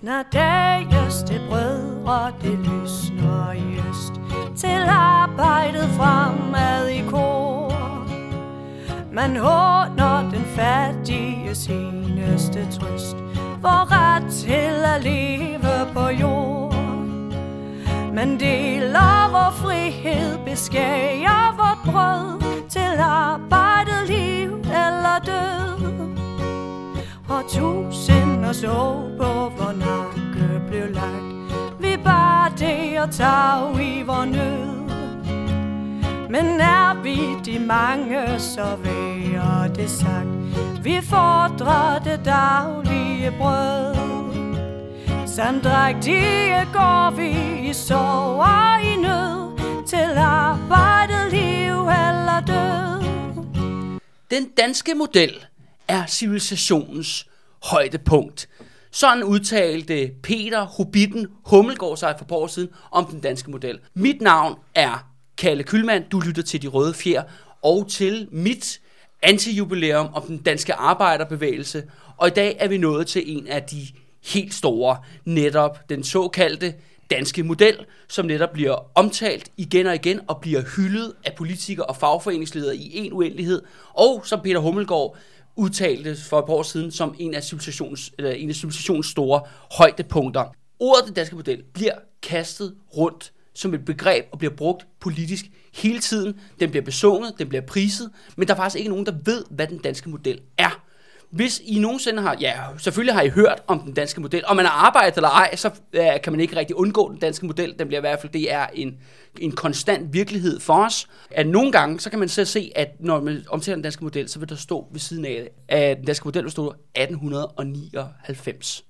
Snart dages det brødre, det lysner i øst. Til arbejdet fremad i kor. Man håner den fattige seneste trøst. For ret til at leve på jord. Man deler vor frihed, beskærer vort brød. Til arbejdet liv eller død. Og og så på vor nakke blev lagt. Vi bare det og tag i vor nød. Men er vi de mange, så værer det sagt. Vi fordrer det daglige brød. Samdrægtige går vi i sorg og i nød. Til arbejdet, liv eller død. Den danske model er civilisationens højdepunkt. Sådan udtalte Peter Hobitten Hummelgaard sig for et par år siden om den danske model. Mit navn er Kalle Kylmand. Du lytter til De Røde Fjer og til mit antijubilæum om den danske arbejderbevægelse. Og i dag er vi nået til en af de helt store, netop den såkaldte danske model, som netop bliver omtalt igen og igen og bliver hyldet af politikere og fagforeningsledere i en uendelighed. Og som Peter Hummelgaard udtalte for et par år siden som en af civilisationens, eller en af civilisationens store højdepunkter. Ordet den danske model bliver kastet rundt som et begreb og bliver brugt politisk hele tiden. Den bliver besunget, den bliver priset, men der er faktisk ikke nogen, der ved, hvad den danske model er. Hvis I nogensinde har, ja, selvfølgelig har I hørt om den danske model, og man har arbejdet eller ej, så ja, kan man ikke rigtig undgå den danske model. Den bliver i hvert fald, det er en, en konstant virkelighed for os. At nogle gange, så kan man så se, at når man omtaler den danske model, så vil der stå ved siden af, at den danske model vil stå 1899.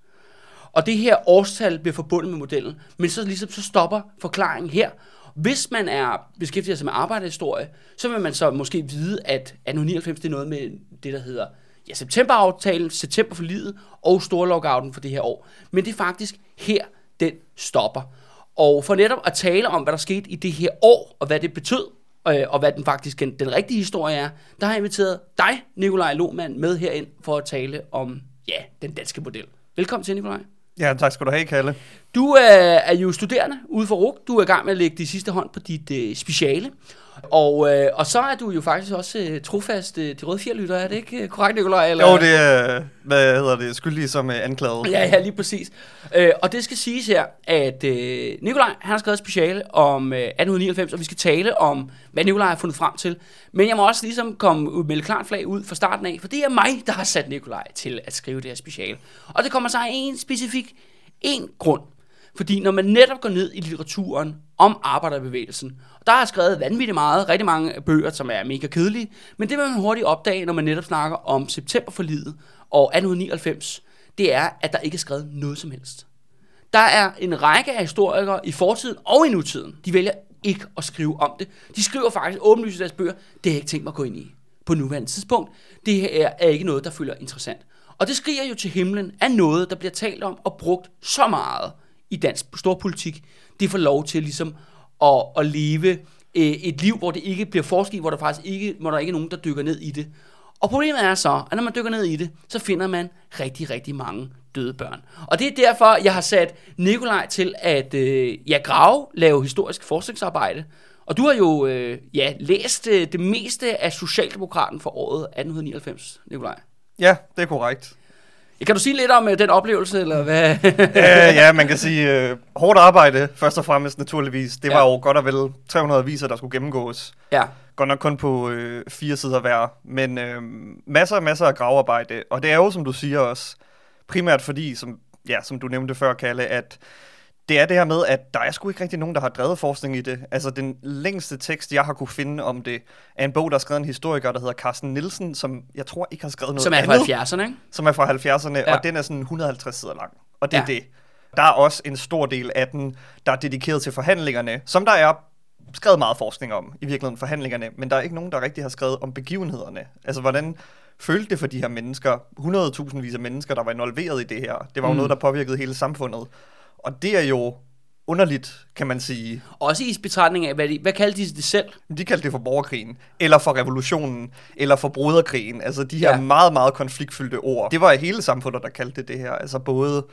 Og det her årstal bliver forbundet med modellen, men så ligesom så stopper forklaringen her. Hvis man er beskæftiget sig med arbejderhistorie, så vil man så måske vide, at 1899 det er noget med det, der hedder ja, septemberaftalen, september for livet og storlockouten for det her år. Men det er faktisk her, den stopper. Og for netop at tale om, hvad der skete i det her år, og hvad det betød, øh, og hvad den faktisk den, den rigtige historie er, der har jeg inviteret dig, Nikolaj Lohmann, med herind for at tale om, ja, den danske model. Velkommen til, Nikolaj. Ja, tak skal du have, Kalle. Du er, er jo studerende ude for RUG. Du er i gang med at lægge de sidste hånd på dit øh, speciale. Og, øh, og så er du jo faktisk også øh, trofast øh, de røde fjerlytter, er det ikke øh, korrekt, Nikolaj? Eller? Jo, det er, hvad hedder det, skyldige som øh, anklaget. Ja, ja, lige præcis. Øh, og det skal siges her, at øh, Nikolaj han har skrevet et speciale om øh, 1899, og vi skal tale om, hvad Nikolaj har fundet frem til. Men jeg må også ligesom komme med klart flag ud fra starten af, for det er mig, der har sat Nikolaj til at skrive det her speciale. Og det kommer sig af en specifik en grund. Fordi når man netop går ned i litteraturen om arbejderbevægelsen, og der er skrevet vanvittigt meget, rigtig mange bøger, som er mega kedelige, men det vil man hurtigt opdage, når man netop snakker om septemberforlidet og 1899, det er, at der ikke er skrevet noget som helst. Der er en række af historikere i fortiden og i nutiden, de vælger ikke at skrive om det. De skriver faktisk åbenlyst i deres bøger, det har jeg ikke tænkt mig at gå ind i på nuværende tidspunkt. Det her er ikke noget, der føler interessant. Og det skriger jo til himlen af noget, der bliver talt om og brugt så meget i dansk storpolitik. Det får lov til ligesom at, at leve øh, et liv, hvor det ikke bliver forsket, hvor der faktisk ikke, hvor der ikke er nogen, der dykker ned i det. Og problemet er så, at når man dykker ned i det, så finder man rigtig, rigtig mange døde børn. Og det er derfor, jeg har sat Nikolaj til at øh, ja, grave, lave historisk forskningsarbejde. Og du har jo øh, ja, læst øh, det meste af Socialdemokraten for året 1899, Nikolaj. Ja, det er korrekt. Kan du sige lidt om øh, den oplevelse, eller hvad? øh, ja, man kan sige, øh, hårdt arbejde, først og fremmest naturligvis. Det var Ja. jo godt og vel 300 aviser, der skulle gennemgås. ja, Godt nok kun på øh, fire sider hver, men øh, masser og masser af gravearbejde. Og det er jo, som du siger også, primært fordi, som, ja, som du nævnte før, Kalle, at det er det her med, at der er sgu ikke rigtig nogen, der har drevet forskning i det. Altså, den længste tekst, jeg har kunne finde om det, er en bog, der er skrevet en historiker, der hedder Carsten Nielsen, som jeg tror ikke har skrevet noget som er andet fra 70'erne, ikke? som er fra 70'erne, Ja. og den er sådan 150 sider lang. Og det er Ja. det. Der er også en stor del af den, der er dedikeret til forhandlingerne, som der er skrevet meget forskning om, i virkeligheden forhandlingerne, men der er ikke nogen, der rigtig har skrevet om begivenhederne. Altså, hvordan følte det for de her mennesker, 100.000 vis af mennesker, der var involveret i det her? Det var jo mm. noget, der påvirkede hele samfundet. Og det er jo underligt, kan man sige. Også i betragtning af, hvad, de, hvad kaldte de det selv? De kaldte det for borgerkrigen, eller for revolutionen, eller for broderkrigen. Altså de her Ja. meget, meget konfliktfyldte ord. Det var hele samfundet, der kaldte det det her. Altså både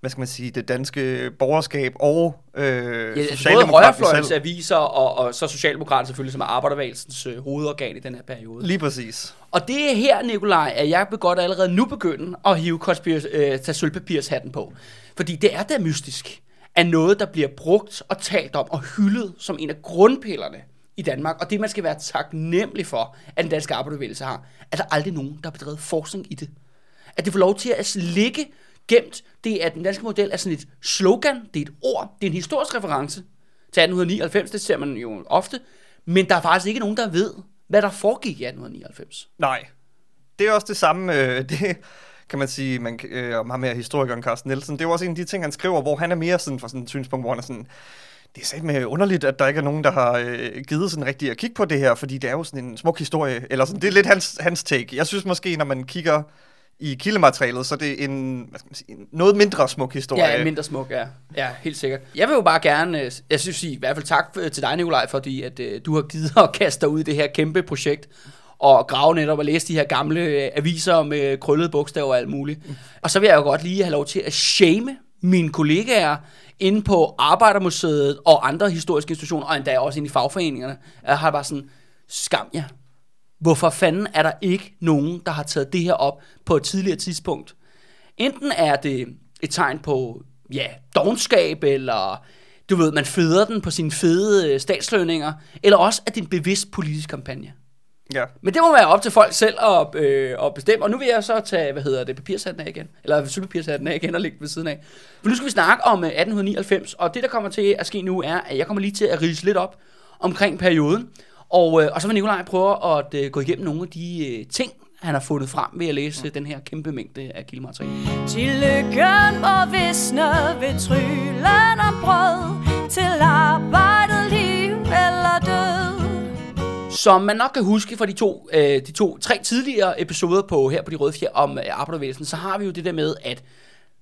hvad skal man sige, det danske borgerskab og øh, Ja, altså både højrefløjens aviser, og, og så Socialdemokraterne selvfølgelig, som er arbejdervægelsens øh, hovedorgan i den her periode. Lige præcis. Og det er her, Nikolaj, at jeg vil godt allerede nu begynde at hive konspirs, øh, tage sølvpapirshatten på. Fordi det er da mystisk, at noget, der bliver brugt og talt om og hyldet som en af grundpillerne i Danmark, og det man skal være taknemmelig for, at den danske arbejderbevægelse har, er der aldrig nogen, der har bedrevet forskning i det. At det får lov til at ligge gemt, det er den danske model er sådan et slogan, det er et ord, det er en historisk reference til 1899, det ser man jo ofte, men der er faktisk ikke nogen, der ved, hvad der foregik i 1899. Nej. Det er også det samme, øh, det kan man sige, man, øh, om ham her historikeren Carsten Nielsen. Det er jo også en af de ting, han skriver, hvor han er mere sådan fra sådan et synspunkt, hvor han er sådan, det er sagt med øh, underligt, at der ikke er nogen, der har øh, givet sådan rigtig at kigge på det her, fordi det er jo sådan en smuk historie, eller sådan, det er lidt hans, hans take. Jeg synes måske, når man kigger i kildematerialet, så det er en, hvad skal man sige, en noget mindre smuk historie. Ja, mindre smuk, ja. Ja, helt sikkert. Jeg vil jo bare gerne, øh, jeg synes i hvert fald tak øh, til dig, Nikolaj, fordi at, øh, du har givet at kaste dig ud i det her kæmpe projekt, og grave netop og læse de her gamle øh, aviser med øh, krøllede bogstaver og alt muligt. Og så vil jeg jo godt lige have lov til at shame mine kollegaer inde på Arbejdermuseet og andre historiske institutioner, og endda også inde i fagforeningerne. Jeg har bare sådan, skam jer. Hvorfor fanden er der ikke nogen, der har taget det her op på et tidligere tidspunkt? Enten er det et tegn på, ja, dogenskab, eller du ved, man føder den på sine fede øh, statslønninger, eller også er det en bevidst politisk kampagne. Ja. Men det må være op til folk selv at, øh, at bestemme. Og nu vil jeg så tage, hvad hedder det, papirshatten af igen. Eller sølvpapirshatten af igen og lægge ved siden af. For nu skal vi snakke om øh, 1899. Og det, der kommer til at ske nu, er, at jeg kommer lige til at rise lidt op omkring perioden. Og, øh, og så vil Nikolaj prøve at øh, gå igennem nogle af de øh, ting, han har fundet frem ved at læse den her kæmpe mængde af kildemateriale. Til lykken må visne ved tryllen om brød Til arbejdet liv eller som man nok kan huske fra de to, øh, de to tre tidligere episoder på her på De Røde Fjer om øh, arbejderbevægelsen, så har vi jo det der med, at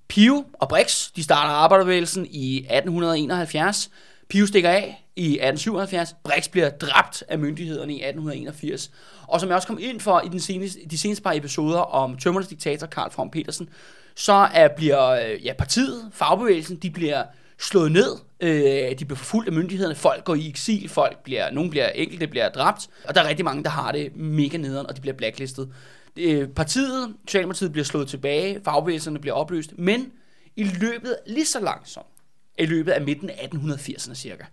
Pio og Brix, de starter arbejderbevægelsen i 1871. Pio stikker af i 1877. Brix bliver dræbt af myndighederne i 1881. Og som jeg også kom ind for i den seneste, de seneste par episoder om tømmernes diktator Karl von Petersen, så er, bliver øh, ja, partiet, fagbevægelsen, de bliver slået ned, øh, de bliver forfulgt af myndighederne, folk går i eksil, folk bliver, nogle bliver enkelte bliver dræbt, og der er rigtig mange, der har det mega nederen, og de bliver blacklistet. Øh, partiet, Socialdemokratiet bliver slået tilbage, fagbevægelserne bliver opløst, men i løbet lige så langsomt, i løbet af midten af 1880'erne cirka,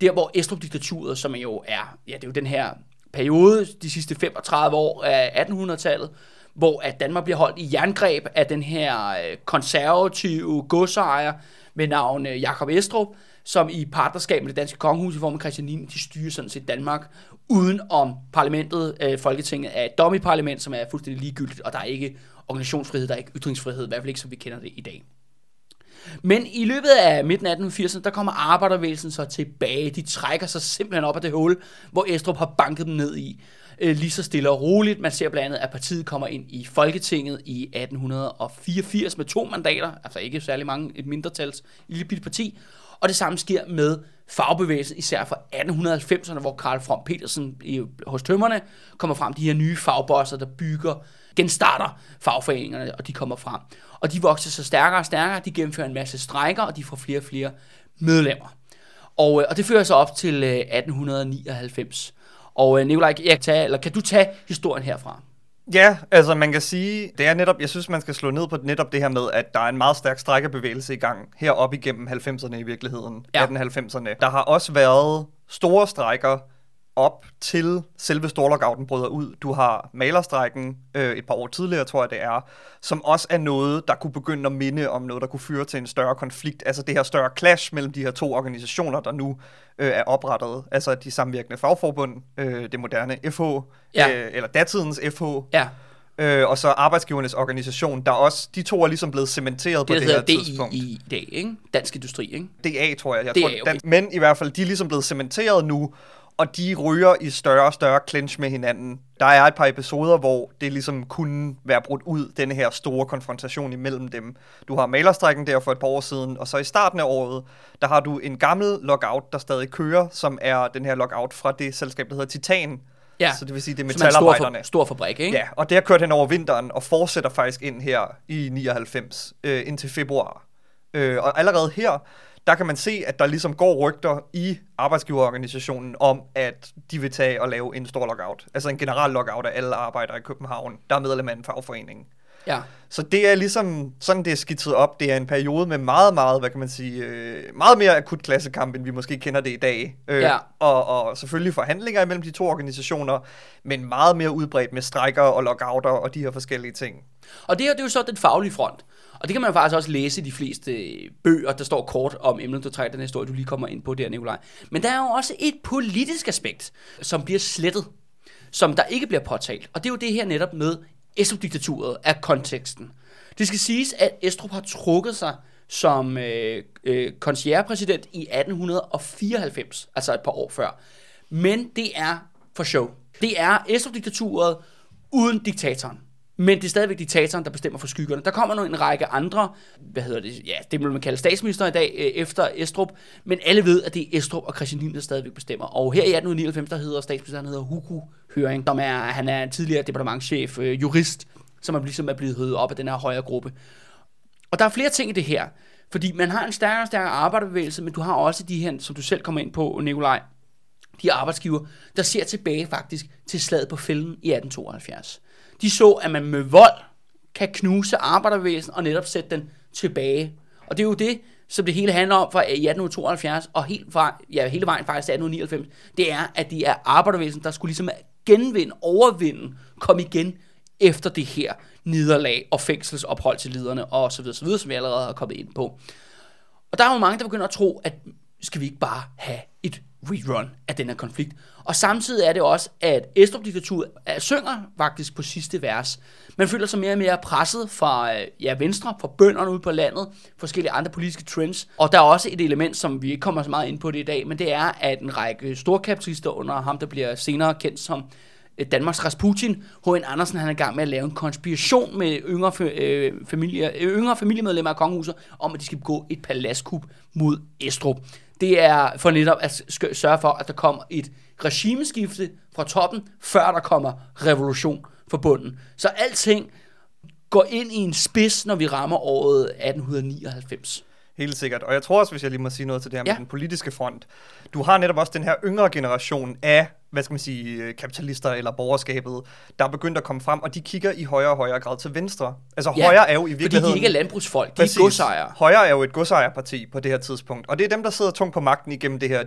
der hvor Estrup-diktaturet, som jo er, ja det er jo den her periode, de sidste 35 år af 1800-tallet, hvor at Danmark bliver holdt i jerngreb af den her øh, konservative godsejer med navn øh, Jakob Estrup, som i partnerskab med det danske kongehus i form af Christian 9, de styrer sådan set Danmark uden om parlamentet, øh, Folketinget er et dommeparlament, som er fuldstændig ligegyldigt, og der er ikke organisationsfrihed, der er ikke ytringsfrihed, i hvert fald ikke som vi kender det i dag. Men i løbet af midten af 1880'erne, der kommer arbejdervægelsen så tilbage. De trækker sig simpelthen op af det hul, hvor Estrup har banket dem ned i. Øh, lige så stille og roligt. Man ser blandt andet, at partiet kommer ind i Folketinget i 1884 med to mandater, altså ikke særlig mange, et mindretals lille bitte parti. Og det samme sker med fagbevægelsen, især fra 1890'erne, hvor Karl From Petersen i, hos tømmerne kommer frem, de her nye fagbosser, der bygger, genstarter fagforeningerne, og de kommer frem. Og de vokser så stærkere og stærkere, de gennemfører en masse strejker, og de får flere og flere medlemmer. Og, øh, og det fører så op til øh, 1899. Og øh, Nikolaj, jeg tage, eller kan du tage historien herfra? Ja, altså man kan sige, det er netop, jeg synes man skal slå ned på netop det her med, at der er en meget stærk strækkebevægelse i gang heroppe igennem 90'erne i virkeligheden, ja. 1890'erne. Der har også været store strækker op til selve storlockouten bryder ud. Du har malerstrækken øh, et par år tidligere, tror jeg det er, som også er noget, der kunne begynde at minde om noget, der kunne føre til en større konflikt. Altså det her større clash mellem de her to organisationer, der nu øh, er oprettet. Altså de samvirkende fagforbund, øh, det moderne FH, Ja. øh, eller datidens FH, Ja, øh, og så arbejdsgivernes organisation, der også, de to er ligesom blevet cementeret på det, det, der her hedder tidspunkt. DI i dag, ikke? Dansk Industri, ikke? DA, tror jeg. jeg DA, tror, okay. men i hvert fald, de er ligesom blevet cementeret nu, og de ryger i større og større clinch med hinanden. Der er et par episoder, hvor det ligesom kunne være brudt ud, denne her store konfrontation imellem dem. Du har malerstrækken der for et par år siden, og så i starten af året, der har du en gammel lockout, der stadig kører, som er den her lockout fra det selskab, der hedder Titan. Ja, Så det vil sige, det er er en stor, metalarbejderne. for, stor fabrik, ikke? Ja, og det har kørt hen over vinteren og fortsætter faktisk ind her i 99 øh, indtil februar. Øh, og allerede her, der kan man se, at der ligesom går rygter i arbejdsgiverorganisationen om, at de vil tage og lave en stor lockout. Altså en general lockout af alle arbejdere i København, der er medlem af en fagforening. Ja. Så det er ligesom sådan, det er skitset op. Det er en periode med meget, meget, hvad kan man sige, øh, meget mere akut klassekamp, end vi måske kender det i dag. Øh, Ja. og, og selvfølgelig forhandlinger imellem de to organisationer, men meget mere udbredt med strækker og lockouter og de her forskellige ting. Og det her det er jo så den faglige front. Og det kan man faktisk også læse i de fleste øh, bøger, der står kort om emnet, du trækker den historie, du lige kommer ind på der, Nikolaj. Men der er jo også et politisk aspekt, som bliver slettet, som der ikke bliver påtalt. Og det er jo det her netop med Estrup-diktaturet af konteksten. Det skal siges, at Estrup har trukket sig som øh, øh, concierge-præsident i 1894, altså et par år før. Men det er for show. Det er Estrup-diktaturet uden diktatoren. Men det er stadigvæk diktatoren, der bestemmer for skyggerne. Der kommer nu en række andre, hvad hedder det, ja, det vil man kalde statsminister i dag, øh, efter Estrup. Men alle ved, at det er Estrup og Christian Lien, der stadigvæk bestemmer. Og her i 1899, der hedder statsministeren hedder Hugo Høring, som er, han er en tidligere departementchef, øh, jurist, som er ligesom er blevet høvet op af den her højre gruppe. Og der er flere ting i det her. Fordi man har en stærkere og stærkere arbejderbevægelse, men du har også de her, som du selv kommer ind på, Nikolaj, de arbejdsgiver, der ser tilbage faktisk til slaget på fælden i 1872. De så, at man med vold kan knuse arbejdervæsen og netop sætte den tilbage. Og det er jo det, som det hele handler om fra øh, i 1872 og helt, fra, ja, hele vejen faktisk til 1899. Det er, at det er arbejdervæsen, der skulle ligesom genvinde, overvinde, komme igen efter det her nederlag og fængselsophold til lederne og så videre, så videre, som vi allerede har kommet ind på. Og der er jo mange, der begynder at tro, at skal vi ikke bare have rerun af den her konflikt. Og samtidig er det også, at Estrup-diktaturet øh, synger faktisk på sidste vers. Man føler sig mere og mere presset fra øh, ja, venstre, fra bønderne ude på landet, forskellige andre politiske trends. Og der er også et element, som vi ikke kommer så meget ind på det i dag, men det er, at en række storkapitalister under ham, der bliver senere kendt som Øh, Danmarks Rasputin, H.N. Andersen, han er i gang med at lave en konspiration med yngre, øh, familie, øh, yngre familiemedlemmer af kongehuset, om at de skal gå et paladskup mod Estrup. Det er for netop at sørge for, at der kommer et regimeskifte fra toppen, før der kommer revolution fra bunden. Så alting går ind i en spids, når vi rammer året 1899. Helt sikkert. Og jeg tror også, hvis jeg lige må sige noget til det her Ja. med den politiske front. Du har netop også den her yngre generation af, hvad skal man sige, øh, kapitalister eller borgerskabet, der er begyndt at komme frem, og de kigger i højere og højere grad til venstre. Altså Ja, højre er jo i Fordi virkeligheden... de ikke er landbrugsfolk, de er godsejere. Højre er jo et godsejerparti på det her tidspunkt, og det er dem, der sidder tungt på magten igennem det her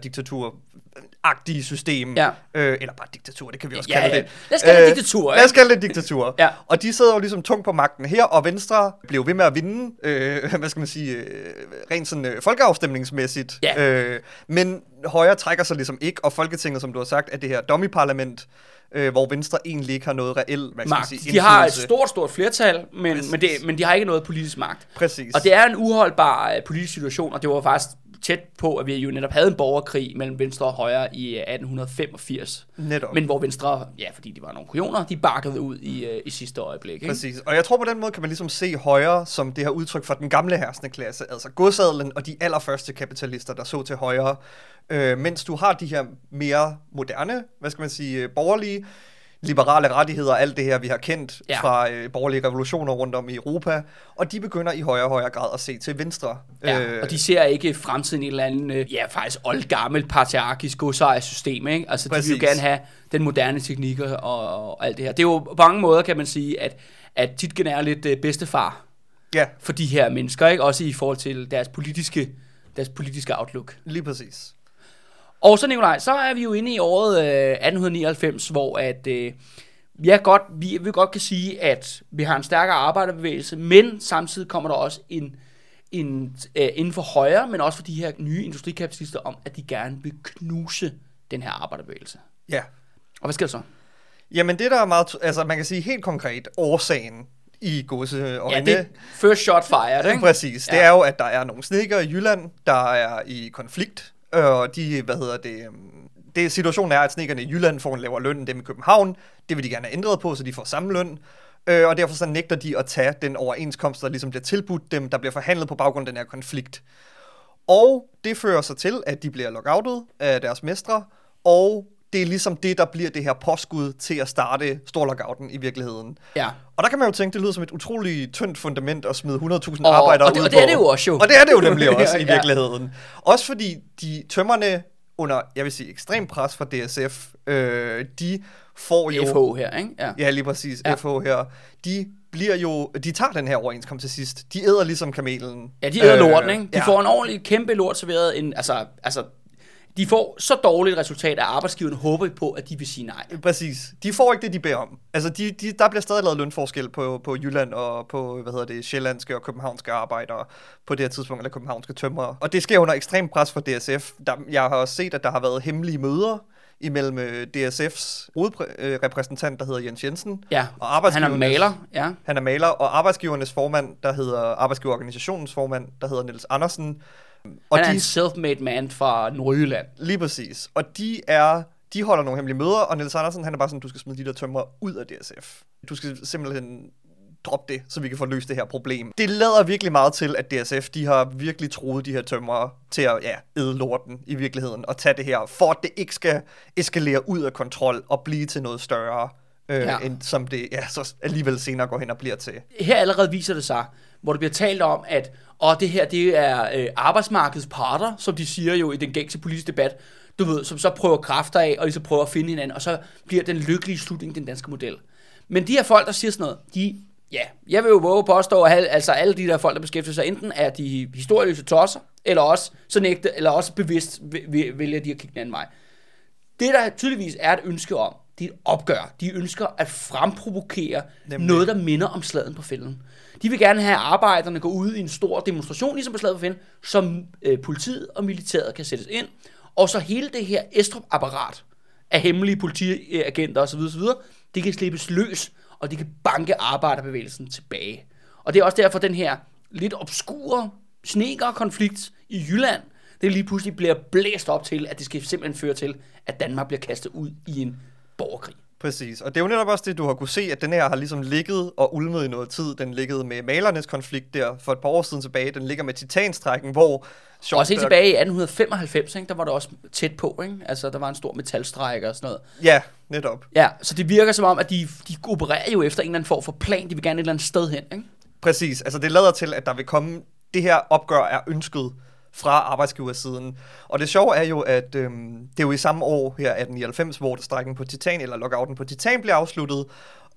diktaturagtige system. Ja. Øh, eller bare diktatur, det kan vi også Ja, kalde ja. det. Lad os kalde det Øh, diktatur, Lad os kalde det diktatur. Ja. Og de sidder jo ligesom tungt på magten her, og Venstre blev ved med at vinde, øh, hvad skal man sige, øh, rent sådan øh, folkeafstemningsmæssigt. Ja. Øh, men højre trækker sig ligesom ikke, og Folketinget, som du har sagt, er det her dummy-parlament, øh, hvor Venstre egentlig ikke har noget reelt, hvad man magt. sige, De har et indflydelse. stort, stort flertal, men, Præcis. men, det, men de har ikke noget politisk magt. Præcis. Og det er en uholdbar øh, politisk situation, og det var faktisk tæt på, at vi jo netop havde en borgerkrig mellem Venstre og Højre i øh, 1885. Netop. Men hvor Venstre, ja, fordi de var nogle kujoner, de bakkede ud i, øh, i sidste øjeblik. Ikke? Præcis. Og jeg tror på den måde kan man ligesom se højre som det her udtryk for den gamle herskende klasse, altså godsadlen og de allerførste kapitalister, der så til højre. Øh, mens du har de her mere moderne, hvad skal man sige, øh, borgerlige, liberale rettigheder, alt det her, vi har kendt Ja. fra øh, borgerlige revolutioner rundt om i Europa, og de begynder i højere og højere grad at se til venstre. Ja, og de ser ikke fremtiden i et eller andet, øh, ja, faktisk oldgammelt patriarkisk godsejersystem, ikke? Altså, de vil jo Præcis. gerne have den moderne teknik og, og alt det her. Det er jo på mange måder, kan man sige, at, at Titgen er lidt øh, bedstefar Ja, for de her mennesker, ikke? Også i forhold til deres politiske, deres politiske outlook. lige præcis. Og så Nikolaj, så er vi jo inde i året øh, 1899, hvor at, øh, ja, godt, vi, vi godt kan sige, at vi har en stærkere arbejderbevægelse, men samtidig kommer der også en, en øh, inden for højre, men også for de her nye industrikapitalister om, at de gerne vil knuse den her arbejderbevægelse. Ja. Og hvad sker der så? Jamen det, der er meget, altså man kan sige helt konkret, årsagen i godse Ja, det er first shot fired, ikke? Præcis. Det Ja. er jo, at der er nogle snekker i Jylland, der er i konflikt, Øh, og de, hvad hedder det, øhm, det situationen er, at snekkerne i Jylland får en lavere løn end dem i København. Det vil de gerne have ændret på, så de får samme løn. Øh, og derfor så nægter de at tage den overenskomst, der ligesom bliver tilbudt dem, der bliver forhandlet på baggrund af den her konflikt. Og det fører så til, at de bliver lockoutet af deres mestre, og det er ligesom det, der bliver det her påskud til at starte storlockouten i virkeligheden. Ja. Og der kan man jo tænke, det lyder som et utroligt tyndt fundament at smide 100.000 Og- arbejdere og det- ud og det er det jo også jo. Og det er det jo nemlig også i Ja. virkeligheden. Også fordi de tømmerne under, jeg vil sige, ekstrem pres fra DSF, øh, de får jo... FH her, ikke? Ja. Ja, lige præcis. Ja. Ja. FH her. De bliver jo... De tager den her overenskomst til sidst. De æder ligesom kamelen. Ja, de æder øh, lorten, ikke? De ja. ja. får en ordentlig kæmpe lort serveret. En, altså, altså, de får så dårligt resultat, at arbejdsgiverne håber på, at de vil sige nej. Præcis. De får ikke det, de beder om. Altså, de, de, der bliver stadig lavet lønforskel på, på Jylland og på, hvad hedder det, sjællandske og københavnske arbejdere på det her tidspunkt, eller københavnske tømrere. Og det sker under ekstrem pres fra DSF. Der, jeg har også set, at der har været hemmelige møder imellem øh, DSF's hovedrepræsentant, der hedder Jens Jensen, Ja, og han er arbejdsgivernes... maler, ja. Han er maler, og arbejdsgivernes formand, der hedder arbejdsgiverorganisationens formand, der hedder Niels Andersen. Og Han er de, en self-made man fra Nordjylland. Lige præcis. Og de er de holder nogle hemmelige møder, og Niels Andersen, han er bare sådan, du skal smide de der tømmer ud af DSF. Du skal simpelthen droppe det, så vi kan få løst det her problem. Det lader virkelig meget til, at DSF, de har virkelig troet de her tømmer til at, ja, æde lorten i virkeligheden, og tage det her, for at det ikke skal eskalere ud af kontrol og blive til noget større, øh, Ja. end som det ja, så alligevel senere går hen og bliver til. Her allerede viser det sig, hvor det bliver talt om, at og det her det er øh, arbejdsmarkedets parter, som de siger jo i den gængse politiske debat, du ved, som så prøver kræfter af, og de så prøver at finde hinanden, og så bliver den lykkelige slutning den danske model. Men de her folk, der siger sådan noget, de, ja, jeg vil jo våge påstå, at al- altså alle de der folk, der beskæftiger sig, enten er de historieløse tosser, eller også, så nægte, eller også bevidst vælger de at kigge den anden vej. Det, der tydeligvis er et ønske om, det er et opgør. De ønsker at fremprovokere Nemlig. noget, der minder om sladen på fælden. De vil gerne have, at arbejderne går ud i en stor demonstration, ligesom på slaget på fælden, som øh, politiet og militæret kan sættes ind. Og så hele det her Estrup-apparat af hemmelige politiagenter osv., osv., det kan slippes løs, og det kan banke arbejderbevægelsen tilbage. Og det er også derfor, den her lidt obskure sneker-konflikt i Jylland, det lige pludselig bliver blæst op til, at det skal simpelthen føre til, at Danmark bliver kastet ud i en borgerkrig. Præcis, og det er jo netop også det, du har kunne se, at den her har ligesom ligget og ulmet i noget tid. Den liggede med malernes konflikt der for et par år siden tilbage. Den ligger med titanstrækken, hvor... Også helt tilbage i 1895, ikke, der var det også tæt på, ikke? Altså, der var en stor metalstrække og sådan noget. Ja, netop. Ja, så det virker som om, at de, de opererer jo efter en eller anden form for plan. De vil gerne et eller andet sted hen, ikke? Præcis, altså det lader til, at der vil komme... Det her opgør er ønsket fra arbejdsgiversiden. Og det sjove er jo, at øhm, det er jo i samme år her, 1899, hvor strækken på Titan, eller lockouten på Titan, bliver afsluttet.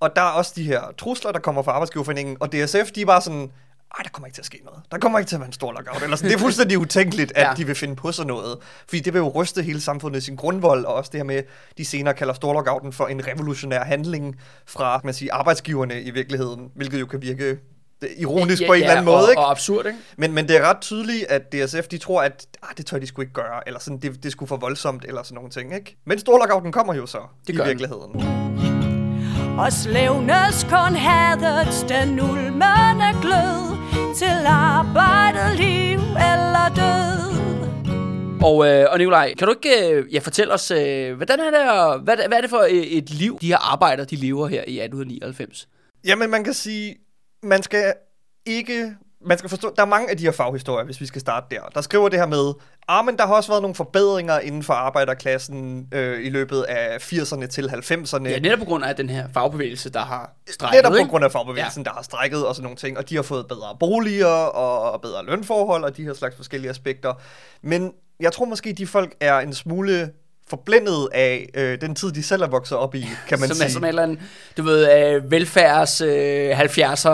Og der er også de her trusler, der kommer fra arbejdsgiverforeningen, og DSF, de er bare sådan, ej, der kommer ikke til at ske noget. Der kommer ikke til at være en stor lockout. Eller sådan. Det er fuldstændig utænkeligt, at Ja. de vil finde på sådan noget. Fordi det vil jo ryste hele samfundet i sin grundvold, og også det her med, de senere kalder storlockouten for en revolutionær handling fra, man sige, arbejdsgiverne i virkeligheden, hvilket jo kan virke det er ironisk ja, på en ja, eller anden måde, og, ikke? Og absurd, ikke? Men, men det er ret tydeligt, at DSF, de tror, at ah, det tør de sgu ikke gøre, eller sådan, det, det skulle for voldsomt, eller sådan nogle ting, ikke? Men storlockouten kommer jo så, Det i gør den. virkeligheden. Og slævnes kun hadet den ulmende glød Til arbejdet, liv eller død Og, øh, og Nikolaj, kan du ikke øh, ja, fortælle os, øh, hvordan er det, hvad, hvad er det for et, et liv, de her arbejdere, de lever her i 1899? Jamen, man kan sige, man skal ikke... Man skal forstå, der er mange af de her faghistorier, hvis vi skal starte der. Der skriver det her med, ah, men der har også været nogle forbedringer inden for arbejderklassen øh, i løbet af 80'erne til 90'erne. Ja, netop på grund af den her fagbevægelse, der har strækket, Netop på ikke? grund af fagbevægelsen, ja. der har strækket og sådan nogle ting, og de har fået bedre boliger og bedre lønforhold og de her slags forskellige aspekter. Men jeg tror måske, de folk er en smule forblændet af øh, den tid, de selv er vokset op i, kan man som sige. er sådan en eller anden, du ved, øh, velfærds øh, 70'er,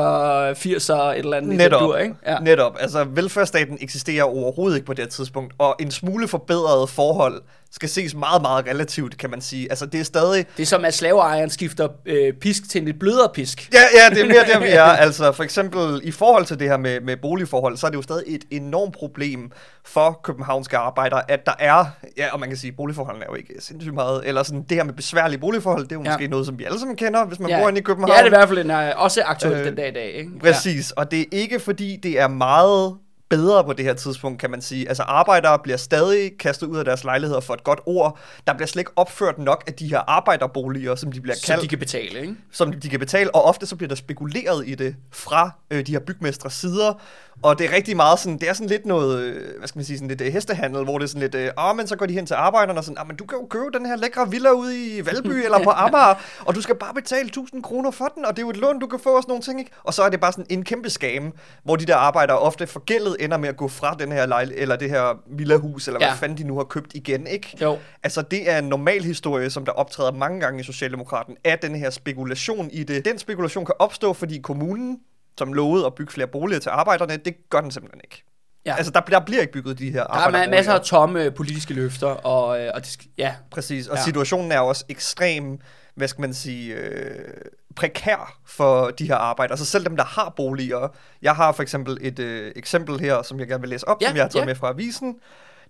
80'er, et eller andet. Netop, dur, ikke? ja. netop. Altså, velfærdsstaten eksisterer overhovedet ikke på det tidspunkt, og en smule forbedrede forhold skal ses meget, meget relativt, kan man sige. Altså, det er stadig... Det er som, at slaveejeren skifter øh, pisk til en lidt blødere pisk. Ja, ja, det er mere der, vi er. Altså, for eksempel i forhold til det her med, med boligforhold, så er det jo stadig et enormt problem for københavnske arbejdere, at der er, ja, og man kan sige, boligforholdene er jo ikke sindssygt meget, eller sådan, det her med besværlige boligforhold, det er jo Ja. måske noget, som vi alle sammen kender, hvis man ja. bor inde i København. Ja, det er i hvert fald en, øh, også aktuelt Øh, den dag i dag. Ikke? Præcis, og det er ikke fordi, det er meget bedre på det her tidspunkt, kan man sige. Altså arbejdere bliver stadig kastet ud af deres lejligheder for et godt ord. Der bliver slet ikke opført nok af de her arbejderboliger, som de bliver kaldt, de kan betale, ikke? som de kan betale, og ofte så bliver der spekuleret i det fra øh, de her bygmestres sider. Og det er rigtig meget sådan, det er sådan lidt noget, øh, hvad skal man sige, sådan lidt øh, hestehandel, hvor det er sådan lidt, øh, åh, men så går de hen til arbejderne og sådan, ah, men du kan jo købe den her lækre villa ude i Valby eller på Amager, og du skal bare betale 1000 kroner for den, og det er jo et lån, du kan få og sådan nogle ting, ikke? Og så er det bare sådan en kæmpe skam, hvor de der arbejdere ofte forgældet ender med at gå fra den her lejl eller det her villahus, eller Ja. hvad fanden de nu har købt igen, ikke? Jo. Altså, det er en normal historie, som der optræder mange gange i Socialdemokraten, af den her spekulation i det. Den spekulation kan opstå, fordi kommunen, som lovede at bygge flere boliger til arbejderne, det gør den simpelthen ikke. Ja. Altså, der, der bliver ikke bygget de her Der er masser af tomme politiske løfter, og, øh, og det ja, Præcis, og Ja. situationen er også ekstrem, hvad skal man sige, øh, prekær for de her arbejdere. Altså selv dem, der har boliger. Jeg har for eksempel et øh, eksempel her, som jeg gerne vil læse op, Ja, som jeg har taget ja. med fra avisen.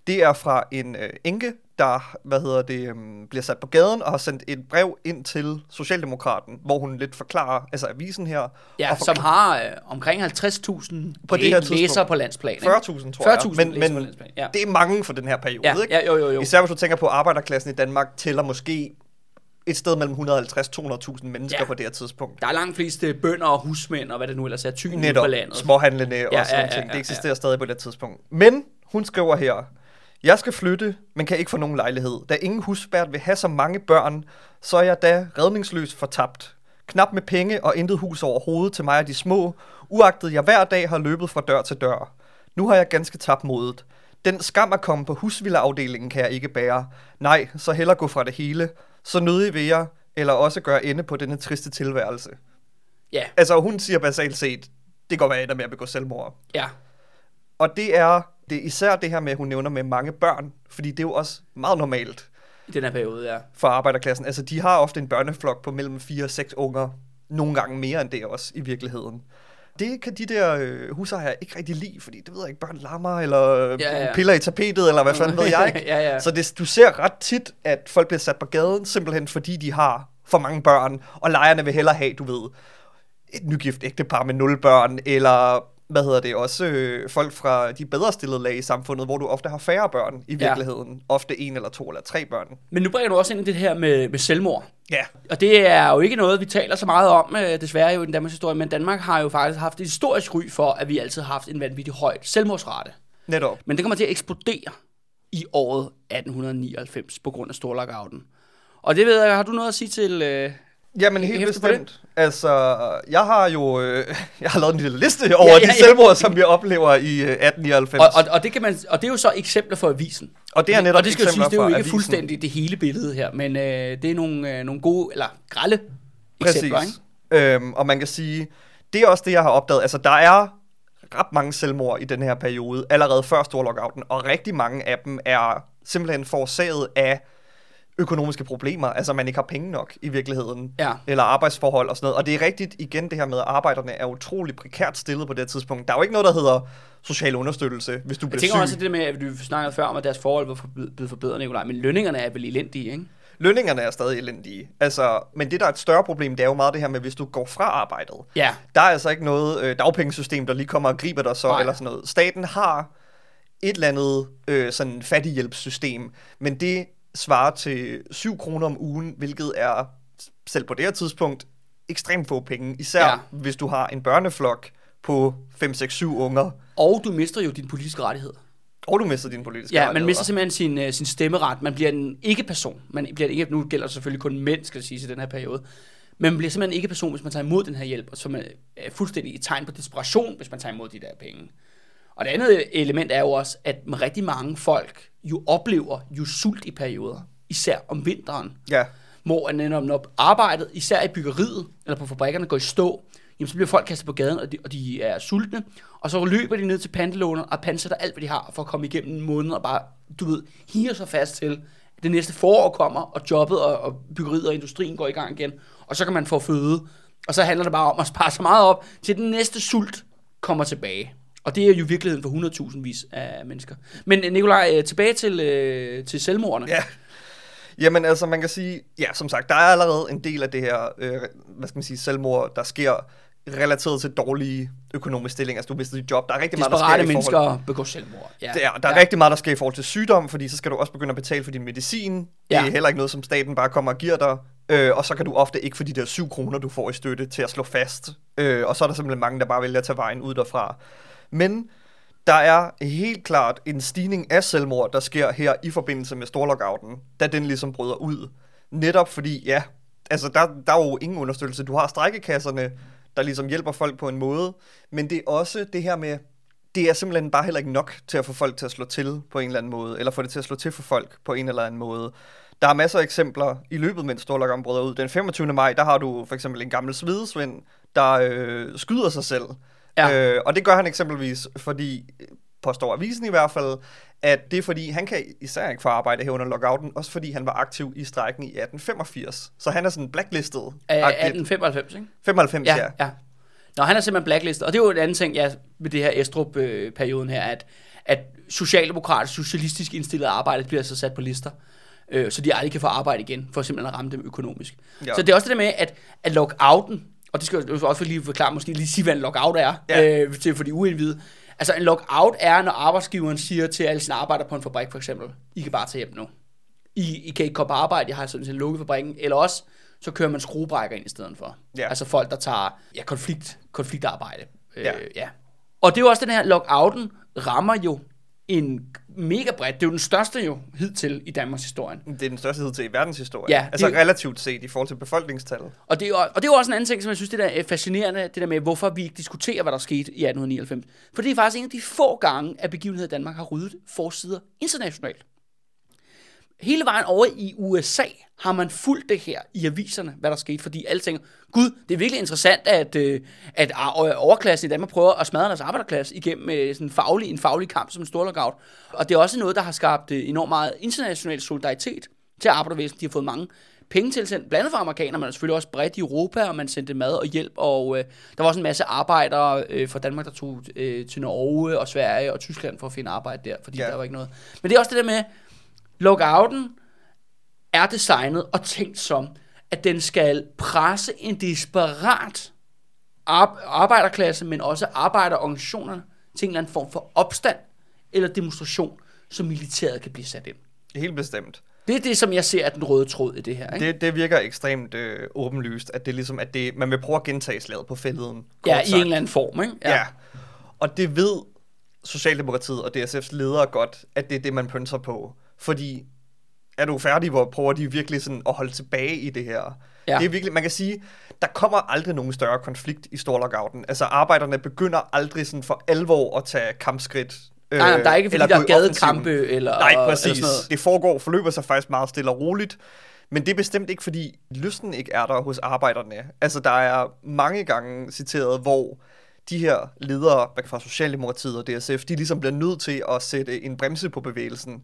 Det er fra en øh, enke, der hvad hedder det, øh, bliver sat på gaden og har sendt et brev ind til Socialdemokraten, hvor hun lidt forklarer, altså avisen her, ja og som har øh, omkring 50.000 På det her læ- læsere på landsplan. ikke? 40.000 tror 40.000 jeg. Men, læsere på men landsplan, ja. det er mange for den her periode, Ja, ikke? ja, jo, jo, jo. Især hvis du tænker på, at arbejderklassen i Danmark tæller måske et sted mellem 150-200.000 mennesker Ja. ja. på det her tidspunkt. Der er langt flest øh, bønder og husmænd, og hvad det nu ellers er, tyne Netop på landet. småhandlende og Ja, sådan ja, ja, ting. ja, Det eksisterer ja. stadig på det tidspunkt. Men hun skriver her, jeg skal flytte, men kan ikke få nogen lejlighed. Da ingen husvært vil have så mange børn, så er jeg da redningsløst fortabt. Knap med penge og intet hus over hovedet til mig og de små, uagtet jeg hver dag har løbet fra dør til dør. Nu har jeg ganske tabt modet. Den skam at komme på husvillaafdelingen kan jeg ikke bære. Nej, så heller gå fra det hele. Så nødig vil jeg, eller også gøre ende på denne triste tilværelse. Ja, Altså, hun siger basalt set, det går være, jeg ender med at begå selvmord. ja. Og det er, det er især det her med, at hun nævner med mange børn, fordi det er jo også meget normalt I den her periode, ja. for arbejderklassen. Altså, de har ofte en børneflok på mellem 4 og 6 unger, nogle gange mere end det også i virkeligheden. Det kan de der øh, husejere ikke rigtig lide, fordi det ved jeg ikke, børn larmer, eller ja, ja. ja. piller i tapetet, eller hvad fanden ved jeg ikke. Ja, ja. Så det, du ser ret tit, at folk bliver sat på gaden, simpelthen fordi de har for mange børn, og lejerne vil hellere have, du ved, et nygift ægtepar med nul børn, eller hvad hedder det, også øh, folk fra de bedre stillede lag i samfundet, hvor du ofte har færre børn i Ja. virkeligheden. Ofte en eller to eller tre børn. Men nu bringer du også ind i det her med, med selvmord. Ja, Og det er jo ikke noget, vi taler så meget om, øh, desværre jo i den Danmarks historie, men Danmark har jo faktisk haft et historisk ry for, at vi altid har haft en vanvittig højt selvmordsrate. netop. Men det kommer til at eksplodere i året 1899 på grund af Storlockouten. Og det ved jeg, har du noget at sige til... Øh, Jamen helt bestemt. Altså, jeg har jo øh, jeg har lavet en lille liste over Ja, ja, ja, de selvmord, som vi oplever i øh, 1899. og, og, og, det kan man, og det er jo så eksempler fra avisen. og det er netop og det skal jo siges, det er jo ikke avisen. fuldstændig det hele billede her, men øh, det er nogle, øh, nogle gode, eller grælde eksempler, ikke? Præcis. Øhm, og man kan sige, det er også det, jeg har opdaget. Altså, der er ret mange selvmord i den her periode, allerede før Storlockouten, og rigtig mange af dem er simpelthen forårsaget af økonomiske problemer, altså man ikke har penge nok i virkeligheden, Ja. eller arbejdsforhold og sådan noget. Og det er rigtigt igen det her med, at arbejderne er utrolig prekært stillet på det tidspunkt. Der er jo ikke noget, der hedder social understøttelse, hvis du Jeg bliver tænker syg. også, at det der med, at du snakkede før om, at deres forhold var blevet forbedret, Nikolaj, men lønningerne er vel elendige, ikke? Lønningerne er stadig elendige. Altså, men det, der er et større problem, det er jo meget det her med, hvis du går fra arbejdet. Ja. Der er altså ikke noget øh, dagpengesystem, der lige kommer og griber dig så. Nej. eller sådan noget. Staten har et eller andet øh, sådan fattighjælpssystem, men det svarer til 7 kroner om ugen, hvilket er, selv på det her tidspunkt, ekstremt få penge. Især Ja. hvis du har en børneflok på 5, 6, 7 unger, Og du mister jo din politiske rettighed. og du mister din politiske Ja, man mister simpelthen sin, uh, sin stemmeret. Man bliver en ikke-person. Man bliver en ikke, nu gælder det selvfølgelig kun mænd, skal det siges i den her periode. Men man bliver simpelthen ikke person, hvis man tager imod den her hjælp, og som er er fuldstændig et tegn på desperation, hvis man tager imod de der penge. Og det andet element er jo også, at rigtig mange folk jo oplever jo sult i perioder, især om vinteren, Ja, hvor når, arbejdet, især i byggeriet, eller på fabrikkerne, går i stå, jamen så bliver folk kastet på gaden, og de, og de er sultne, og så løber de ned til pantelåner og pansætter alt, hvad de har, for at komme igennem en måned, og bare, du ved, higer sig fast til, at det næste forår kommer, og jobbet og, og byggeriet og industrien går i gang igen, og så kan man få føde, og så handler det bare om at spare så meget op, til den næste sult kommer tilbage. Og det er jo virkeligheden for 100.000 vis af mennesker. Men øh, Nikolaj, øh, tilbage til, øh, til selvmordene. Ja. Jamen altså, man kan sige, ja, som sagt, der er allerede en del af det her, øh, hvad skal man sige, selvmord, der sker relateret til dårlige økonomiske stillinger. Altså, du mister dit job. Der er rigtig meget, der sker Desperate i forhold... mennesker begår selvmord. Ja. Det er, der er rigtig meget, der sker i forhold til sygdom, fordi så skal du også begynde at betale for din medicin. Det Ja. er heller ikke noget, som staten bare kommer og giver dig. Øh, og så kan du ofte ikke få de der 7 kroner, du får i støtte til at slå fast. Øh, og så er der simpelthen mange, der bare vælger at tage vejen ud derfra. Men der er helt klart en stigning af selvmord, der sker her i forbindelse med storlockouten, da den ligesom bryder ud. Netop fordi, ja, altså der, der er jo ingen understøttelse. Du har strækkekasserne, der ligesom hjælper folk på en måde, men det er også det her med, det er simpelthen bare heller ikke nok til at få folk til at slå til på en eller anden måde, eller få det til at slå til for folk på en eller anden måde. Der er masser af eksempler i løbet, mens storlockouten bryder ud. Den 25. maj, der har du for eksempel en gammel svedesvend, der øh, skyder sig selv. Ja. Øh, og det gør han eksempelvis, fordi, påstår avisen i hvert fald, at det er fordi, han kan især ikke få arbejde her under lockouten, også fordi han var aktiv i strækken i 1885. Så han er sådan blacklistet. Agtigt. 1895, ikke? 95, ja. ja. ja. Nå, han er simpelthen blacklistet. Og det er jo en anden ting, ja, med det her Estrup-perioden her, at, at socialdemokratisk, socialistisk indstillet arbejde bliver så sat på lister, øh, så de aldrig kan få arbejde igen, for simpelthen at ramme dem økonomisk. Ja. Så det er også det der med, at, at lockouten, og det skal jeg også for lige forklare, måske lige sige, hvad en lockout er, Ja. øh, til for de uindvidede. Altså en lockout er, når arbejdsgiveren siger til alle sine arbejdere på en fabrik for eksempel, I kan bare tage hjem nu. I, I kan ikke komme på arbejde, jeg har sådan set lukket fabrikken, eller også så kører man skruebrækker ind i stedet for. Ja. Altså folk, der tager ja, konflikt, konfliktarbejde. Ja. Øh, ja. Og det er jo også den her, lockouten rammer jo en mega bredt. Det er jo den største jo hidtil i Danmarks historie. Det er den største hed til i verdenshistorien. Ja, altså det- relativt set i forhold til befolkningstallet. Og det, er og det er jo også en anden ting, som jeg synes, det der er fascinerende, det der med, hvorfor vi ikke diskuterer, hvad der skete i 1899. For det er faktisk en af de få gange, at begivenheder i Danmark har ryddet forsider internationalt. Hele vejen over i USA har man fulgt det her i aviserne, hvad der skete, fordi alle tænker, gud, det er virkelig interessant, at, øh, at ar- overklassen i Danmark prøver at smadre deres arbejderklasse igennem øh, sådan en, faglig, en faglig kamp som en stor lockout. Og det er også noget, der har skabt øh, enormt meget international solidaritet til arbejdervæsenet. De har fået mange penge tilsendt, blandt andet fra amerikanere, men selvfølgelig også bredt i Europa, og man sendte mad og hjælp, og øh, der var også en masse arbejdere øh, fra Danmark, der tog øh, til Norge og Sverige og Tyskland for at finde arbejde der, fordi ja. der var ikke noget. Men det er også det der med, lockouten er designet og tænkt som, at den skal presse en desperat ar- arbejderklasse, men også arbejderorganisationerne til en eller anden form for opstand eller demonstration, så militæret kan blive sat ind. Helt bestemt. Det er det, som jeg ser er den røde tråd i det her. Ikke? Det, det virker ekstremt øh, åbenlyst, at det er ligesom, at det, man vil prøve at gentage slaget på fælleden. ja, kort i sagt. en eller anden form. Ikke? Ja. ja. Og det ved Socialdemokratiet og DSF's ledere godt, at det er det, man pynser på. Fordi er du færdig, hvor prøver de virkelig sådan at holde tilbage i det her? Ja. Det er virkelig, man kan sige, der kommer aldrig nogen større konflikt i Storlockouten. Altså arbejderne begynder aldrig sådan for alvor at tage kampskridt. øh, Nej, nej, der er ikke, fordi eller der er gadekampe eller- Nej, eller præcis. sådan noget. det foregår, forløber sig faktisk meget stille og roligt. Men det er bestemt ikke, fordi lysten ikke er der hos arbejderne. Altså, der er mange gange citeret, hvor de her ledere fra Socialdemokratiet og DSF, de ligesom bliver nødt til at sætte en bremse på bevægelsen.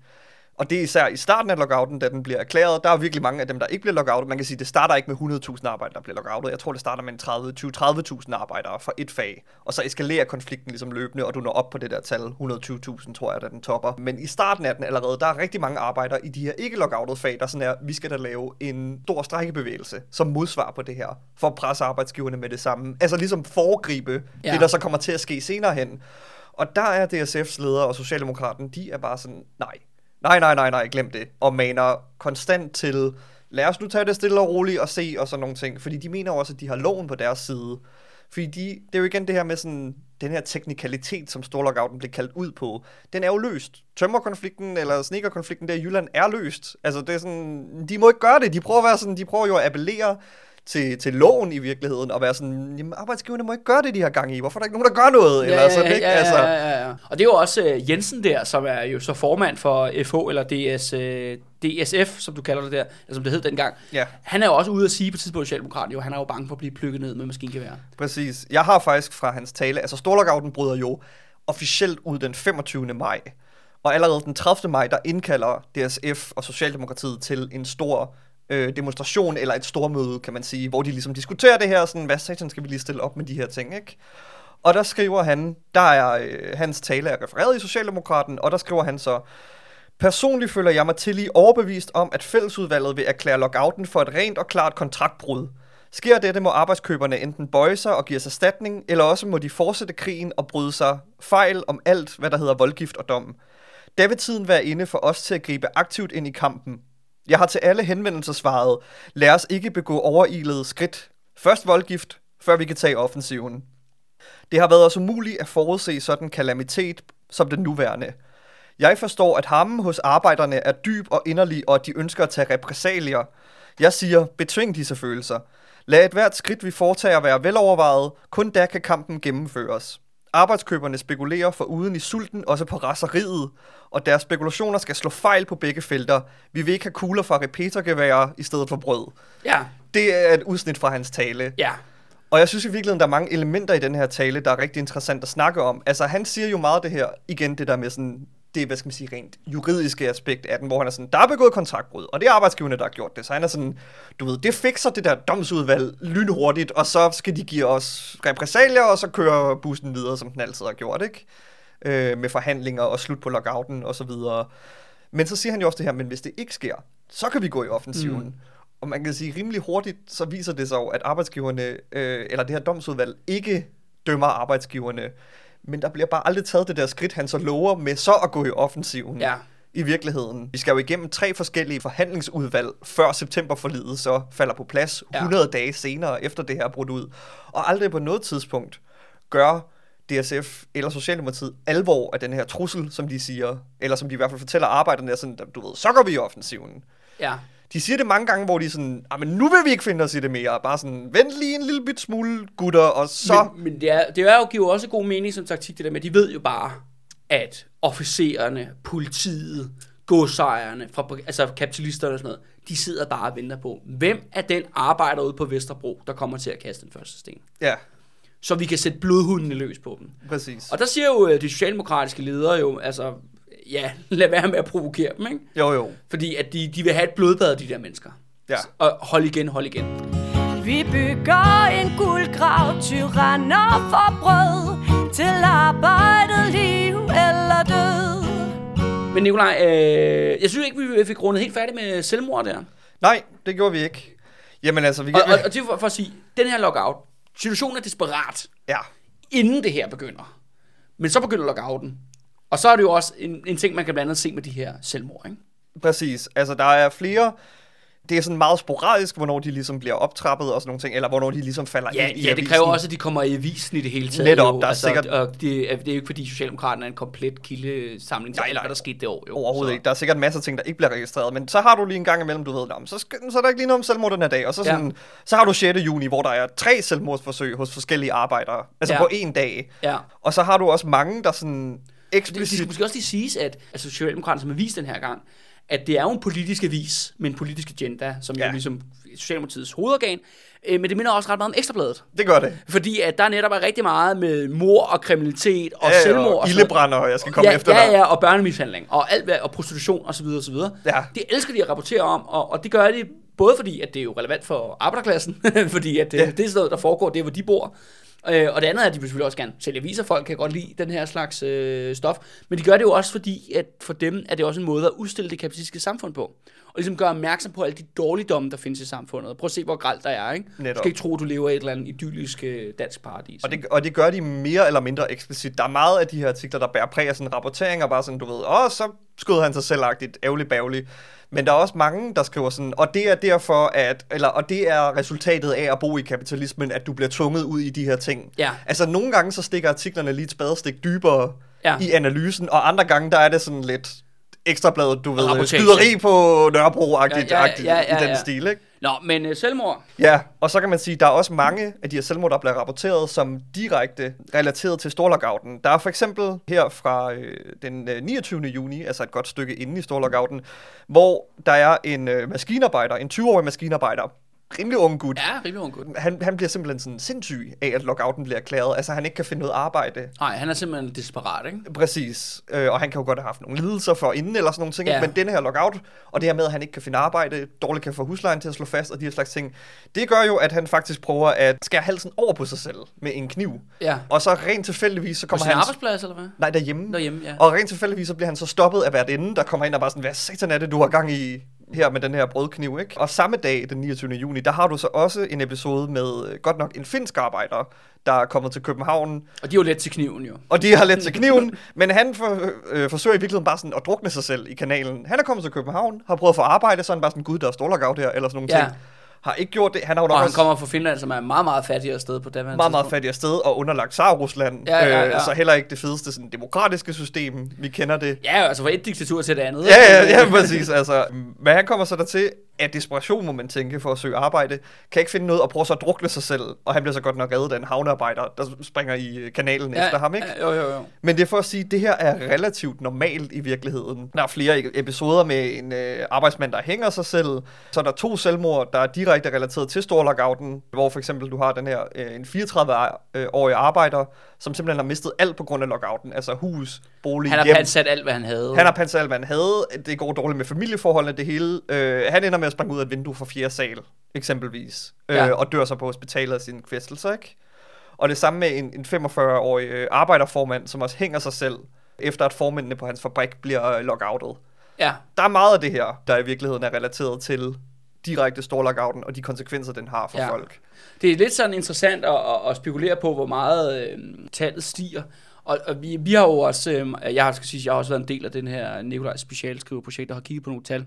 Og det er især i starten af lockouten, da den bliver erklæret. Der er virkelig mange af dem, der ikke bliver lockoutet. Man kan sige, det starter ikke med 100.000 arbejdere, der bliver lockoutet. Jeg tror, det starter med en 30 20-30.000 arbejdere for et fag. Og så eskalerer konflikten ligesom løbende, og du når op på det der tal. 120.000, tror jeg, da den topper. Men i starten af den allerede, der er rigtig mange arbejdere i de her ikke lockoutede fag, der sådan er, vi skal da lave en stor strækkebevægelse som modsvar på det her, for at presse arbejdsgiverne med det samme. Altså ligesom foregribe ja. Det, der så kommer til at ske senere hen. Og der er DSF's ledere og Socialdemokraten, de er bare sådan, nej, nej, nej, nej, nej, glem det. Og maner konstant til, lad os nu tage det stille og roligt og se og sådan nogle ting. Fordi de mener også, at de har loven på deres side. Fordi de, det er jo igen det her med sådan, den her teknikalitet, som Storlockouten blev kaldt ud på, den er jo løst. Tømmerkonflikten eller sneakerkonflikten der i Jylland er løst. Altså det er sådan, de må ikke gøre det. De prøver at være sådan, de prøver jo at appellere til, til loven i virkeligheden, og være sådan, jamen arbejdsgiverne må ikke gøre det, de har gang i. Hvorfor er der ikke nogen, der gør noget? Eller sådan, ikke? ja, altså, ja, ja, ja. Og det er jo også uh, Jensen der, som er jo så formand for FH, eller DS, uh, DSF, som du kalder det der, eller som det hed dengang. Ja. Han er jo også ude at sige på tidspunkt, Socialdemokrat, jo, han er jo bange for at blive plukket ned med maskingevær. Præcis. Jeg har faktisk fra hans tale, altså Storlockouten bryder jo officielt ud den 25. maj. Og allerede den 30. maj, der indkalder DSF og Socialdemokratiet til en stor øh, demonstration, eller et stormøde, kan man sige, hvor de ligesom diskuterer det her, sådan, hvad satan skal vi lige stille op med de her ting, ikke? Og der skriver han, der er øh, hans tale er refereret i Socialdemokraten, og der skriver han så, Personligt føler jeg mig til i overbevist om, at fællesudvalget vil erklære lockouten for et rent og klart kontraktbrud. Sker dette, må arbejdskøberne enten bøje sig og give sig erstatning, eller også må de fortsætte krigen og bryde sig fejl om alt, hvad der hedder voldgift og dom. Der vil tiden være inde for os til at gribe aktivt ind i kampen. Jeg har til alle henvendelser svaret, lad os ikke begå overilede skridt. Først voldgift, før vi kan tage offensiven. Det har været os umuligt at forudse sådan en kalamitet som den nuværende. Jeg forstår, at hammen hos arbejderne er dyb og inderlig, og at de ønsker at tage repressalier. Jeg siger, betving disse følelser. Lad et hvert skridt, vi foretager, være velovervejet. Kun da kan kampen gennemføres. Arbejdskøberne spekulerer for uden i sulten også på raseriet, og deres spekulationer skal slå fejl på begge felter. Vi vil ikke have kugler fra repetergeværer i stedet for brød. Ja, Det er et udsnit fra hans tale. ja. Og jeg synes i virkeligheden, der er mange elementer i den her tale, der er rigtig interessant at snakke om. Altså, han siger jo meget det her, igen det der med sådan, det, hvad skal man sige, rent juridiske aspekt af den, hvor han er sådan, der er begået kontraktbrud, og det er arbejdsgiverne, der har gjort det. Så han er sådan, du ved, det fikser det der domsudvalg lynhurtigt, og så skal de give os repressalier, og så kører bussen videre, som den altid har gjort, ikke? Øh, med forhandlinger og slut på lockouten og så videre. Men så siger han jo også det her, men hvis det ikke sker, så kan vi gå i offensiven. Mm. Og man kan sige, rimelig hurtigt, så viser det sig jo, at arbejdsgiverne, øh, eller det her domsudvalg, ikke dømmer arbejdsgiverne. Men der bliver bare aldrig taget det der skridt, han så lover med så at gå i offensiven. Ja. I virkeligheden. Vi skal jo igennem tre forskellige forhandlingsudvalg, før septemberforlidet så falder på plads, Ja. 100 dage senere efter det her er brudt ud. Og aldrig på noget tidspunkt gør DSF eller Socialdemokratiet alvor af den her trussel, som de siger, eller som de i hvert fald fortæller arbejderne, er sådan, du ved, så går vi i offensiven. Ja. De siger det mange gange, hvor de sådan, ah, men nu vil vi ikke finde os i det mere. Bare sådan, vent lige en lille bit smule, gutter, og så... Men, men det, er, det er jo giver også god mening som taktik, det der med, de ved jo bare, at officererne, politiet, godsejerne, fra, altså kapitalisterne og sådan noget, de sidder bare og venter på, hvem er den arbejder ude på Vesterbro, der kommer til at kaste den første sten. Ja, Så vi kan sætte blodhundene løs på dem. præcis. Og der siger jo øh, de socialdemokratiske ledere jo, altså, ja, lad være med at provokere dem, ikke? Jo, jo. Fordi at de, de vil have et blodbad, de der mennesker. Ja. Og hold igen, hold igen. Vi bygger en guldgrav, tyranner for brød, til arbejdet, liv eller død. Men Nikolaj, øh, jeg synes ikke, vi fik rundet helt færdigt med selvmord der. Nej, det gjorde vi ikke. Jamen altså, vi kan... Og, og, og det er for, for at sige, den her lockout, situationen er desperat, Ja, inden det her begynder. Men så begynder lockouten. Og så er det jo også en, en ting, man kan blandt andet se med de her selvmord, ikke? præcis. Altså, der er flere... Det er sådan meget sporadisk, hvornår de ligesom bliver optrappet og sådan nogle ting, eller hvornår de ligesom falder Ja, ind i ja det kræver også, at de kommer i avisen i det hele taget. Netop, jo. der er altså, sikkert- Og det, er, det er jo ikke, fordi Socialdemokraterne er en komplet kildesamling til Nej, alt, hvad der skete det år. Jo. Overhovedet så. ikke. Der er sikkert masser af ting, der ikke bliver registreret, men så har du lige en gang imellem, du ved, "Nå, men så, skal, så er der ikke lige noget om selvmord den her dag, og så, Ja. sådan, så har du 6. juni, hvor der er tre selvmordsforsøg hos forskellige arbejdere, altså Ja. på en dag. Ja. Og så har du også mange, der sådan Det, det eksplicit... skal måske også lige siges, at altså, Socialdemokraterne, som har vist den her gang, at det er jo en politisk avis med en politisk agenda, som ja. Jo ligesom Socialdemokratiets hovedorgan, øh, men det minder også ret meget om Ekstrabladet. Det gør det. Fordi at der netop er rigtig meget med mor og kriminalitet og Ja, selvmord. og og ildebrænder, og jeg skal komme ja, efter ja, dig. ja, og børnemishandling, og alt og prostitution og så videre, og så videre. Ja. Det elsker de at rapportere om, og, og det gør de både fordi, at det er jo relevant for arbejderklassen, fordi at det, Ja. ja. det er sådan noget, der foregår, det er, hvor de bor. Øh, og det andet er, at de vil selvfølgelig også gerne sælge aviser. Folk kan godt lide den her slags øh, stof. Men de gør det jo også, fordi at for dem er det også en måde at udstille det kapitalistiske samfund på. Og ligesom gøre opmærksom på alle de dårligdomme, der findes i samfundet. Prøv at se, hvor gralt der er, ikke? Du Netop. skal ikke tro, du lever i et eller andet idyllisk øh, dansk paradis. Og det, og det gør de mere eller mindre eksplicit. Der er meget af de her artikler, der bærer præg af sådan rapporteringer, bare sådan, du ved, åh, så skød han sig selvagtigt, ærgerligt bævligt. Men der er også mange, der skriver sådan, og det er derfor, at, eller, og det er resultatet af at bo i kapitalismen, at du bliver tvunget ud i de her ting. Ja. Altså, nogle gange så stikker artiklerne lige et spadestik dybere Ja. i analysen, og andre gange, der er det sådan lidt ekstrabladet, du ved, skyderi på Nørrebro-agtigt Ja, ja, agtigt ja, ja, i den ja. stil, ikke? Nå, men øh, selvmord. Ja, og så kan man sige, der er også mange af de her selvmord, der bliver rapporteret som direkte relateret til storlockouten. Der er for eksempel her fra øh, den øh, 29. juni, altså et godt stykke inden i storlockouten, hvor der er en øh, maskinarbejder, en 20-årig maskinarbejder, rimelig ung gut. Ja, rimelig ung gut. Han, han bliver simpelthen sådan sindssyg af, at lockouten bliver erklæret. Altså, han ikke kan finde noget arbejde. Nej, han er simpelthen desperat, ikke? Præcis. Øh, og han kan jo godt have haft nogle lidelser for inden eller sådan nogle ting. Ja. Men den her lockout, og det her med, at han ikke kan finde arbejde, dårligt kan få huslejen til at slå fast, og de her slags ting, det gør jo, at han faktisk prøver at skære halsen over på sig selv med en kniv. Ja. Og så rent tilfældigvis, så På kommer han... arbejdsplads, eller hvad? Nej, derhjemme. Derhjemme, ja. Og rent tilfældigvis, så bliver han så stoppet af hvert ende, der kommer ind og bare sådan, hvad satan er det, du har gang i her med den her brødkniv, ikke? Og samme dag, den 29. juni, der har du så også en episode med øh, godt nok en finsk arbejder, der er kommet til København, Og de er jo let til kniven, jo. og de har let til kniven, men han for, øh, forsøger i virkeligheden bare sådan at drukne sig selv i kanalen. Han er kommet til København, har prøvet at få arbejde, så han bare sådan, gud, der er storlockout her, eller sådan nogle Ja. ting. Har ikke gjort det. Han har jo nok Og han også kommer fra Finland, som er meget, meget fattigere sted på det meget, meget fattigere sted og underlagt Tsar-Rusland. Ja, ja, ja. Øh, så heller ikke det fedeste sådan, demokratiske system, vi kender det. Ja, altså fra et diktatur til det andet. Ja, ja, ja, præcis. Altså, men han kommer så dertil, at desperation, må man tænke, for at søge arbejde, kan ikke finde noget og prøver så at drukne sig selv, og han bliver så godt nok reddet af en havnearbejder, der springer i øh, kanalen ja, efter ham, ikke? Ja, jo, jo, jo. Men det er for at sige, at det her er relativt normalt i virkeligheden. Der er flere e- episoder med en øh, arbejdsmand, der hænger sig selv. Så er der to selvmord, der er direkte relateret til storlockouten, hvor for eksempel du har den her øh, en 34-årig arbejder, som simpelthen har mistet alt på grund af lockouten. Altså hus, bolig, Han har hjem. pansat alt, hvad han havde. Han har pansat alt, hvad han havde. Det går dårligt med familieforholdene, det hele. Øh, han ender med at springe ud af et vindue fra fjerde sal, eksempelvis. Øh, Ja. Og dør så på hospitalet af sin kvæstelse, ikke? Og det samme med en, en 45-årig øh, arbejderformand, som også hænger sig selv, efter at formændene på hans fabrik bliver øh, lockoutet. Ja, Der er meget af det her, der i virkeligheden er relateret til direkte storlockouten og de konsekvenser, den har for Ja. folk. det er lidt sådan interessant at, at, at spekulere på, hvor meget øh, tallet stiger. Og, og vi, vi har jo også, øh, jeg skal sige, jeg har også været en del af den her Nikolaj specialskriverprojekt, og har kigget på nogle tal.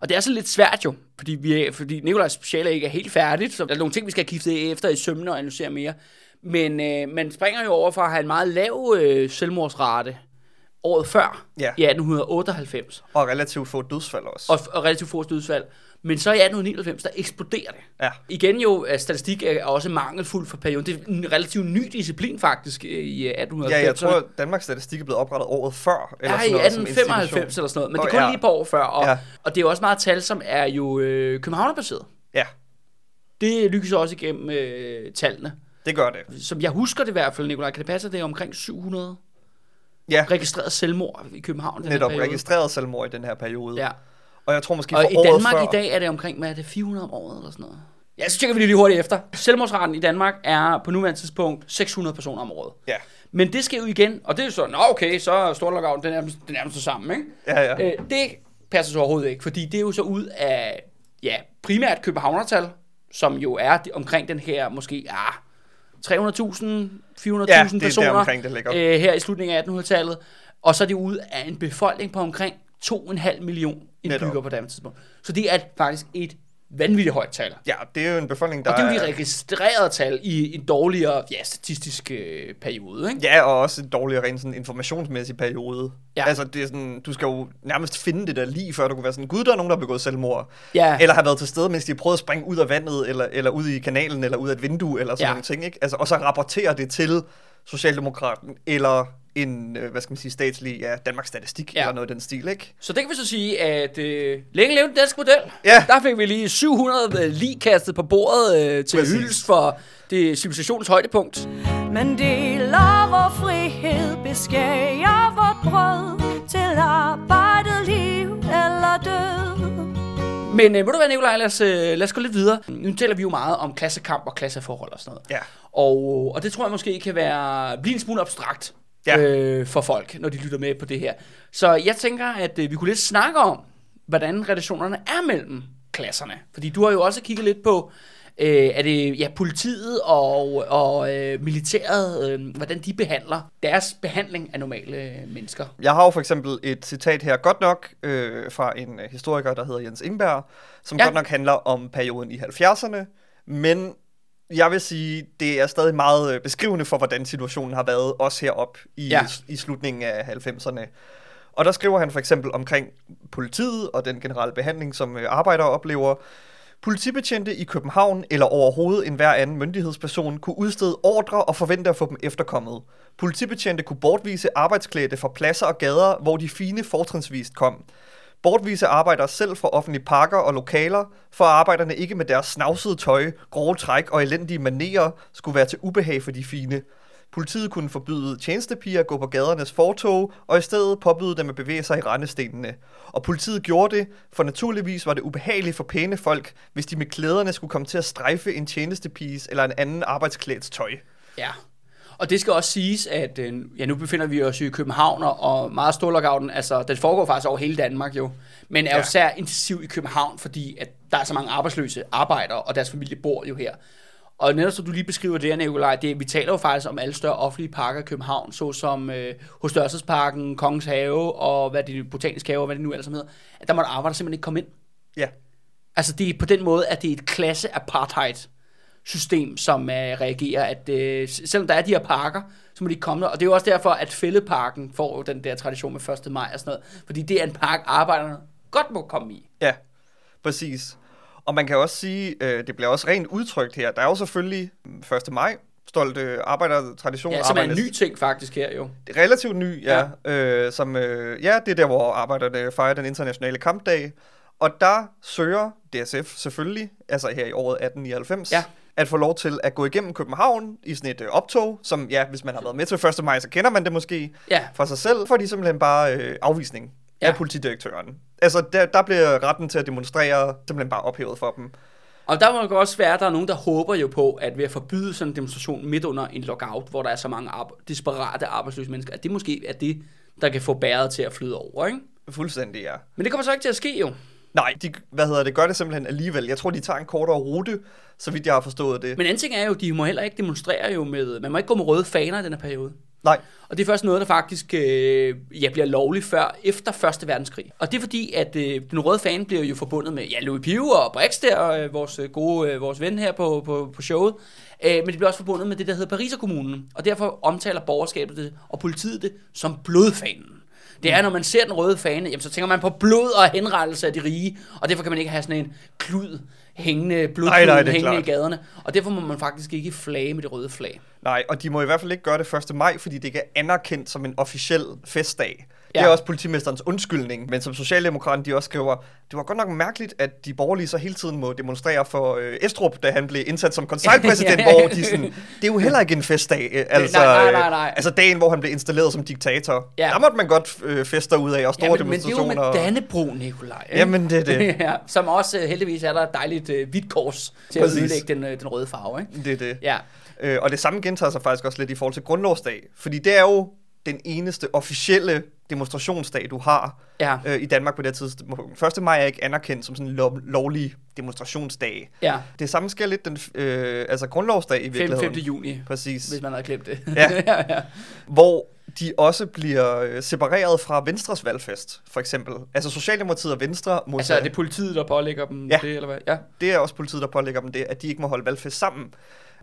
Og det er så lidt svært jo, fordi, vi er, fordi Nikolajs speciale ikke er helt færdigt, så der er nogle ting, vi skal have kigget efter i sømne og analysere mere. Men øh, man springer jo over fra at have en meget lav øh, selvmordsrate året før, Ja. i 1898, Og relativt få dødsfald også. og, og relativt få dødsfald. Men så i 1899, der eksploderer det. ja. Igen jo, at statistik er også mangelfuld for perioden. Det er en relativt ny disciplin faktisk øh, i øh, 1890'erne. ja, jeg tror, at Danmarks Statistik er blevet oprettet året før. Ja, i sådan noget som 1895 institution. eller sådan noget, men det er kun ja. lige et par år før. Og, Ja. og det er jo også meget tal, som er jo øh, københavnerbaseret. Ja, Det lykkes også igennem øh, tallene. det gør det. Som jeg husker det i hvert fald, Nicolaj, kan det passe, at det er omkring 700 Ja, registreret selvmord i København? den netop registreret selvmord i den her periode. Ja. Og jeg tror måske Og for i Danmark før... i dag er det omkring, hvad er det, 400 om året eller sådan noget? Ja, så tjekker vi lige hurtigt efter. Selvmordsraten i Danmark er på nuværende tidspunkt 600 personer om året. Ja, Men det sker jo igen, og det er jo så, nå okay, så er Storlockout, den er nærmest, den er nærmest det samme, ikke? ja, ja. Øh, det passer så overhovedet ikke, fordi det er jo så ud af, ja, primært københavnertal, som jo er omkring den her, måske, ah, 300.000, 400.000 Ja, det er personer det øh, her i slutningen af 1800-tallet, og så er det ud af en befolkning på omkring 2,5 million indbygger Netop. på det tidspunkt. Så det er faktisk et vanvittigt højt tal. Ja, det er jo en befolkning, der Og det er jo de registrerede tal i en dårligere ja, statistisk øh, periode, ikke? Ja, og også en dårligere rent sådan informationsmæssig periode. Ja. Altså, det er sådan, du skal jo nærmest finde det der lige, før du kan være sådan, gud, der er nogen, der har begået selvmord. Ja. Eller har været til stede, mens de har prøvet at springe ud af vandet, eller, eller ud i kanalen, eller ud af et vindue, eller sådan ja. nogle ting, ikke? Altså, og så rapportere det til Socialdemokraten, eller en, øh, hvad skal man sige, statslig, ja, Danmarks Statistik, Ja. eller noget i den stil, ikke? Så det kan vi så sige, at øh, længe leve den danske model. Ja. Der fik vi lige 700 øh, lige kastet på bordet øh, til hyldest for det civilisationens højdepunkt. Men deler vor frihed, beskærer vort brød til arbejdet, liv eller død. Men øh, må du være, Nicolaj, lad os, øh, lad os gå lidt videre. Nu taler vi jo meget om klassekamp og klasseforhold og sådan noget. Ja. Og, og det tror jeg måske kan være, blive en smule abstrakt Ja. øh, for folk, når de lytter med på det her. Så jeg tænker, at øh, vi kunne lidt snakke om, hvordan relationerne er mellem klasserne. Fordi du har jo også kigget lidt på, øh, er det ja, politiet og, og øh, militæret, øh, hvordan de behandler deres behandling af normale øh, mennesker. Jeg har jo for eksempel et citat her, godt nok, øh, fra en øh, historiker, der hedder Jens Ingberg, som Ja. godt nok handler om perioden i 70'erne, men jeg vil sige, det er stadig meget øh, beskrivende for, hvordan situationen har været, også herop i, Ja. i slutningen af 90'erne. Og der skriver han for eksempel omkring politiet og den generelle behandling, som arbejdere oplever. Politibetjente i København eller overhovedet en hver anden myndighedsperson kunne udstede ordre og forvente at få dem efterkommet. Politibetjente kunne bortvise arbejdsklædte fra pladser og gader, hvor de fine fortrinsvist kom. Bortvise arbejdere selv fra offentlige parker og lokaler, for arbejderne ikke med deres snavsede tøj, grove træk og elendige manerer skulle være til ubehag for de fine. Politiet kunne forbyde tjenestepiger at gå på gadernes fortog, og i stedet påbyde dem at bevæge sig i rendestenene. Og politiet gjorde det, for naturligvis var det ubehageligt for pæne folk, hvis de med klæderne skulle komme til at strejfe en tjenestepiges eller en anden arbejdsklæds tøj. Ja. Og det skal også siges, at øh, ja, nu befinder vi os jo i København, og- meget storlockouten, altså den foregår faktisk over hele Danmark jo, men er jo Ja. sær intensiv i København, fordi at der er så mange arbejdsløse arbejdere, og deres familie bor jo her. Og netop som du lige beskriver det her, Nicolaj, det, vi taler jo faktisk om alle større offentlige parker i København, såsom øh, hos Dørselsparken, Kongens Have, og hvad det er, Botanisk Have, og hvad det nu ellers hedder, at der måtte arbejde simpelthen ikke komme ind. Ja, Altså det er på den måde, at det er et klasse-apartheid system, som uh, reagerer, at uh, selvom der er de her parker, så må de komme der. Og det er jo også derfor, at Fældeparken får jo den der tradition med 1. maj og sådan noget. Fordi det er en park, arbejderne godt må komme i. Ja, præcis. Og man kan også sige, øh, det bliver også rent udtrykt her. Der er jo selvfølgelig 1. maj, stolt øh, arbejdertradition. Ja, som er en ny ting faktisk her jo. Det er relativt ny, ja. ja. Øh, som, øh, ja, det er der, hvor arbejderne fejrer den internationale kampdag. Og der søger DSF selvfølgelig, altså her i året 1899, Ja. at få lov til at gå igennem København i sådan et øh, optog, som, ja, hvis man har været med til 1. maj, så kender man det måske Ja. fra sig selv, for de simpelthen bare øh, afvisning ja. Af politidirektøren. Altså, der, der bliver retten til at demonstrere simpelthen bare ophævet for dem. Og der må det også være, at der er nogen, der håber jo på, at ved at forbyde sådan en demonstration midt under en lockout, hvor der er så mange arbe- desperate arbejdsløse mennesker, at det måske er det, der kan få bæret til at flyde over, ikke? Fuldstændig, ja. Men det kommer så ikke til at ske jo. Nej, de, hvad hedder det, gør det simpelthen alligevel. Jeg tror, de tager en kortere rute, så vidt jeg har forstået det. Men anden ting er jo, de må heller ikke demonstrere jo med, man må ikke gå med røde faner i den her periode. Nej, Og det er først noget, der faktisk øh, ja, bliver lovligt før, efter 1. verdenskrig. Og det er fordi, at øh, den røde fan bliver jo forbundet med ja, Louis Pio og Brix der, øh, vores øh, gode øh, vores ven her på, på, på showet. Øh, men det bliver også forbundet med det, der hedder Pariserkommunen. Og derfor omtaler borgerskabet det, og politiet det som blodfanen. Det er, når man ser den røde fane, jamen, så tænker man på blod og henrettelse af de rige, og derfor kan man ikke have sådan en klud hængende, Nej, blodklud nej, er hængende klart. i gaderne. Og derfor må man faktisk ikke flage med det røde flag. nej, og de må i hvert fald ikke gøre det 1. maj, fordi det ikke er anerkendt som en officiel festdag. Det Ja. er også politimesterens undskyldning, men som Socialdemokraterne de også skriver, det var godt nok mærkeligt, at de borgerlige så hele tiden må demonstrere for øh, Estrup, da han blev indsat som konseljpræsident, Ja. hvor de sådan, det er jo heller ikke en festdag. øh, Altså, nej, øh, nej, nej. altså dagen, hvor han blev installeret som diktator. Ja. Der måtte man godt øh, feste ud af, og store Ja, men, men det er jo demonstrationer. med Dannebro, Nikolaj. ikke? Jamen, det er det. ja, som også øh, heldigvis er der et dejligt øh, hvidt kors til Præcis. at ødelægge den, øh, den røde farve. Ikke? Det er det. Ja. Øh, og det samme gentager sig faktisk også lidt i forhold til grundlovsdag. Fordi det er jo den eneste officielle demonstrationsdag, du har Ja. øh, i Danmark på det her tidspunkt. 1. maj er ikke anerkendt som sådan en lov, lovlig demonstrationsdag. Ja, Det samme sker lidt den øh, altså grundlovsdag i 5. virkeligheden. 5. juni, Præcis. hvis man havde glemt det. Ja. ja, ja. Hvor de også bliver øh, separeret fra Venstres valgfest, for eksempel. Altså Socialdemokratiet og Venstre, må Altså er det politiet, der pålægger dem Ja. det, eller hvad? Ja. det er også politiet, der pålægger dem det, at de ikke må holde valgfest sammen.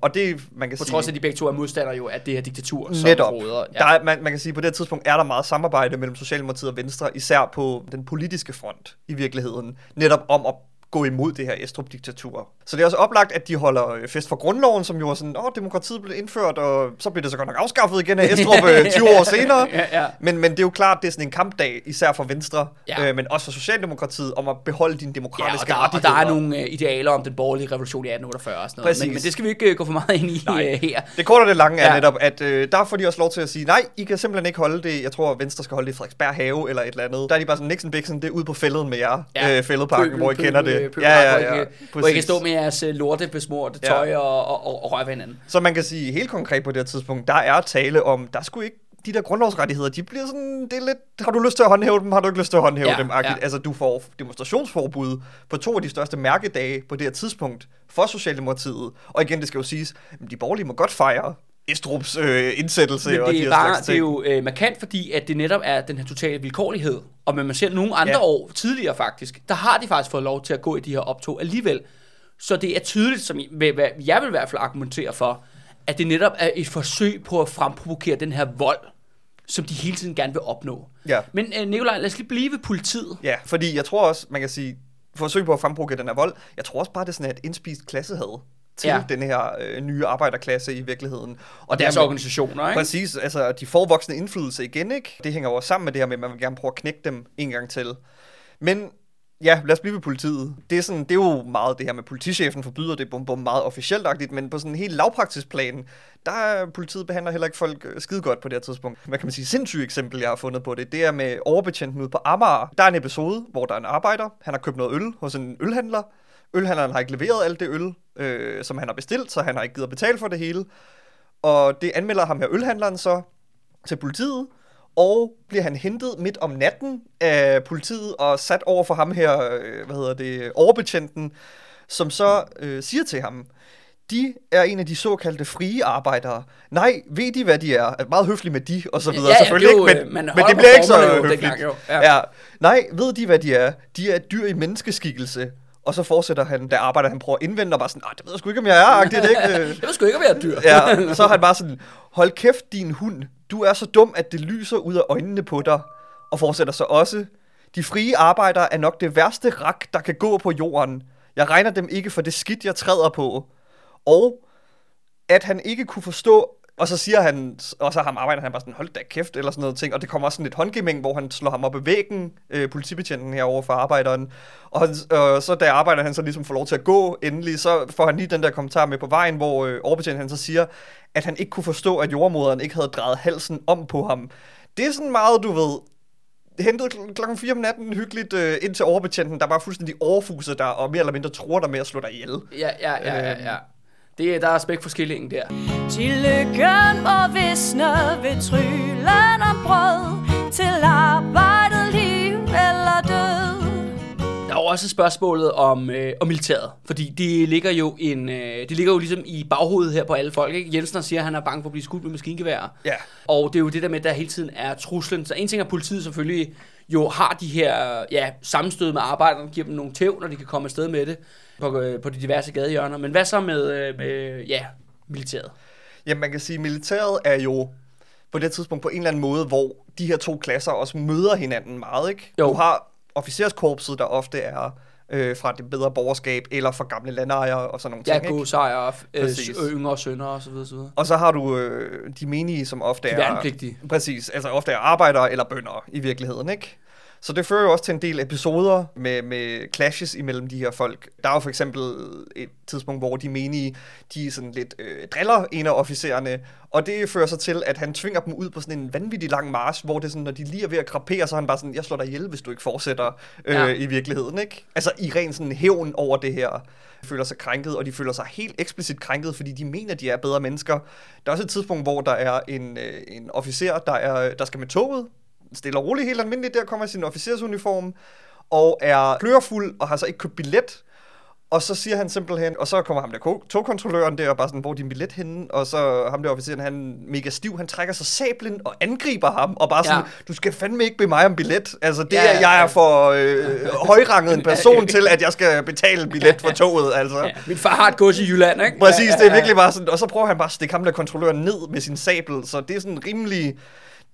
Og det, man kan På sige... trods af, at de begge to er modstandere jo af det her diktatur, som Netop. råder. Ja. Der er, man, man kan sige, at på det her tidspunkt er der meget samarbejde mellem Socialdemokratiet og Venstre, især på den politiske front i virkeligheden, netop om at gå imod det her Estrup-diktatur. Så det er også oplagt, at de holder øh, fest for grundloven, som jo er sådan, åh, demokratiet blev indført, og så blev det så godt nok afskaffet igen af Estrup øh, 20 år senere. Ja, ja. Men, men det er jo klart, det er sådan en kampdag, især for Venstre, Ja. øh, men også for Socialdemokratiet, om at beholde dine Ja, demokratiske og der, og der er nogle øh, idealer om den borgerlige revolution i 1848 og sådan noget. Præcis. Men, men det skal vi ikke øh, gå for meget ind i Nej. øh, her. Det korte og det lange er Ja. netop, at øh, der får de også lov til at sige, nej, I kan simpelthen ikke holde det, jeg tror, Venstre skal holde det i Frederiksberg Have eller et eller andet. Der er de bare sådan, Nixon Bixen, det er ude på fælden med jer, ja. Ja. øh, fældeparken, hvor I kender det. Pøbel, ja, ja, hvor I ja, kan- Hvor I kan præcis. stå med jeres øh, lortebesmurte Ja. tøj og, og, og, og røre ved hinanden. Så man kan sige, helt konkret på det her tidspunkt, der er tale om, der skulle ikke de der grundlovsrettigheder, de bliver sådan, det er lidt, har du lyst til at håndhæve dem, har du ikke lyst til at håndhæve Ja, dem? ja. Altså, du får demonstrationsforbud på to af de største mærkedage på det her tidspunkt for Socialdemokratiet. Og igen, det skal jo siges, de borgerlige må godt fejre Estrups øh, indsættelse Men og de det er, bare, det er jo øh, markant, fordi at det netop er den her totale vilkårlighed. Og man ser nogle andre Ja. år tidligere faktisk, der har de faktisk fået lov til at gå i de her optog alligevel. Så det er tydeligt, som hvad jeg vil i hvert fald argumentere for, at det netop er et forsøg på at fremprovokere den her vold, som de hele tiden gerne vil opnå. Ja. Men øh, Nikolaj, lad os lige blive ved politiet. Ja, fordi jeg tror også, man kan sige, forsøg på at frembruge den her vold, jeg tror også bare, det er sådan et indspist klassehad til ja. Den her øh, nye arbejderklasse i virkeligheden. Og deres organisationer, ikke? Præcis, altså de får voksne indflydelse igen, ikke? Det hænger jo også sammen med det her med, at man vil gerne prøve at knække dem en gang til. Men ja, lad os blive ved politiet. Det er, sådan, det er jo meget det her med, politichefen forbyder det bum, bum, meget officielt men på sådan en helt lavpraktisk plan, der er politiet behandler heller ikke folk øh, skide godt på det her tidspunkt. Hvad kan man sige? Sindssygt eksempel, jeg har fundet på det, det er med overbetjenten ude på Amager. Der er en episode, hvor der er en arbejder, han har købt noget øl hos en ølhandler. Ølhandleren har ikke leveret alt det øl, øh, som han har bestilt, så han har ikke givet at betale for det hele. Og det anmelder ham her ølhandleren så til politiet, og bliver han hentet midt om natten af politiet og sat over for ham her, øh, hvad hedder det, overbetjenten, som så øh, siger til ham, de er en af de såkaldte frie arbejdere. Nej, ved de, hvad de er? Er meget høflig med de, og så videre. Ja, ja, Selvfølgelig det jo, ikke, øh, men, man men holder det bliver ikke så jo høfligt. dengang, jo. Ja. Ja. Nej, ved de, hvad de er? De er dyr i menneskeskikkelse. Og så fortsætter han, der arbejder han prøver at indvende, og bare sådan, det ved jeg sgu ikke, om jeg er, agtigt, ikke? Jeg ved sgu ikke, om jeg er dyr. ja, så er han bare sådan, hold kæft din hund, du er så dum, at det lyser ud af øjnene på dig. Og fortsætter så også, de frie arbejdere er nok det værste rak, der kan gå på jorden. Jeg regner dem ikke for det skidt, jeg træder på. Og at han ikke kunne forstå, og så siger han, og så ham arbejder han bare sådan, hold da kæft, eller sådan noget ting, og det kommer også sådan et håndgemæng, hvor han slår ham op i væggen, øh, politibetjenten herovre for arbejderen, og, han, øh, så da arbejder han så ligesom får lov til at gå endelig, så får han lige den der kommentar med på vejen, hvor øh, overbetjenten han så siger, at han ikke kunne forstå, at jordmoderen ikke havde drejet halsen om på ham. Det er sådan meget, du ved, hentet kl- klokken 4 om natten hyggeligt øh, ind til overbetjenten, der bare fuldstændig overfuset der, og mere eller mindre tror dig med at slå dig ihjel. Ja, ja, ja, ja. ja. Det, er- der er spæk for skillingen der. Til lykken må visne ved tryllen om brød Til arbejdet, liv eller død Der er jo også spørgsmålet om, øh, om militæret, fordi det ligger jo en, øh, det ligger jo ligesom i baghovedet her på alle folk. Ikke? Jensen siger, at han er bange for at blive skudt med maskingevær. Ja. Og det er jo det der med, at der hele tiden er truslen. Så en ting er, at politiet selvfølgelig jo har de her ja, sammenstød med arbejderne, giver dem nogle tæv, når de kan komme afsted med det på, øh, på de diverse gadehjørner. Men hvad så med, øh, med ja, militæret? Jamen, man kan sige, at militæret er jo på det tidspunkt på en eller anden måde, hvor de her to klasser også møder hinanden meget, ikke? Jo. Du har officerskorpset, der ofte er øh, fra det bedre borgerskab, eller fra gamle landejere og sådan nogle Ja, ting, ikke? godsejere, øh, Præcis. s- yngre sønner og så videre, så videre. Og så har du øh, de menige, som ofte De er... værnepligtige. Præcis, altså ofte er arbejdere eller bønder i virkeligheden, ikke? Så det fører jo også til en del episoder med, med clashes imellem de her folk. Der er jo for eksempel et tidspunkt, hvor de menige, de sådan lidt øh, driller en af officererne, og det fører så til, at han tvinger dem ud på sådan en vanvittig lang march, hvor det er sådan, når de lige er ved at krapere, så er han bare sådan, jeg slår dig ihjel, hvis du ikke fortsætter øh, Ja. i virkeligheden, ikke? Altså i ren sådan hævn over det her De føler sig krænket, og de føler sig helt eksplicit krænket, fordi de mener, de er bedre mennesker. Der er også et tidspunkt, hvor der er en, øh, en officer, der, er, der skal med toget, stille og roligt, helt almindeligt, der kommer i sin officersuniform, og er klørfuld, og har så ikke købt billet, og så siger han simpelthen, og så kommer ham der ko- togkontrolløren der, og bare sådan, hvor er din billet henne? Og så ham der officeren, han mega stiv, han trækker sig sablen og angriber ham, og bare sådan, Ja. du skal fandme ikke bede mig om billet. Altså, det Ja, ja, ja, er, jeg er for øh, højranget en person til, at jeg skal betale billet for toget, altså. Ja, min far har et gods i Jylland, ikke? Præcis, det er virkelig bare sådan, og så prøver han bare at stikke ham der kontrolløren ned med sin sabel, så det er sådan rimelig,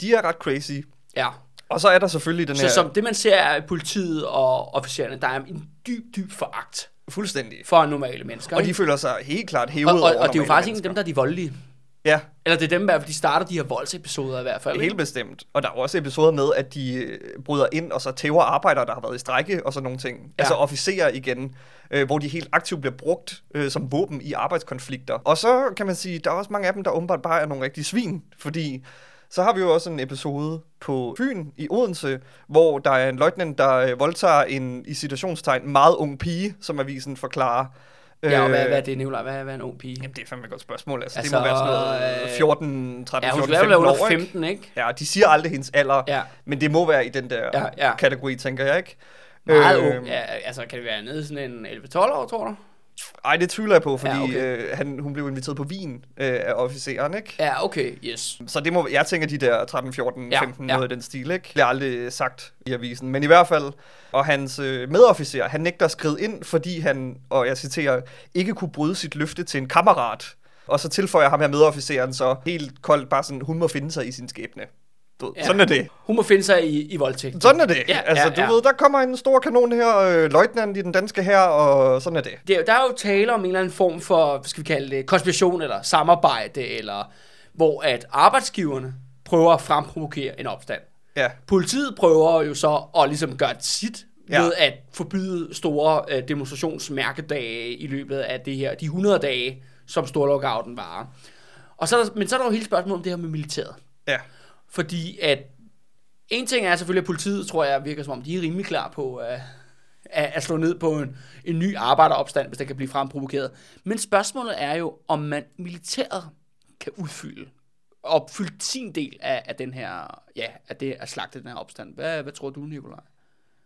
de er ret crazy. Ja. Og så er der selvfølgelig den Så her, som det, man ser af politiet og officererne, der er en dyb, dyb foragt fuldstændig. for normale mennesker. Og de ikke? føler sig helt klart hævet og, og, over og det er jo faktisk ikke mennesker. dem, der er de voldelige. Ja, Eller det er dem, de starter de her voldsepisoder i hvert fald. Helt bestemt. Og der er jo også episoder med, at de øh, bryder ind og så tæver arbejdere, der har været i strække og sådan nogle ting. Ja. Altså officerer igen, øh, hvor de helt aktivt bliver brugt øh, som våben i arbejdskonflikter. Og så kan man sige, der er også mange af dem, der åbenbart bare er nogle rigtige svin, fordi så har vi jo også en episode på Fyn i Odense, hvor der er en løjtnant, der øh, voldtager en, i situationstegn, meget ung pige, som avisen forklarer. Ja, og hvad, Øh, hvad er det, Nicolaj? Hvad, hvad er en ung pige? Jamen, det er fandme et godt spørgsmål. Altså, Altså, det må være sådan noget øh, 14, 13, Ja, hun 14, skal 15 være under år, ikke? 15, ikke? Ja, de siger aldrig hendes alder, Ja. men det må være i den der Ja, ja, kategori, tænker jeg, ikke? Meget Øh, ung. Ja, altså, kan det være nede sådan en 11-12 år, tror du? Ej, det tvivler jeg på, fordi Ja, okay. øh, han, hun blev inviteret på vin øh, af officeren, ikke? Ja, okay, yes. Så det må, jeg tænker de der 13, 14, Ja, 15, ja. noget i den stil, ikke? Det er aldrig sagt i avisen. Men i hvert fald, og hans øh, medofficer, han nægter at skride ind, fordi han, og jeg citerer, ikke kunne bryde sit løfte til en kammerat. Og så tilføjer ham her medofficeren så helt koldt bare sådan, hun må finde sig i sin skæbne. Du, Ja. Sådan er det. Hun må finde sig i, i voldtægt. Sådan er det. Ja, altså, ja, du ja. ved, der kommer en stor kanon her, øh, løjtnant i den danske her, og sådan er det. det, er- der er jo tale om en eller anden form for, hvad skal vi kalde det, konspiration eller samarbejde, eller hvor at arbejdsgiverne prøver at fremprovokere en opstand. Ja, Politiet prøver jo så at ligesom gøre sit. Ja. ved at forbyde store øh, demonstrationsmærkedage i løbet af det her, de 100 dage, som storlockouten varer. Og så er der, men så er der jo hele spørgsmålet om det her med militæret. ja. Fordi at en ting er selvfølgelig, at politiet, tror jeg, virker som om, de er rimelig klar på at, at, at slå ned på en, en ny arbejderopstand, hvis der kan blive fremprovokeret. Men spørgsmålet er jo, om man militæret kan udfylde opfylde sin del af, af den her, ja, af det at slagte den her opstand. Hvad, hvad tror du, Nikolaj?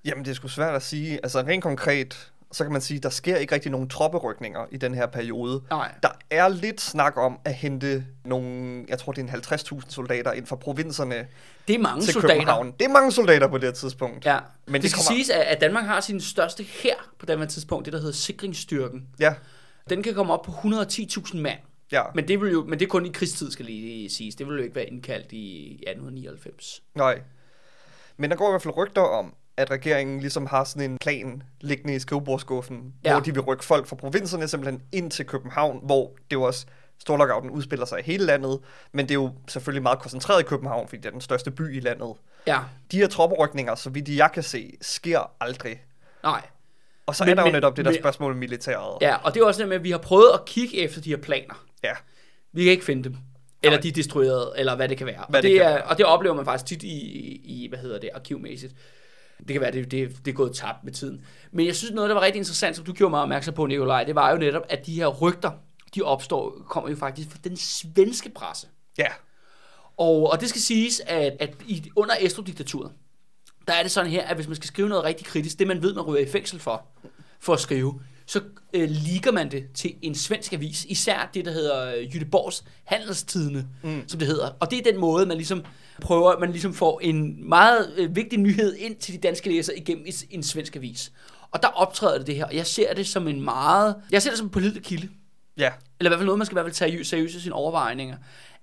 Jamen, det er sgu svært at sige. Altså, rent konkret, så kan man sige, der sker ikke rigtig nogen tropperykninger i den her periode. Nej. Der er lidt snak om at hente nogle, jeg tror det er en 50.000 soldater ind fra provinserne Det er mange til soldater. København. Det er mange soldater på det her tidspunkt. Ja. Men det, det skal kommer- siges, at, Danmark har sin største her på det tidspunkt, det der hedder sikringsstyrken. Ja, Den kan komme op på 110.000 mand. ja. Men det, vil jo, men det er kun i krigstid, skal lige siges. Det vil jo ikke være indkaldt i 1899. Nej. Men der går i hvert fald rygter om, at regeringen ligesom har sådan en plan liggende i skrivebordskuffen, Ja. hvor de vil rykke folk fra provinserne simpelthen ind til København, hvor det jo også Storlockouten udspiller sig i hele landet, men det er jo selvfølgelig meget koncentreret i København, fordi det er den største by i landet. Ja, De her tropperykninger, så vidt jeg kan se, sker aldrig. nej. Og så Men- er der jo men- netop det der men- spørgsmål om militæret. Ja, og det er også det med, at vi har prøvet at kigge efter de her planer. ja. Vi kan ikke finde dem. Eller Nej. de er destrueret, eller hvad det kan være. Hvad og, det det er, være. og det oplever man faktisk tit i, i hvad hedder det, arkivmæssigt. Det kan være, det, det, det er gået tabt med tiden. Men jeg synes, noget, der var rigtig interessant, som du gjorde mig opmærksom på, Nikolaj, det var jo netop, at de her rygter, de opstår, kommer jo faktisk fra den svenske presse. Ja. Og, og det skal siges, at, at i, under Estrup-diktaturet, der er det sådan her, at hvis man skal skrive noget rigtig kritisk, det man ved, man ryger i fængsel for, for at skrive, så øh, ligger man det til en svensk avis, især det, der hedder øh, Jytteborgs Handelstidende, mm. som det hedder. Og det er den måde, man ligesom prøver, man ligesom får en meget øh, vigtig nyhed ind til de danske læsere igennem en, en svensk avis. Og der optræder det det her, og jeg ser det som en meget, jeg ser det som en pålidelig kilde Ja. eller i hvert fald noget, man skal i hvert fald tage seriøst, i sine overvejninger,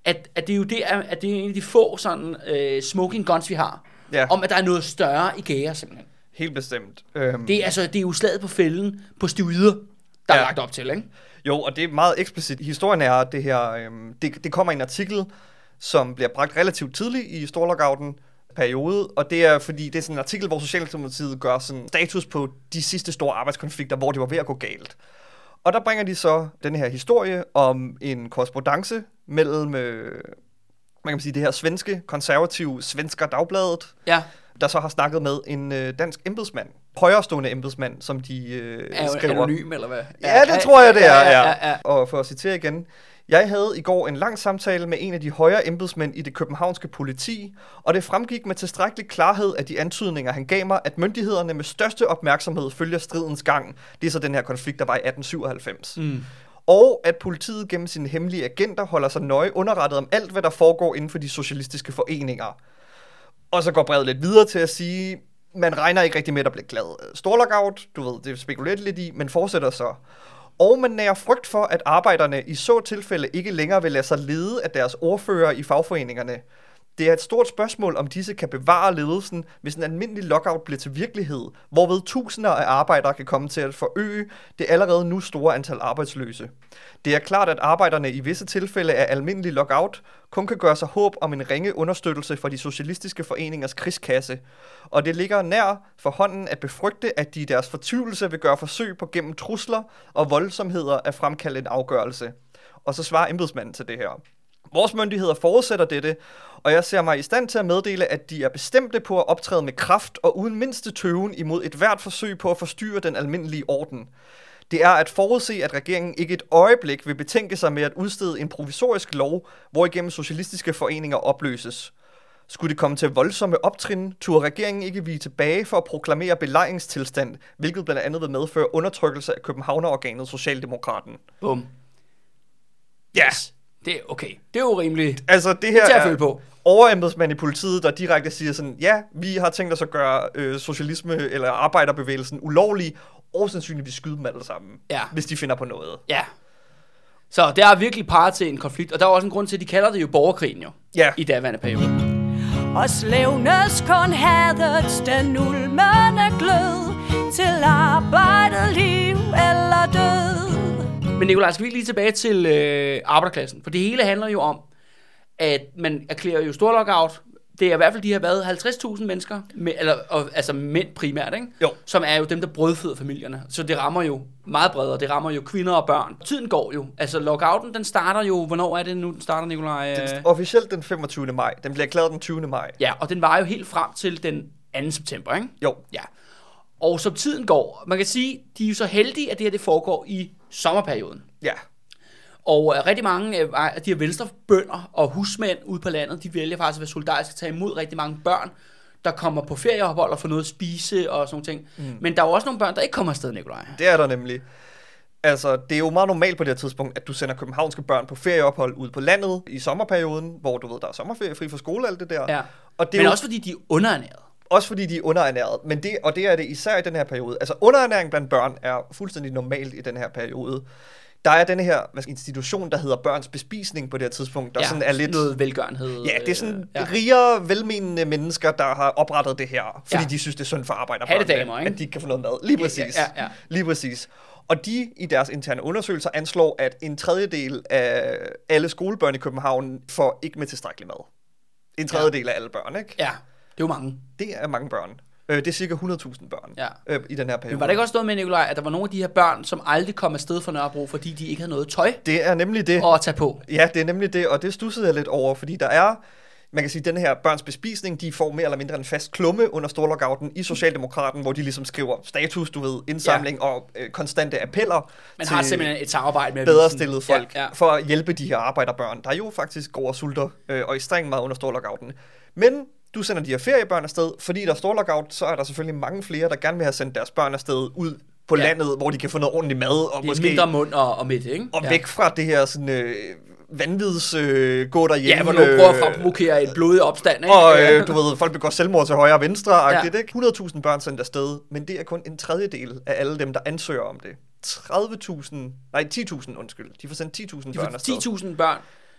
at, at det er jo det, at at det er en af de få sådan øh, smoking guns, vi har, Ja. om at der er noget større i gære, simpelthen. Helt bestemt. Øhm, Det er, altså, det er jo slaget på fælden på stivider, der ja. er lagt op til, ikke? Jo, og det er meget eksplicit. Historien er, at det her, øhm, det, det kommer i en artikel, som bliver bragt relativt tidligt i Storlockouten periode, og det er fordi, det er sådan en artikel, hvor Socialdemokratiet gør sådan status på de sidste store arbejdskonflikter, hvor det var ved at gå galt. Og der bringer de så den her historie om en korrespondence mellem, øh, man kan sige, det her svenske, konservative Svensker Dagbladet, Ja, der så har snakket med en øh, dansk embedsmand, højrestående embedsmand, som de øh, er skriver. anonym, eller hvad? Ja, det tror jeg, det er. Ja, Ja, ja, ja. Og for at citere igen. Jeg havde i går en lang samtale med en af de højere embedsmænd i det københavnske politi, og det fremgik med tilstrækkelig klarhed af de antydninger, han gav mig, at myndighederne med største opmærksomhed følger stridens gang. Det er så den her konflikt, der var i 1897. Mm. Og at politiet gennem sine hemmelige agenter holder sig nøje underrettet om alt, hvad der foregår inden for de socialistiske foreninger. Og så går brevet lidt videre til at sige, man regner ikke rigtig med, at der bliver glad storlockout, du ved, det spekulerer lidt i, men fortsætter så. Og man nærer frygt for, at arbejderne i så tilfælde ikke længere vil lade sig lede af deres ordfører i fagforeningerne. Det er et stort spørgsmål, om disse kan bevare ledelsen, hvis en almindelig lockout bliver til virkelighed, hvorved tusinder af arbejdere kan komme til at forøge det allerede nu store antal arbejdsløse. Det er klart, at arbejderne i visse tilfælde af almindelig lockout kun kan gøre sig håb om en ringe understøttelse fra de socialistiske foreningers krigskasse, og det ligger nær for hånden at befrygte, at de i deres fortvivlelse vil gøre forsøg på gennem trusler og voldsomheder at fremkalde en afgørelse. Og så svarer embedsmanden til det her. Vores myndigheder forudsætter dette, og jeg ser mig i stand til at meddele, at de er bestemte på at optræde med kraft og uden mindste tøven imod et hvert forsøg på at forstyrre den almindelige orden. Det er at forudse, at regeringen ikke et øjeblik vil betænke sig med at udstede en provisorisk lov, hvorigennem socialistiske foreninger opløses. Skulle det komme til voldsomme optrin, turde regeringen ikke vige tilbage for at proklamere belejringstilstand, hvilket blandt andet vil medføre undertrykkelse af Københavnerorganet Socialdemokraten. Bum. Ja. Yes. Det er okay. Det er jo rimeligt. Altså, det Det her er at er føle på. overembedsmand i politiet, der direkte siger sådan, ja, vi har tænkt os at gøre øh, socialisme eller arbejderbevægelsen ulovlig, og sandsynligvis skyde dem alle sammen, Ja. hvis de finder på noget. Ja. Så der er virkelig paret til en konflikt, og der er også en grund til, at de kalder det jo borgerkrigen jo, Ja, i daværende periode. Og slævnes kun hadets den ulmende glød Til arbejdet, liv eller død Men Nicolaj, skal vi lige tilbage til øh, arbejderklassen? For det hele handler jo om, at man erklærer jo stor lockout. Det er i hvert fald de har været 50.000 mennesker, med, eller, og, altså mænd primært, ikke? Jo. som er jo dem, der brødføder familierne. Så det rammer jo meget bredere. Det rammer jo kvinder og børn. Tiden går jo. Altså lockouten, den starter jo... Hvornår er det nu, den starter, Nicolaj? den, officielt den 25. maj. Den bliver erklæret den 20. maj. Ja, og den var jo helt frem til den 2. september, ikke? Jo, Ja. Og som tiden går, man kan sige, de er jo så heldige, at det her det foregår i sommerperioden. ja. Og øh, rigtig mange øh, af de her venstrebønder og husmænd ude på landet, de vælger faktisk at være solidariske og tage imod rigtig mange børn, der kommer på ferieophold og får noget at spise og sådan ting. Mm. Men der er jo også nogle børn, der ikke kommer afsted, Nikolaj. Det er der nemlig. Altså, det er jo meget normalt på det her tidspunkt, at du sender københavnske børn på ferieophold ud på landet i sommerperioden, hvor du ved, der er sommerferie, fri fra skole og alt det der. Ja. Og det er Men jo også fordi de er underernæret. Også fordi, de er underernæret. Men det, og det er det især i den her periode. Altså, underernæring blandt børn er fuldstændig normalt i den her periode. Der er den her hvad skal, institution, der hedder børns bespisning på det her tidspunkt, der ja, sådan er lidt... noget velgørenhed. Ja, det er sådan øh, ja. rigere, velmenende mennesker, der har oprettet det her, fordi Ja. ja. de synes, det er synd for arbejderbørnene, ikke? at de kan få noget mad. Lige Ja, præcis. ja, ja. Lige præcis. Og de i deres interne undersøgelser anslår, at en tredjedel af alle skolebørn i København får ikke med tilstrækkelig mad. En tredjedel af alle børn, ikke? Ja, er jo mange. Det er mange børn. Øh, det er cirka 100.000 børn Ja. øh, i den her periode. Men var det ikke også noget med, Nikolaj, at der var nogle af de her børn, som aldrig kom afsted fra Nørrebro, fordi de ikke havde noget tøj Det er nemlig det. at tage på? Ja, det er nemlig det, og det stussede jeg lidt over, fordi der er, man kan sige, den her børns bespisning, de får mere eller mindre en fast klumme under Storlockouten i Socialdemokraten, hvor de ligesom skriver status, du ved, indsamling ja. og øh, konstante appeller Man til har simpelthen et samarbejde med bedre stillede folk Ja, ja. for at hjælpe de her arbejderbørn, der jo faktisk går og sulter øh, og er streng meget under Storlockouten. Men du sender de her feriebørn afsted, fordi der er Storlockout, så er der selvfølgelig mange flere, der gerne vil have sendt deres børn afsted ud på Ja. landet, hvor de kan få noget ordentligt mad, og Det er måske mindre mund og, og midt, ikke? og ja. væk fra det her sådan øh, vanvids øh, gå derhjemme. Ja, hvor du prøver at fremprovokere en blodig opstand, ikke? Og øh, du ved, folk begår selvmord til højre og venstre, Ja. ikke? 100.000 børn sendt afsted, men det er kun en tredjedel af alle dem, der ansøger om det. 30.000, nej 10.000 undskyld, de får sendt 10.000 De børn får afsted. 10.000 børn.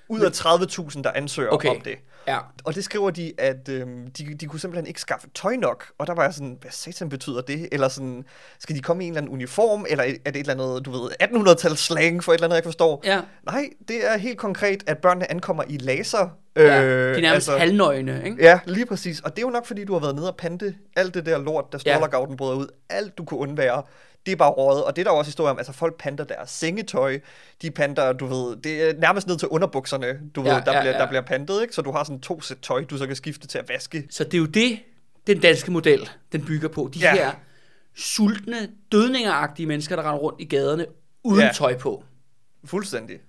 Ud af 30.000, der ansøger Okay. om det. Ja. Og det skriver de, at øhm, de, de kunne simpelthen ikke skaffe tøj nok. Og der var jeg sådan, hvad satan betyder det? Eller sådan, skal de komme i en eller anden uniform? Eller er det et eller andet, du ved, 1800-tals slang for et eller andet, jeg ikke forstår? Ja. Nej, det er helt konkret, at børnene ankommer i laser. Øh, ja. De er nærmest altså, halvnøgne, ikke? Ja, lige præcis. Og det er jo nok, fordi du har været nede og pante alt det der lort, der Ja. Storlockouten bryder ud. Alt, du kunne undvære. Det er bare rådet. Og det er der også historie om, altså folk panter deres sengetøj. De panter, du ved, det er nærmest ned til underbukserne, du Ja, ved, der, ja, bliver, ja. der bliver pantet, ikke? Så du har sådan to sæt tøj, du så kan skifte til at vaske. Så det er jo det, den danske model, den bygger på. De Ja. her sultne, dødningeragtige mennesker, der render rundt i gaderne uden Ja. tøj på. Fuldstændig.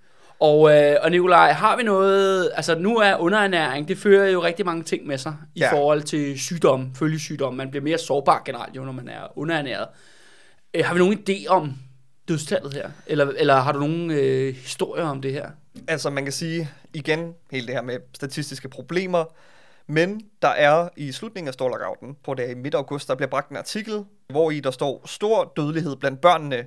Og, øh, og Nikolaj, har vi noget, altså nu er underernæring, det fører jo rigtig mange ting med sig i Ja. forhold til sygdom, følgesygdom. Man bliver mere sårbar generelt jo, når man er underernæret. Øh, har vi nogen idé om dødstallet her? Eller, eller har du nogen øh, historier om det her? Altså man kan sige, igen, hele det her med statistiske problemer, men der er i slutningen af Storlockouten, på det i midt august, der bliver bragt en artikel, hvor i der står stor dødelighed blandt børnene.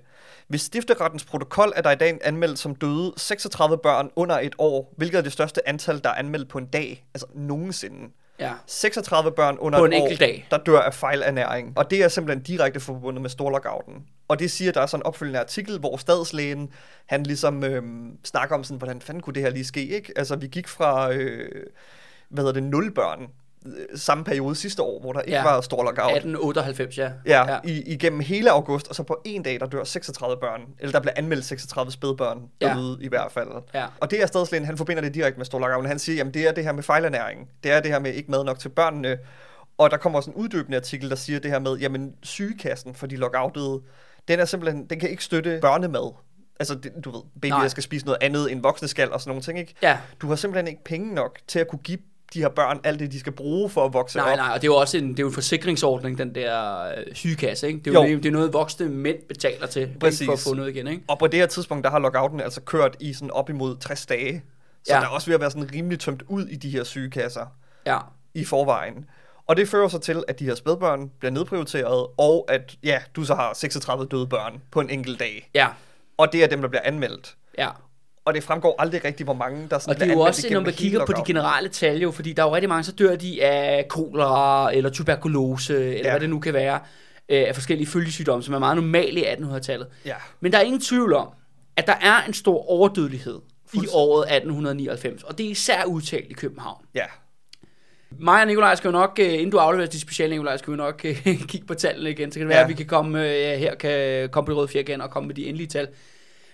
Ved stifterettens protokol er der i dag anmeldt som døde 36 børn under et år, hvilket er det største antal, der er anmeldt på en dag, altså nogensinde. Ja. 36 børn under På et en år, enkelt dag. der dør af fejlernæring. Og det er simpelthen direkte forbundet med Storlockouten. Og det siger, der er sådan en opfølgende artikel, hvor stadslægen, han ligesom øhm, snakker om sådan, hvordan fanden kunne det her lige ske, ikke? Altså, vi gik fra, øh, hvad hedder det, nul børn, øh, samme periode sidste år, hvor der ikke Ja. var Storlockout. 1898, ja. Ja, ja. I, igennem hele august, og så på en dag, der dør 36 børn. Eller der bliver anmeldt 36 spædbørn Ja. derude i hvert fald. Ja. Og det er stadslægen, han forbinder det direkte med Storlockout. Han siger, jamen det er det her med fejlernæring. Det er det her med ikke mad nok til børnene. Og der kommer også en uddybende artikel, der siger det her med, jamen sygekassen for de lockoutede, den er simpelthen, den kan ikke støtte børnemad. Altså, det, du ved, babyer Nej. skal spise noget andet end voksne skal og sådan nogle ting, ikke? Ja. Du har simpelthen ikke penge nok til at kunne give de her børn alt det, de skal bruge for at vokse Nej, op. nej, og det er jo også en, det er jo en forsikringsordning, den der øh, sygekasse, ikke? Det er jo, Jo. Det, det er noget, voksne mænd betaler til? Præcis. for at få noget igen, ikke? Og på det her tidspunkt, der har lockouten altså kørt i sådan op imod 60 dage. Så ja. der er også ved at være sådan rimelig tømt ud i de her sygekasser Ja. i forvejen. Og det fører så til, at de her spædbørn bliver nedprioriteret, og at ja, du så har 36 døde børn på en enkelt dag. Ja. Og det er dem, der bliver anmeldt. Ja. Og det fremgår aldrig rigtigt, hvor mange der sådan Og det er jo også, når man kigger på de generelle tal, jo, fordi der er jo rigtig mange, så dør de af kolera, eller tuberkulose, eller Ja. hvad det nu kan være, øh, af forskellige følgesygdomme, som er meget normale i 1800-tallet. Ja. Men der er ingen tvivl om, at der er en stor overdødelighed i året 1899, og det er især udtalt i København. Ja. Mig og Nikolaj skal jo nok, øh, inden du afleverer de speciale, Nikolaj, skal vi nok øh, kigge på tallene igen. Så kan det være, Ja. at vi kan komme øh, her kan komme på det røde fjer igen og komme med de endelige tal.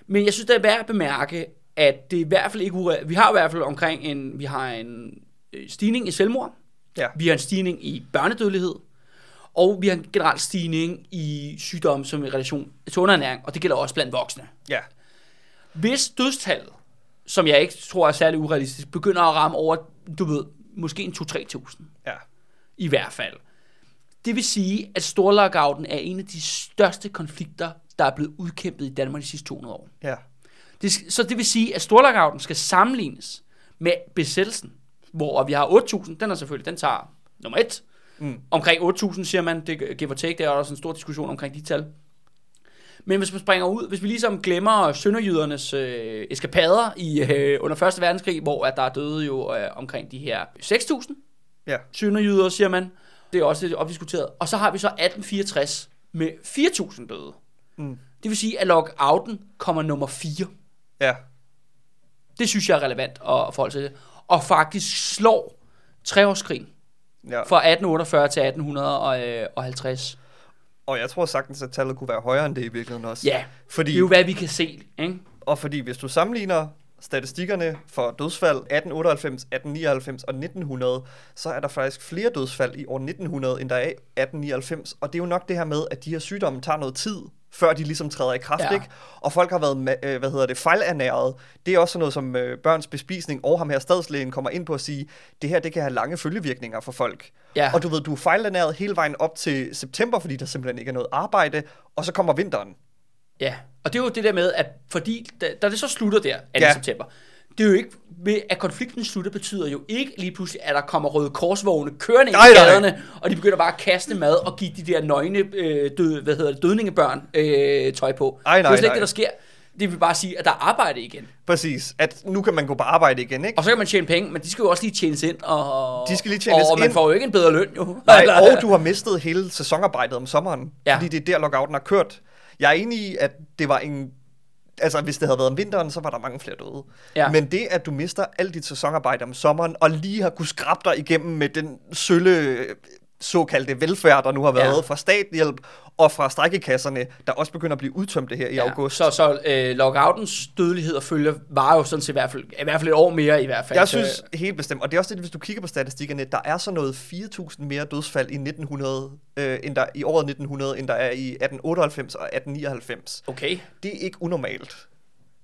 Men jeg synes, det er værd at bemærke, at det er i hvert fald ikke ure- Vi har i hvert fald omkring en, vi har en øh, stigning i selvmord. Ja. Vi har en stigning i børnedødelighed. Og vi har en generel stigning i sygdomme som i relation til underernæring, og det gælder også blandt voksne. Ja. Hvis dødstallet, som jeg ikke tror er særlig urealistisk, begynder at ramme over, du ved, måske en 2-3.000, Ja. i hvert fald. Det vil sige, at storlockouten er en af de største konflikter, der er blevet udkæmpet i Danmark de sidste 200 år. Ja. Det, så det vil sige, at storlockouten skal sammenlignes med besættelsen, hvor vi har 8.000, den er selvfølgelig, den tager nummer et. Mm. Omkring 8.000 siger man, det give or take, der er også en stor diskussion omkring de tal. Men hvis man springer ud, hvis vi ligesom glemmer sønderjydernes øh, eskapader i, øh, under 1. verdenskrig, hvor at der er døde jo øh, omkring de her 6.000 Ja. sønderjyder, siger man. Det er også opdiskuteret. Og så har vi så 1864 med 4.000 døde. Mm. Det vil sige, at lockouten kommer nummer 4. Ja. Det synes jeg er relevant at forholde sig til. Og faktisk slår treårskrigen ja. fra 1848 til 1850. Og jeg tror sagtens, at tallet kunne være højere end det i virkeligheden også. Ja, Fordi, det er jo, hvad vi kan se. Ikke? Og fordi hvis du sammenligner statistikkerne for dødsfald 1898, 1899 og 1900, så er der faktisk flere dødsfald i år 1900, end der er i 1899. Og det er jo nok det her med, at de her sygdomme tager noget tid, før de ligesom træder i kraft, Ja. ikke? Og folk har været, øh, hvad hedder det, fejlernæret. Det er også sådan noget som øh, børns bespisning, og ham her stadslægen kommer ind på at sige, det her, det kan have lange følgevirkninger for folk. Ja. Og du ved, du er fejlernæret hele vejen op til september, fordi der simpelthen ikke er noget arbejde, og så kommer vinteren. Ja, og det er jo det der med, at fordi, da, da det så slutter der 2. Ja. Ja. september, det er jo ikke, at konflikten slutter, betyder jo ikke lige pludselig, at der kommer røde korsvogne kørende Nej, i nej. gaderne, og de begynder bare at kaste mad og give de der nøgne øh, død, hvad hedder det, dødningebørn øh, tøj på. Ej, det er nej, jo slet ikke nej. det, der sker. Det vil bare sige, at der er arbejde igen. Præcis, at nu kan man gå på arbejde igen, ikke? Og så kan man tjene penge, men de skal jo også lige tjenes ind. Og, De skal lige tjenes og, og man ind. får jo ikke en bedre løn, jo. Nej, og du har mistet hele sæsonarbejdet om sommeren, ja. fordi det er der, lockouten har kørt. Jeg er enig i, at det var en... Altså, hvis det havde været om vinteren, så var der mange flere døde. Ja. Men det, at du mister alt dit sæsonarbejde om sommeren, og lige har kunne skrabe dig igennem med den sølle såkaldte velfærd, der nu har været Ja. ja. fra statshjælp og fra strækkekasserne, der også begynder at blive udtømte her i august. Så, så øh, lockoutens dødelighed og følger var jo sådan set i hvert fald, i hvert fald et år mere i hvert fald. Jeg synes helt bestemt, og det er også det, hvis du kigger på statistikkerne, der er så noget 4.000 mere dødsfald i 1900, øh, end der, i året 1900, end der er i 1898 og 1899. Okay. Det er ikke unormalt.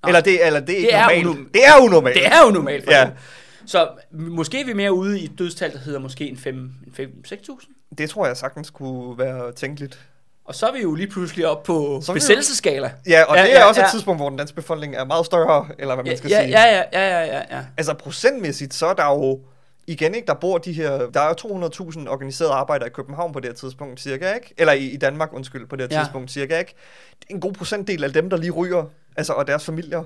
Nej. Eller det, eller det er ikke er normalt. uno- det er unormalt. Det er jo normalt for Ja. ja. Så måske er vi mere ude i et dødstal, der hedder måske en 5-6.000. Det tror jeg sagtens kunne være tænkeligt. Og så er vi jo lige pludselig op på Så. Ja, og Ja, det er ja, også ja. et tidspunkt, hvor den danske befolkning er meget større, eller hvad man Ja, skal ja, sige. ja, ja, ja, ja, ja. Altså procentmæssigt, så er der jo igen ikke, der bor de her, der er jo 200.000 organiserede arbejdere i København på det her tidspunkt, cirka, ikke? Eller i, i Danmark, undskyld, på det her Ja. tidspunkt, cirka, ikke? En god procentdel af dem, der lige ryger, altså, og deres familier,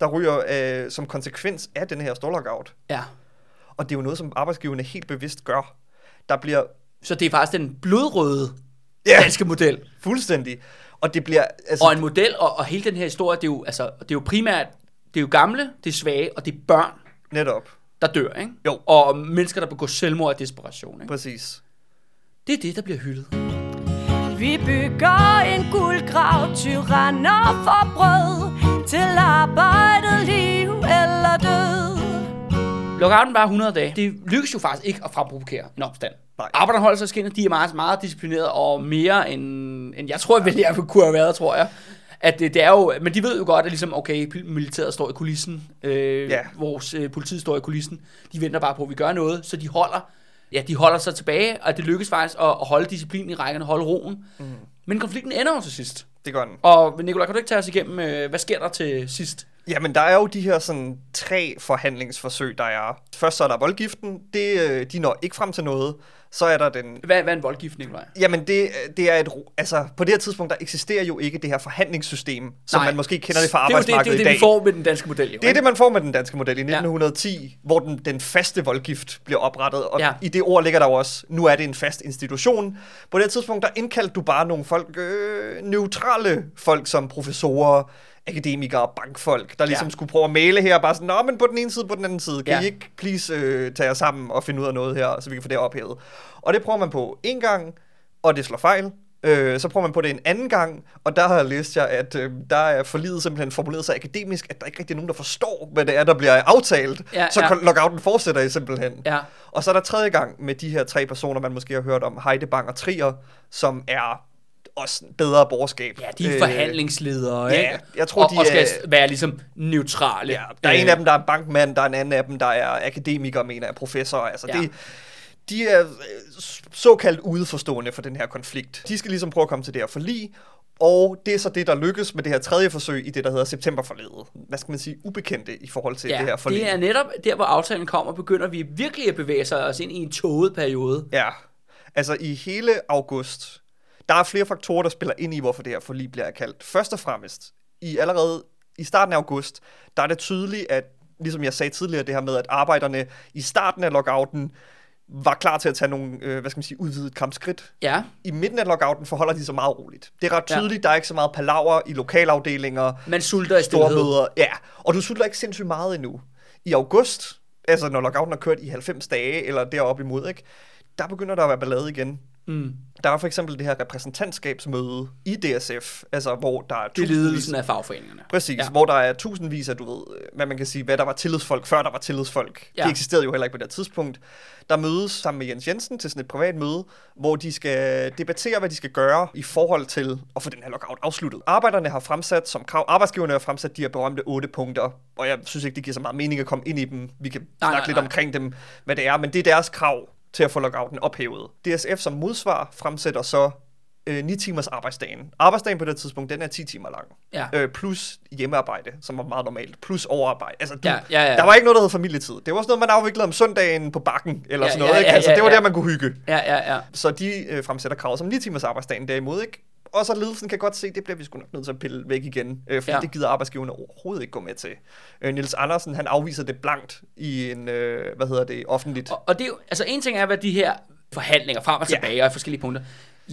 der ryger øh, som konsekvens af den her storlockout. ja. Og det er jo noget, som arbejdsgiverne helt bevidst gør. Der bliver Så det er faktisk den blodrøde Ja. danske model. fuldstændig, og det bliver, altså, Og en model, og, og hele den her historie, det er, jo, altså, det er jo primært, det er jo gamle, det er svage, og det er børn, netop, der dør, ikke? Jo. Og mennesker, der begår selvmord af desperation, ikke? præcis. Det er det, der bliver hyldet. Vi bygger en guldgrav, tyranner for brød, til arbejdet, liv eller død. Lockouten var 100 dage. Det lykkes jo faktisk ikke at fremprovokere en opstand. Nej. Arbejderne holder sig skinnet. De er meget, meget disciplineret og mere end, end jeg tror, vel jeg kunne have været, tror jeg. At det, det er jo, men de ved jo godt, at ligesom, okay, militæret står i kulissen, øh, Ja. vores øh, politiet står i kulissen, de venter bare på, at vi gør noget, så de holder, ja, de holder sig tilbage, og det lykkes faktisk at, at holde disciplinen i rækkerne, holde roen. Mm. Men konflikten ender jo til sidst. Det gør den. Og Nicolaj, kan du ikke tage os igennem, øh, hvad sker der til sidst? Jamen, der er jo de her sådan tre forhandlingsforsøg, der er. Først så er der voldgiften. Det, øh, de når ikke frem til noget. Så er der den... Hvad, hvad er en voldgift, Nicolaj? Jamen, det, det er et... Altså, på det her tidspunkt, der eksisterer jo ikke det her forhandlingssystem, som Nej. man måske kender det fra det er jo det, det, arbejdsmarkedet er jo i det, dag. vi får med den danske model. Jo, Det er det, man får med den danske model i Ja. 1910, hvor den, den faste voldgift bliver oprettet. Og Ja. ja. i det ord ligger der jo også, nu er det en fast institution. På det her tidspunkt, der indkaldte du bare nogle folk, øh, neutrale folk som professorer, akademikere, bankfolk, der ligesom Ja. skulle prøve at male her, bare sådan, Nå, men på den ene side, på den anden side, kan Ja. I ikke please øh, tage jer sammen og finde ud af noget her, så vi kan få det ophævet. Og det prøver man på en gang, og det slår fejl. Øh, så prøver man på det en anden gang, og der har jeg læst jeg, at øh, der er forlidet simpelthen formuleret så akademisk, at der ikke rigtig er nogen, der forstår, hvad det er, der bliver aftalt. Ja, så ja. lockouten fortsætter I simpelthen. Ja. Og så er der tredje gang med de her tre personer, man måske har hørt om, Heide, Bang og Trier, som er også bedre borgerskab. Ja, de er forhandlingsledere, ja, ikke? jeg tror, og, de og skal er- være ligesom neutrale. Ja, der er Øh, en af dem, der er bankmand, der er en anden af dem, der er akademiker, mener jeg, professor. Altså, Ja. ja. det, de er øh, såkaldt udeforstående for den her konflikt. De skal ligesom prøve at komme til det her forlig, og det er så det, der lykkes med det her tredje forsøg i det, der hedder septemberforledet. Hvad skal man sige? Ubekendte i forhold til Ja, det her forlig. det er netop der, hvor aftalen kommer, begynder vi virkelig at bevæge sig os ind i en tåget periode. Ja, altså i hele august, der er flere faktorer, der spiller ind i, hvorfor det her forlig bliver kaldt. Først og fremmest, i allerede i starten af august, der er det tydeligt, at, ligesom jeg sagde tidligere, det her med, at arbejderne i starten af lockouten var klar til at tage nogle, øh, hvad skal man sige, udvidet kampskridt. Ja, I midten af lockouten forholder de sig meget roligt. Det er ret Ja. tydeligt, der er ikke så meget palaver i lokalafdelinger, man sulter i stillhed. store møder. Ja, og du sulter ikke sindssygt meget endnu. I august, altså når lockouten har kørt i 90 dage, eller deroppe imod, ikke, der begynder der at være ballade igen. Mm. Der er for eksempel det her repræsentantskabsmøde i DSF, altså hvor der er Det tusindvis- ledelsen af fagforeningerne. Præcis, Ja. hvor der er tusindvis af, du ved, hvad man kan sige, hvad der var tillidsfolk, før der var tillidsfolk. Ja. Det eksisterede jo heller ikke på det tidspunkt. Der mødes sammen med Jens Jensen til sådan et privat møde, hvor de skal debattere, hvad de skal gøre i forhold til at få den her lockout afsluttet. Arbejderne har fremsat som krav, arbejdsgiverne har fremsat de her berømte otte punkter, og jeg synes ikke, det giver så meget mening at komme ind i dem. Vi kan Nej, snakke nej, lidt nej. omkring dem, hvad det er, men det er deres krav til at få lockouten ophævet. DSF som modsvar fremsætter så øh, 9 timers arbejdsdagen. Arbejdsdagen på det tidspunkt, den er 10 timer lang. Ja. Øh, plus hjemmearbejde, som var meget normalt. Plus overarbejde. Altså, du, Ja, ja, ja. Der var ikke noget, der hed familietid. Det var sådan noget, man afviklede om søndagen på bakken, eller Ja, sådan noget. ja, ikke? ja, Altså, ja, det var ja. der, man kunne hygge. Ja, ja, ja. Så de øh, fremsætter kravet som 9 timers arbejdsdagen derimod, ikke? Og så ledelsen kan godt se, det bliver vi sgu nok nødt til at pille væk igen, øh, fordi Ja. ja. det gider arbejdsgiverne overhovedet ikke gå med til. Øh, Nils Andersen, han afviser det blankt i en, øh, hvad hedder det, offentligt. Og, og det er jo, altså en ting er, hvad de her forhandlinger frem og Ja. tilbage og i forskellige punkter.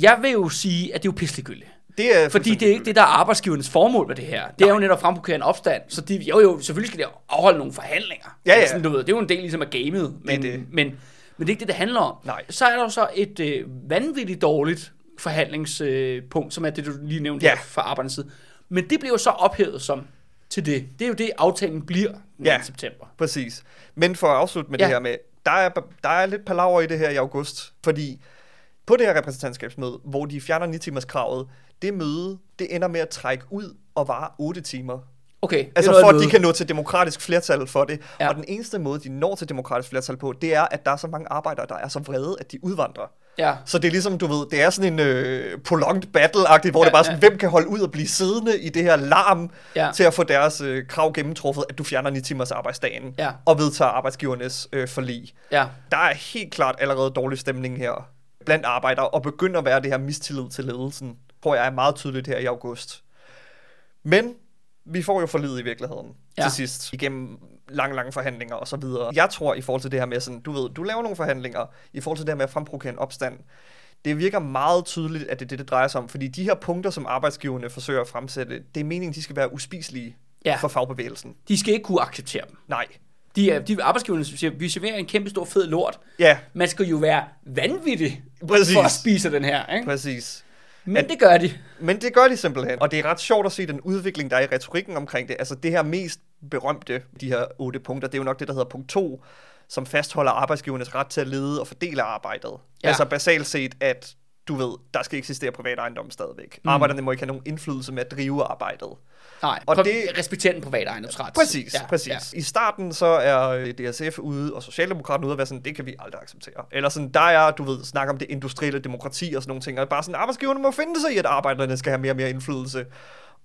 Jeg vil jo sige, at det er jo pisseligegyldigt. Det er Fordi det er ikke det, der er arbejdsgivernes formål med det her. Det er jo netop at fremprovokere en opstand. Så de, jo, jo, selvfølgelig skal de afholde nogle forhandlinger. Ja, ja. Altså, Sådan, du ved, det er jo en del ligesom af gamet. Men, det. Men, men det er ikke det, det handler om. Nej. Så er der jo så et øh, vanvittigt dårligt forhandlingspunkt, som er det, du lige nævnte Ja. fra arbejdernes side. Men det bliver jo så ophævet som til det. Det er jo det, aftalen bliver den Ja. september. Præcis. Men for at afslutte med Ja. det her med, der er, der er lidt palaver i det her i august, fordi på det her repræsentantskabsmøde, hvor de fjerner 9 timers kravet, det møde, det ender med at trække ud og vare 8 timer. Okay, Altså for at de kan nå til demokratisk flertal for det. Ja. Ja. Og den eneste måde, de når til demokratisk flertal på, det er, at der er så mange arbejdere, der er så vrede, at de udvandrer. Ja. Så det er ligesom, du ved, det er sådan en øh, prolonged battle-agtigt, hvor Ja, ja, det bare er ja. sådan, hvem kan holde ud og blive siddende i det her larm, Ja. ja. til at få deres øh, krav gennemtruffet, at du fjerner 9 timers arbejdsdagen, Ja. og vedtager arbejdsgivernes øh, forlig. Ja. Der er helt klart allerede dårlig stemning her blandt arbejdere, og begynder at være det her mistillid til ledelsen, tror jeg er meget tydeligt her i august. Men vi får jo forlidet i virkeligheden Ja. til sidst, igennem lange, lange forhandlinger og så videre. Jeg tror i forhold til det her med sådan, du ved, du laver nogle forhandlinger, i forhold til det her med at fremprovokere en opstand, det virker meget tydeligt, at det er det, det drejer sig om, fordi de her punkter, som arbejdsgiverne forsøger at fremsætte, det er meningen, de skal være uspiselige ja. for fagbevægelsen. De skal ikke kunne acceptere dem. Nej. De, er, de arbejdsgiverne siger, vi serverer en kæmpe stor fed lort. Ja, Man skal jo være vanvittig Præcis. for at spise den her. Ikke? præcis. Men det gør de. Men det gør de simpelthen. Og det er ret sjovt at se den udvikling, der er i retorikken omkring det. Altså det her mest berømte, de her otte punkter, det er jo nok det, der hedder punkt 2, som fastholder arbejdsgivernes ret til at lede og fordele arbejdet. Ja. Altså basalt set, at du ved, der skal eksistere privat ejendom stadigvæk. Mm. Arbejderne må ikke have nogen indflydelse med at drive arbejdet. Nej, Og det- respekterer den private ejendomsret. Præcis, Ja, præcis. Ja. I starten så er øh, DSF ude, og Socialdemokraterne ude at være sådan, det kan vi aldrig acceptere. Eller sådan, der er, du ved, snak om det industrielle demokrati og sådan nogle ting, og bare sådan, arbejdsgiverne må finde sig i, at arbejderne skal have mere og mere indflydelse.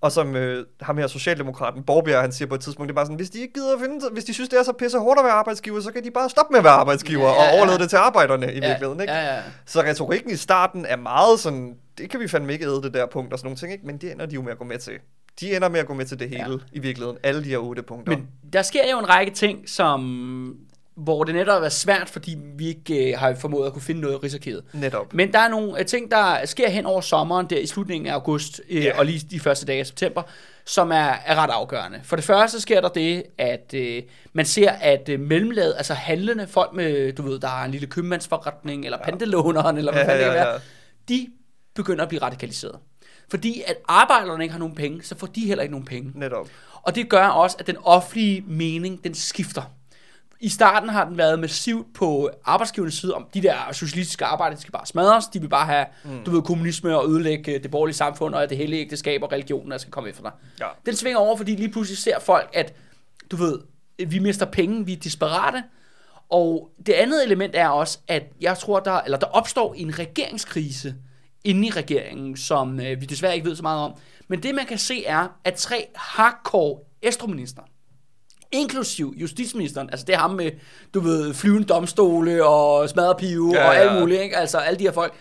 Og som øh, ham her Socialdemokraten Borbjerg, han siger på et tidspunkt, det er bare sådan, hvis de ikke gider at finde hvis de synes, det er så pisse hårdt at være arbejdsgiver, så kan de bare stoppe med at være arbejdsgiver Ja, ja, ja, og overlade det til arbejderne i Ja, virkeligheden, ikke? ja, ja. Så retorikken i starten er meget sådan, det kan vi fandme ikke æde det der punkt og sådan nogle ting, ikke? Men det ender de jo med at gå med til. De ender med at gå med til det hele Ja. i virkeligheden. Alle de her otte punkter. Men der sker jo en række ting, som hvor det netop er svært, fordi vi ikke øh, har formået at kunne finde noget i Rigsarkivet. Netop. Men der er nogle øh, ting, der sker hen over sommeren, der i slutningen af august, øh, Ja. og lige de første dage af september, som er, er ret afgørende. For det første sker der det, at øh, man ser, at øh, mellemlaget, altså handlende folk med, du ved, der har en lille købmandsforretning, eller ja. pantelåneren, eller hvad Ja, fanden det kan ja, være, ja. de begynder at blive radikaliseret. Fordi at arbejderne ikke har nogen penge, så får de heller ikke nogen penge. Netop. Og det gør også, at den offentlige mening, den skifter. I starten har den været massivt på arbejdsgivernes side om, de der socialistiske arbejder, de skal bare smadres, de vil bare have, mm. du ved, kommunisme og ødelægge det borgerlige samfund, og det hellige ægteskab og religionen, der skal komme efter dig. Ja. Den svinger over, fordi lige pludselig ser folk, at, du ved, vi mister penge, vi er desperate, Og det andet element er også, at jeg tror, der, eller der opstår en regeringskrise inde i regeringen, som øh, vi desværre ikke ved så meget om. Men det man kan se er, at tre hardcore Estrup-minister, inklusiv justitsministeren, altså det er ham med, du ved, flyvende domstole og smadrepive Ja, ja, og alt muligt, ikke? altså alle de her folk,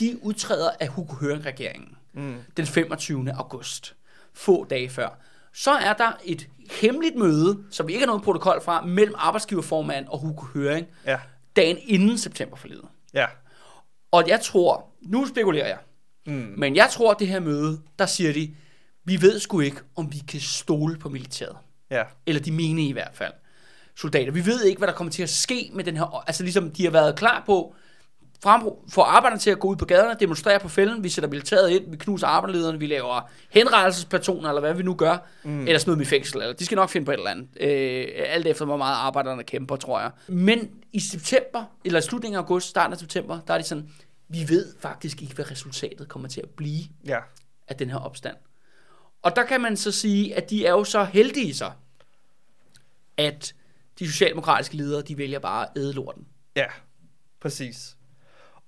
de udtræder af Hugo Høring-regeringen mm. den 25. august, få dage før. Så er der et hemmeligt møde, som vi ikke har noget protokol fra, mellem arbejdsgiverformand og Hugo Høring, Ja. dagen inden septemberforledet. Ja. Og jeg tror, nu spekulerer jeg, mm. men jeg tror, at det her møde, der siger de, vi ved sgu ikke, om vi kan stole på militæret. Ja. Eller de menige i hvert fald. Soldater. Vi ved ikke, hvad der kommer til at ske med den her... Altså ligesom, de har været klar på, frem, for arbejderne til at gå ud på gaderne, demonstrere på fælden, vi sætter militæret ind, vi knuser arbejderlederne, vi laver henrettelsesplatoner, eller hvad vi nu gør, mm. eller smid dem i fængsel, eller de skal nok finde på et eller andet. Øh, alt efter, hvor meget arbejderne kæmper, tror jeg. Men i september, eller slutningen af august, starten af september, der er de sådan, vi ved faktisk ikke, hvad resultatet kommer til at blive Ja. af den her opstand. Og der kan man så sige, at de er jo så heldige så, at de socialdemokratiske ledere, de vælger bare at æde lorten. Ja, præcis.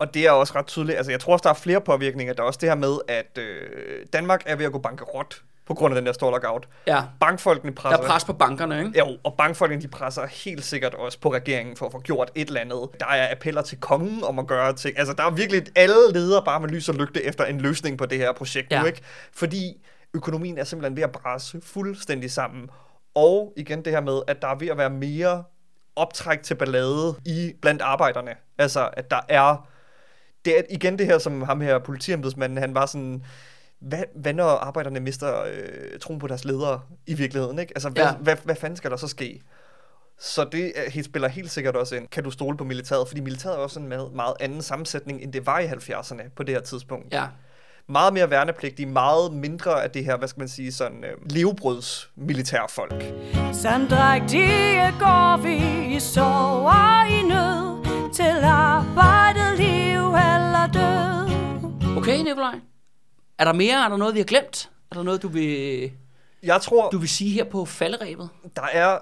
Og det er også ret tydeligt. Altså, jeg tror også, der er flere påvirkninger. Der er også det her med, at øh, Danmark er ved at gå bankerot på grund af den der store lockout. Ja, Bankfolkene der presser... er pres på bankerne, ikke? Jo, og bankfolkene de presser helt sikkert også på regeringen for at få gjort et eller andet. Der er appeller til kongen om at gøre ting. Altså, der er virkelig alle ledere bare med lys og lygte efter en løsning på det her projekt Ja. nu, ikke? Fordi økonomien er simpelthen ved at brase fuldstændig sammen. Og igen det her med, at der er ved at være mere optræk til ballade i blandt arbejderne. Altså, at der er... Det er igen det her, som ham her politiembedsmanden, han var sådan... Hvad, hvad når arbejderne mister øh, troen på deres ledere i virkeligheden, ikke? Altså, hvad, Ja. ja. hvad, hvad fanden skal der så ske? Så det er- helt spiller helt sikkert også ind. Kan du stole på militæret? Fordi militæret er også en meget, meget anden sammensætning, end det var i 70'erne på det her tidspunkt. Ja, Meget mere værnepligtige, meget mindre af det her, hvad skal man sige, sådan øh, levebrøds militærfolk. Sandrægtige går vi i sorg og i nød Til arbejdet, liv eller død okay Nikolaj. Er der mere? Er der noget, vi har glemt? Er der noget, du vil, Jeg tror, du vil sige her på falderæbet? der er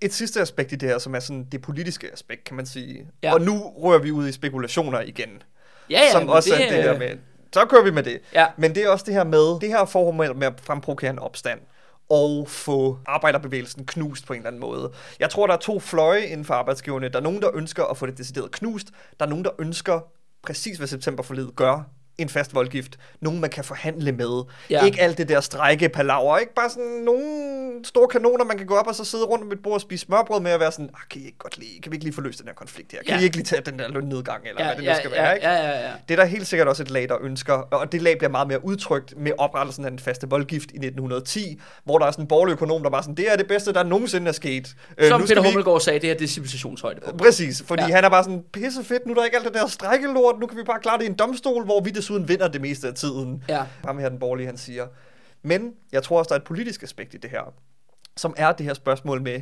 et sidste aspekt i det her, som er sådan det politiske aspekt, kan man sige. Ja. Og nu rører vi ud i spekulationer igen. Ja, ja, som også det, er det her med... Så kører vi med det. Ja. Men det er også det her med, det her forhold med at fremprovokere en opstand og få arbejderbevægelsen knust på en eller anden måde. Jeg tror, der er to fløje inden for arbejdsgiverne. Der er nogen, der ønsker at få det decideret knust. Der er nogen, der ønsker præcis, hvad septemberforledet gør, en fast voldgift. Nogen, man kan forhandle med. Ja. Ikke alt det der strække palaver. Ikke bare sådan nogle store kanoner, man kan gå op og så sidde rundt om et bord og spise smørbrød med og være sådan, ah, kan, I ikke godt lide, kan vi ikke lige få løst den her konflikt her? Kan Ja. I ikke lige tage den der lønnedgang, eller ja, hvad det nu ja, skal ja, være? Ikke? ja, ja, ja. Det er der helt sikkert også et lag, der ønsker, og det lag bliver meget mere udtrykt med oprettelsen af den faste voldgift i 1910, hvor der er sådan en borgerlig økonom, der var sådan, det er det bedste, der nogensinde er sket. Øh, Som nu Peter vi- Hummelgaard sagde, det her det er civilisationshøjde. Præcis, fordi ja. han er bare sådan, pisse fedt, nu er der ikke alt det der strækkelort, nu kan vi bare klare det i en domstol, hvor vi desuden vinder det meste af tiden. Ja. Ham her, den borgerlige, han siger. Men jeg tror også, der er et politisk aspekt i det her, som er det her spørgsmål med,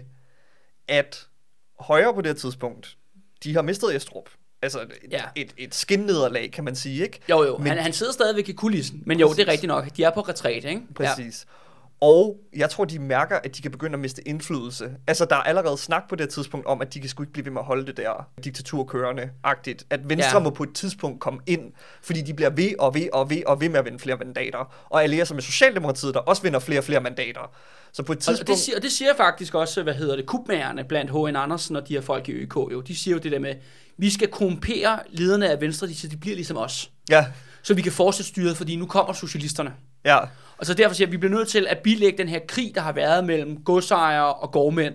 at højre på det her tidspunkt, de har mistet Estrup. Altså et, Ja. et, et skinnederlag, kan man sige, ikke? Jo, jo, Men- han, han sidder stadigvæk i kulissen. Men jo, det er Præcis. rigtigt nok. De er på retræte, ikke? Præcis. Ja. Og jeg tror, de mærker, at de kan begynde at miste indflydelse. Altså, der er allerede snak på det tidspunkt om, at de kan sgu ikke blive ved med at holde det der diktatur kørende-agtigt. At Venstre Ja. må på et tidspunkt komme ind, fordi de bliver ved og ved og ved og ved med at vinde flere mandater. Og allierer sig med Socialdemokratiet, der også vinder flere og flere mandater. Så på et Og tidspunkt... det, siger, og det siger faktisk også, hvad hedder det, kubmagerne blandt H.N. Andersen og de her folk i ØK jo. De siger jo det der med, vi skal korrumpere lederne af Venstre, de siger, de bliver ligesom os. Ja, Så vi kan fortsætte styret, fordi nu kommer socialisterne. Ja, Og så derfor siger jeg, at vi bliver nødt til at bilægge den her krig, der har været mellem godsejere og gårdmænd,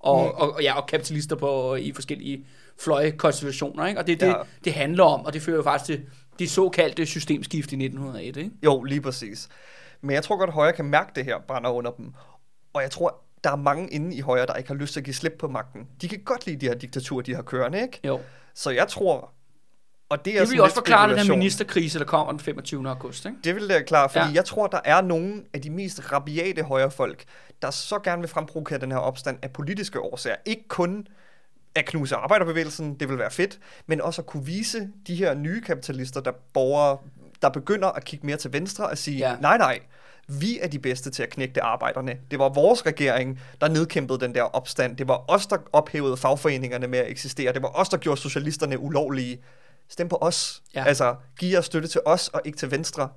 og, mm. og, og, ja, og kapitalister på, i forskellige fløjekonstellationer. Ikke? Og det er det, Ja. det handler om, og det fører jo faktisk til det såkaldte systemskift i 1901. Ikke? jo, lige præcis. Men jeg tror godt, at Højre kan mærke det her brænder under dem. Og jeg tror, der er mange inde i Højre, der ikke har lyst til at give slip på magten. De kan godt lide de her diktaturer, de har kørende, ikke? Jo. Så jeg tror, og det er Det vil også forklare den her ministerkrise, der kommer den 25. august. Ikke? Det vil jeg klare, fordi Ja. jeg tror, der er nogle af de mest rabiate højrefolk, der så gerne vil fremprovokere den her opstand af politiske årsager. Ikke kun at knuse arbejderbevægelsen, det vil være fedt, men også at kunne vise de her nye kapitalister, der borgere, der begynder at kigge mere til venstre og sige, Ja. ja. nej nej, vi er de bedste til at knægte arbejderne. Det var vores regering, der nedkæmpede den der opstand. Det var os, der ophævede fagforeningerne med at eksistere. Det var os, der gjorde socialisterne ulovlige. Stem på os. Ja. Altså, giv jer støtte til os og ikke til Venstre.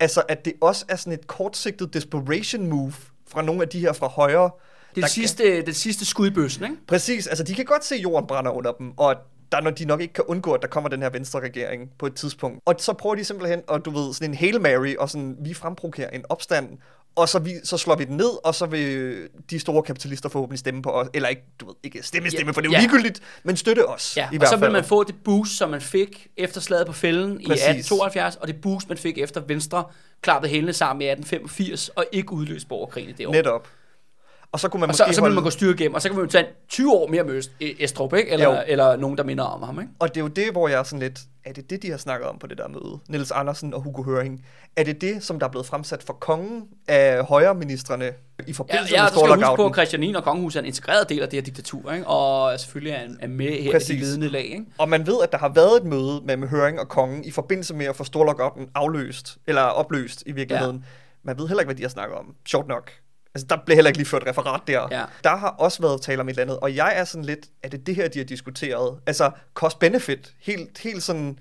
Altså, at det også er sådan et kortsigtet desperation move fra nogle af de her fra højre. Det er det sidste, det sidste skud i bøssen, ikke? Præcis, altså de kan godt se, at jorden brænder under dem, og der, når de nok ikke kan undgå, at der kommer den her venstre regering på et tidspunkt. Og så prøver de simpelthen, og du ved, sådan en Hail Mary, og sådan, vi fremprovokerer en opstand, og så, vi, så slår vi den ned, og så vil de store kapitalister forhåbentlig stemme på os. Eller ikke, du ved, ikke stemme, stemme, Ja, for det er jo ja. ligegyldigt, men støtte os. Ja, i og hvert så vil fald. man få det boost, som man fik efter slaget på fælden i Præcis. 1872, og det boost, man fik efter Venstre klappede hælene sammen i 1885, og ikke udløste borgerkrigen i det år. Netop. Og så kunne man Og så, måske og så vil holde... man gå styre igennem, og så kan man jo tage 20 år mere med Øst- Estrup, ikke? Eller, Jo. eller nogen, der minder om ham, ikke? Og det er jo det, hvor jeg er sådan lidt, er det det, de har snakket om på det der møde? Niels Andersen og Hugo Høring. Er det det, som der er blevet fremsat for kongen af højreministerne i Ja, forbindelse ja med og så skal huske på, Storlockouten? at Christianine og Kongehuset er en integreret del af det her diktatur, ikke? og selvfølgelig er, er med her i Præcis. ledende lag. Ikke? Og man ved, at der har været et møde mellem Høring og kongen i forbindelse med at få Storlockouten afløst, eller opløst i virkeligheden. Ja. Man ved heller ikke, hvad de har snakket om. Sjovt nok. Altså, der blev heller ikke lige ført referat der. Ja. Der har også været tale om et eller andet, og jeg er sådan lidt, er det det her, de har diskuteret? Altså, cost-benefit, helt, helt sådan,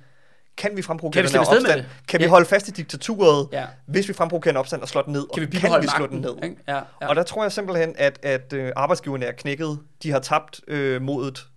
kan vi fremprovokere den her afsted med opstand? det? Kan vi Ja. holde fast i diktaturet, Ja. hvis vi fremprovokerer en opstand og slår den ned? Kan vi og kan vi slå magten? den ned? Ikke? Ja, ja. Og der tror jeg simpelthen, at, at øh, arbejdsgiverne er knækket. De har tabt øh, modet.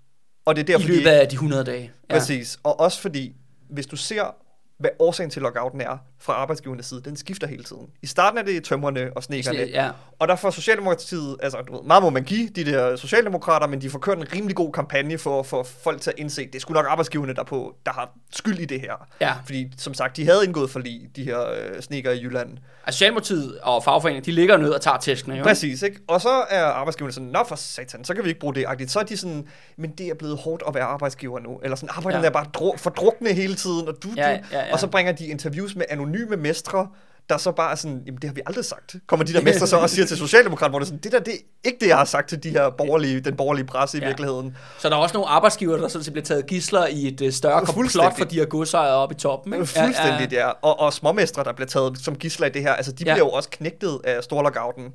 Og det er I derfor, løbet de, af de 100 dage. Ja. Præcis. Og også fordi, hvis du ser, hvad årsagen til lockouten er fra arbejdsgivernes side, den skifter hele tiden. I starten er det tømmerne og snekerne. Ja. Og der får Socialdemokratiet, altså du ved, meget må man give de der socialdemokrater, men de får kørt en rimelig god kampagne for at få folk til at indse, at det sgu nok arbejdsgiverne, der, på, der har skyld i det her. Ja. Fordi som sagt, de havde indgået for lige de her øh, sneker i Jylland. Altså Socialdemokratiet og fagforeningen, de ligger ned og tager tæskene. Jo. Præcis, ikke? Og så er arbejdsgiverne sådan, nå for satan, så kan vi ikke bruge det. agtigt. Så er de sådan, men det er blevet hårdt at være arbejdsgiver nu. Eller sådan, arbejderne Ja. er bare dru- fordrukne hele tiden, og du, Ja, du. ja, ja. Og så bringer de interviews med anonyme mestre, der så bare er sådan, jamen det har vi aldrig sagt. Kommer de der mestre så og siger til Socialdemokrat, hvor det er sådan, det der, det er ikke det, jeg har sagt til de her borgerlige, den borgerlige presse i Ja. virkeligheden. Så der er også nogle arbejdsgiver, der sådan bliver taget gisler i et øh, større komplot for de her godsejere oppe i toppen. Ikke? Fuldstændigt, ja. Og, og småmestre, der bliver taget som gisler i det her, altså de Ja. ja. bliver jo også knægtet af Storlockouten.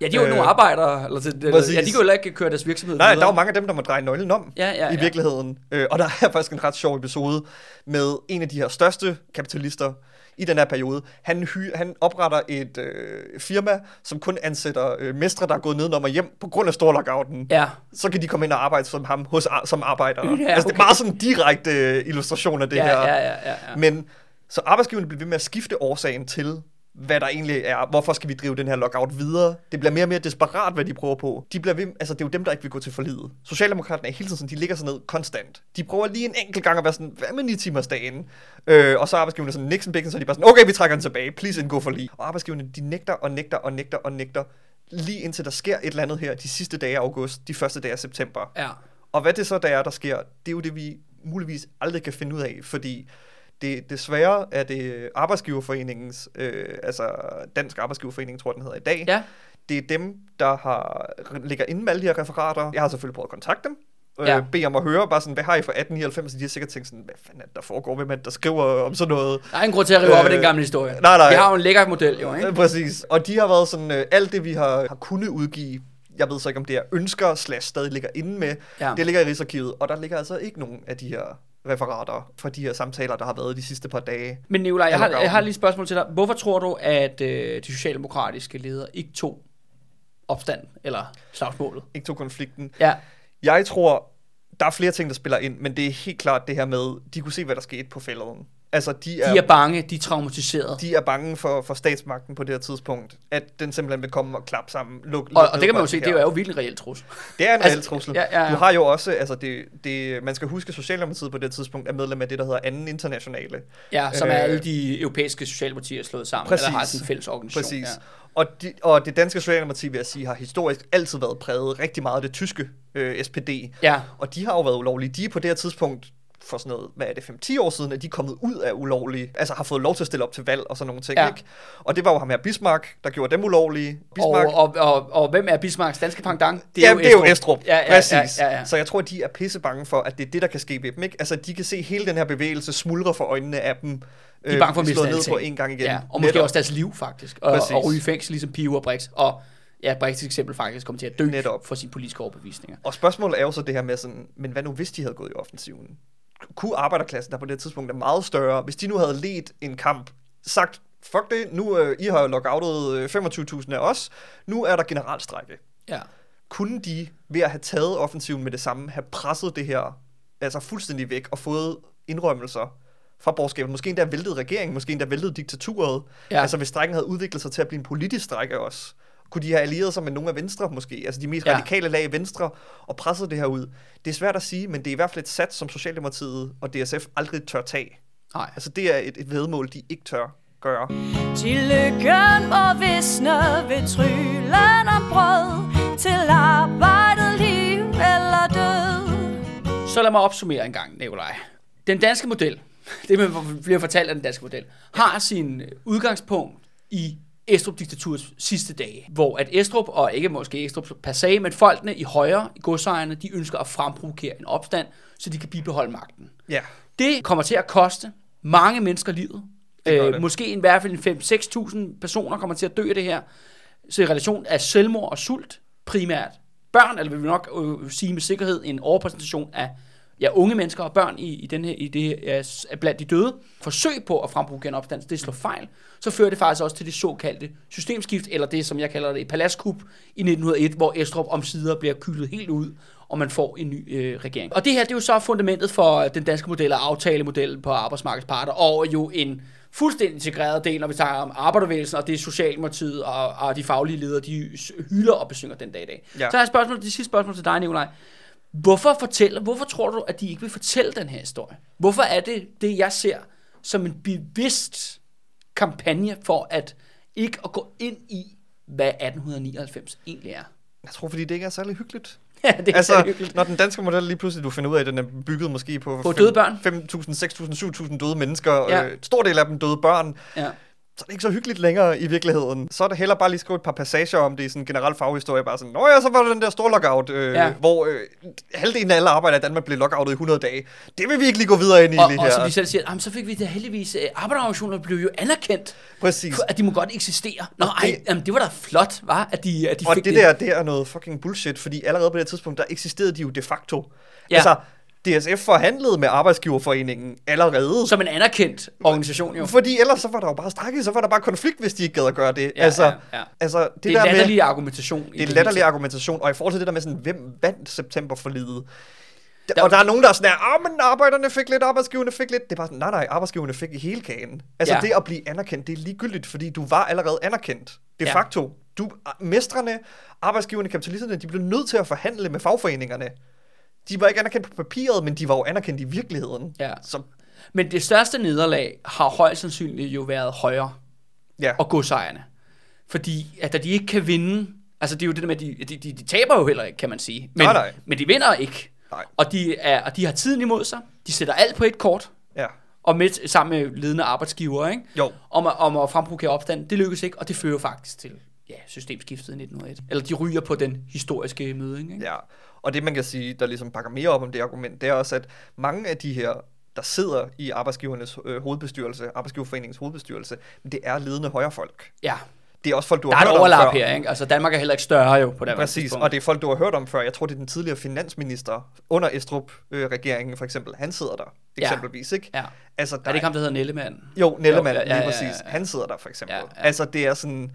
Ja, de er jo Øh, nogle arbejdere. Eller, eller, præcis. ja, de kan jo ikke køre deres virksomhed Nej, videre. der er jo mange af dem, der må dreje nøglen om Ja, ja, i ja. virkeligheden. Øh, og der er faktisk en ret sjov episode med en af de her største kapitalister i den her periode. Han, hy, han opretter et øh, firma, som kun ansætter øh, mestre, der er gået nedenom og hjem på grund af storlockouten. Ja, Så kan de komme ind og arbejde som ham hos, som arbejdere. Ja, altså, det okay. er meget sådan en direkte øh, illustration af det ja, her. ja, ja, ja, ja. Men så arbejdsgiverne bliver ved med at skifte årsagen til, hvad der egentlig er. Hvorfor skal vi drive den her lockout videre? Det bliver mere og mere desperat, hvad de prøver på. De bliver ved, altså det er jo dem, der ikke vil gå til forlidet. Socialdemokraterne er hele tiden sådan, de ligger sådan ned konstant. De prøver lige en enkelt gang at være sådan, hvad med 9 timers dagen? Øh, og så er arbejdsgiverne sådan, Nixon Bixen, så er de bare sådan, okay, vi trækker den tilbage, please indgå for lige. Og arbejdsgiverne, de nægter og nægter og nægter og nægter, lige indtil der sker et eller andet her, de sidste dage af august, de første dage af september. ja. Og hvad det så der er, der sker, det er jo det, vi muligvis aldrig kan finde ud af, fordi det, desværre er det Arbejdsgiverforeningens, øh, altså Dansk Arbejdsgiverforening, tror jeg, den hedder i dag. ja. Det er dem, der har, ligger inde med alle de her referater. Jeg har selvfølgelig prøvet at kontakte dem. Ja. Øh, bede om at høre, bare sådan, hvad har I for 1899? De har sikkert tænkt sådan, hvad fanden er det, der foregår? Hvem er det, der skriver om sådan noget? Der er ingen grund til at rive op af Øh, den gamle historie. nej, nej. Vi har jo en lækker model, jo, ikke? Øh, præcis. Og de har været sådan, øh, alt det vi har, har kunnet udgive, jeg ved så ikke om det er ønsker slash stadig ligger inde med, Ja. det ligger i Rigsarkivet, og der ligger altså ikke nogen af de her referater fra de her samtaler, der har været de sidste par dage. Men Nicolaj, jeg har, jeg har lige et spørgsmål til dig. Hvorfor tror du, at øh, de socialdemokratiske ledere ikke tog opstand eller slagsmålet? Ikke tog konflikten. Ja, Jeg tror, der er flere ting, der spiller ind, men det er helt klart det her med, de kunne se, hvad der skete på fælleden. Altså, de er, de er bange, de er traumatiseret. de er bange for, for statsmagten på det her tidspunkt, at den simpelthen vil komme og klappe sammen. Luk, Og, luk og det kan man jo se, det er jo virkelig en reelt trussel. Det er en Altså, reel trussel. ja, ja, ja. Du har jo også, altså det, det, man skal huske, at Socialdemokratiet på det tidspunkt er medlem af det, der hedder anden internationale. Ja, som er Øh, alle de europæiske socialdemokratier slået sammen, præcis. eller har sådan en fælles organisation. Præcis. Ja. Og, de, og det danske Socialdemokrati, vil jeg sige, har historisk altid været præget rigtig meget af det tyske øh, SPD. Ja, Og de har jo været ulovlige. De er på det her tidspunkt for sådan noget, hvad er det, 5-10 år siden, at de er kommet ud af ulovlige, altså har fået lov til at stille op til valg og sådan nogle ting, Ja. ikke? Og det var jo ham her Bismarck, der gjorde dem ulovlige. Og, Bismarck, og, og, og, hvem er Bismarcks danske pendant? det er, ja, det er jo Estrup, Ja, ja, præcis. Ja, ja, ja. Så jeg tror, de er pisse bange for, at det er det, der kan ske ved dem, ikke? Altså, de kan se hele den her bevægelse smuldre for øjnene af dem. De er bange for at miste slået ned på en gang igen. Ja, og måske Netop. også deres liv, faktisk. Og, Præcis. og ryge i fængsel, ligesom Pio og Brix. Og ja, Brix eksempel faktisk kommer til at dø Netop. for sine politiske overbevisninger. Og spørgsmålet er jo så det her med sådan, men hvad nu hvis de havde gået i offensiven? Kunne arbejderklassen, der på det tidspunkt er meget større, hvis de nu havde ledt en kamp, sagt, fuck det, nu øh, I har lockoutet øh, 25.000 af os, nu er der generalstrække. Ja. Kunne de ved at have taget offensiven med det samme, have presset det her altså fuldstændig væk og fået indrømmelser fra borgerskabet, måske endda væltet regeringen, måske endda væltet diktaturet, ja. altså hvis strækken havde udviklet sig til at blive en politisk strække også, kunne de have allieret sig med nogle af Venstre måske, altså de mest Ja. radikale lag i Venstre, og presset det her ud. Det er svært at sige, men det er i hvert fald et sats, som Socialdemokratiet og DSF aldrig tør tage. Nej. Altså det er et, et vedmål, de ikke tør gøre. Til lykken må visne ved tryllen om brød Til arbejdet liv eller død Så lad mig opsummere en gang, Nikolaj. Den danske model, det man bliver fortalt af den danske model, har sin udgangspunkt i Estrup-diktaturets sidste dage, hvor at Estrup, og ikke måske Estrup per se, men folkene i højre, i godsejerne, de ønsker at fremprovokere en opstand, så de kan bibeholde magten. Ja, Det kommer til at koste mange mennesker livet. Det Øh, det. måske i hvert fald en 5-6.000 personer kommer til at dø af det her. Så i relation af selvmord og sult, primært børn, eller vil vi nok øh, sige med sikkerhed, en overpræsentation af ja, unge mennesker og børn i, i, den her, i det ja, blandt de døde. Forsøg på at fremprovokere en opstand, det slår fejl. Så fører det faktisk også til det såkaldte systemskift, eller det, som jeg kalder det, et paladskup i 1901, hvor Estrup om sider bliver kylet helt ud, og man får en ny øh, regering. Og det her, det er jo så fundamentet for den danske model og aftalemodellen på arbejdsmarkedets parter, og jo en fuldstændig integreret del, når vi taler om arbejderbevægelsen, og det er Socialdemokratiet og, og de faglige ledere, de hylder og besynger den dag i dag. Ja. Så har jeg et spørgsmål, det sidste spørgsmål til dig, Nikolaj. Hvorfor, fortælle, hvorfor tror du, at de ikke vil fortælle den her historie? Hvorfor er det det, jeg ser som en bevidst kampagne for at ikke at gå ind i, hvad 1899 egentlig er? jeg tror, fordi det ikke er særlig hyggeligt. Ja, det er altså, hyggeligt. når den danske model lige pludselig, du finder ud af, at den er bygget måske på, På døde børn. 5.000, 6.000, 7.000 døde mennesker, ja. øh, stor del af dem døde børn, Ja. Så er det ikke så hyggeligt længere i virkeligheden. Så er det heller bare lige skrive et par passager om det i sådan en generel faghistorie, bare sådan, nå ja, så var der den der store lockout, øh, Ja. hvor øh, halvdelen af alle arbejdere i Danmark blev lockoutet i 100 dage. Det vil vi ikke lige gå videre ind i Og, lige og her. som de selv siger, jamen, så fik vi det heldigvis, øh, arbejderorganisationer blev jo anerkendt, Præcis. for, at de må godt eksistere. Nå, Og ej, det- jamen, det var da flot, var at de, at de Og fik det der, det er noget fucking bullshit, fordi allerede på det tidspunkt, der eksisterede de jo de facto. Ja. Altså, DSF forhandlede med Arbejdsgiverforeningen allerede. Som en anerkendt organisation jo. Fordi ellers så var der jo bare strække, så var der bare konflikt, hvis de ikke gad at gøre det. Ja, altså, ja, ja. altså, det, Det er der med, latterlig argumentation. i det er hele latterlig argumentation, og i forhold til det der med sådan, hvem vandt septemberforlidet? Der, og der er nogen, der er sådan, ah, men arbejderne fik lidt, arbejdsgiverne fik lidt. Det er bare sådan, nej, nej, arbejdsgiverne fik i hele kagen. Altså ja. det at blive anerkendt, det er ligegyldigt, fordi du var allerede anerkendt. De Ja. facto. Du, mestrene, arbejdsgiverne, kapitalisterne, de blev nødt til at forhandle med fagforeningerne. De var ikke anerkendt på papiret, men de var jo anerkendt i virkeligheden. Ja. Så Men det største nederlag har højst sandsynligt jo været højre ja, og godsejerne. Fordi at da de ikke kan vinde, altså det er jo det der med, at de, de, de, de taber jo heller ikke, kan man sige. Men, Nej, nej. men de vinder ikke. Nej. Og de, er, og de har tiden imod sig. De sætter alt på et kort. ja. Og med, sammen med ledende arbejdsgiver, ikke? Jo. Om, om at fremprovokere opstand. Det lykkes ikke, og det fører faktisk til ja, systemskiftet i 1901. Eller de ryger på den historiske møding, ikke? Ja, og det man kan sige, der ligesom bakker mere op om det argument, det er også, at mange af de her, der sidder i arbejdsgivernes øh, hovedbestyrelse, arbejdsgiverforeningens hovedbestyrelse, det er ledende højrefolk. ja. Det er også folk, du Der har er et hørt om overlap før. her, ikke? Altså Danmark er heller ikke større jo på den Præcis, og det er folk, du har hørt om før. Jeg tror, det er den tidligere finansminister under Estrup-regeringen, for eksempel. Han sidder der, Ja. eksempelvis, ikke? Ja. Altså, Er det ikke ham, der hedder Nellemand? Jo, Nellemann, Jo, jo, ja, ja, ja, lige ja, præcis. ja. Han sidder der, for eksempel. Ja, Ja, ja. ja. Altså, det er sådan...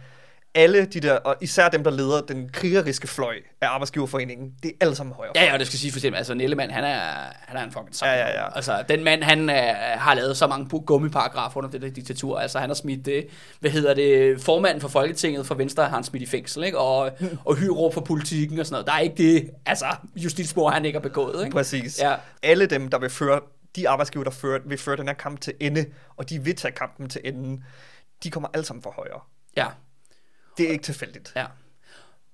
Alle de der, og især dem, der leder den krigeriske fløj af Arbejdsgiverforeningen, det er alle sammen højre. Ja, ja, og det skal sige for eksempel, altså Nellemann, han er, han er en fucking sej. Ja, ja, ja. Altså, den mand, han uh, har lavet så mange gummiparagrafer under det der diktatur. Altså, han har smidt det, hvad hedder det, formanden for Folketinget for Venstre har han smidt i fængsel, ikke? Og, og hyro for politikken og sådan noget. Der er ikke det, altså, justitsmord, han ikke har begået, ikke? Præcis. Ja. Alle dem, der vil føre, de arbejdsgiver, der fører, vil føre den her kamp til ende, og de vil tage kampen til enden, de kommer alle sammen fra højre. Ja, det er ikke tilfældigt. ja.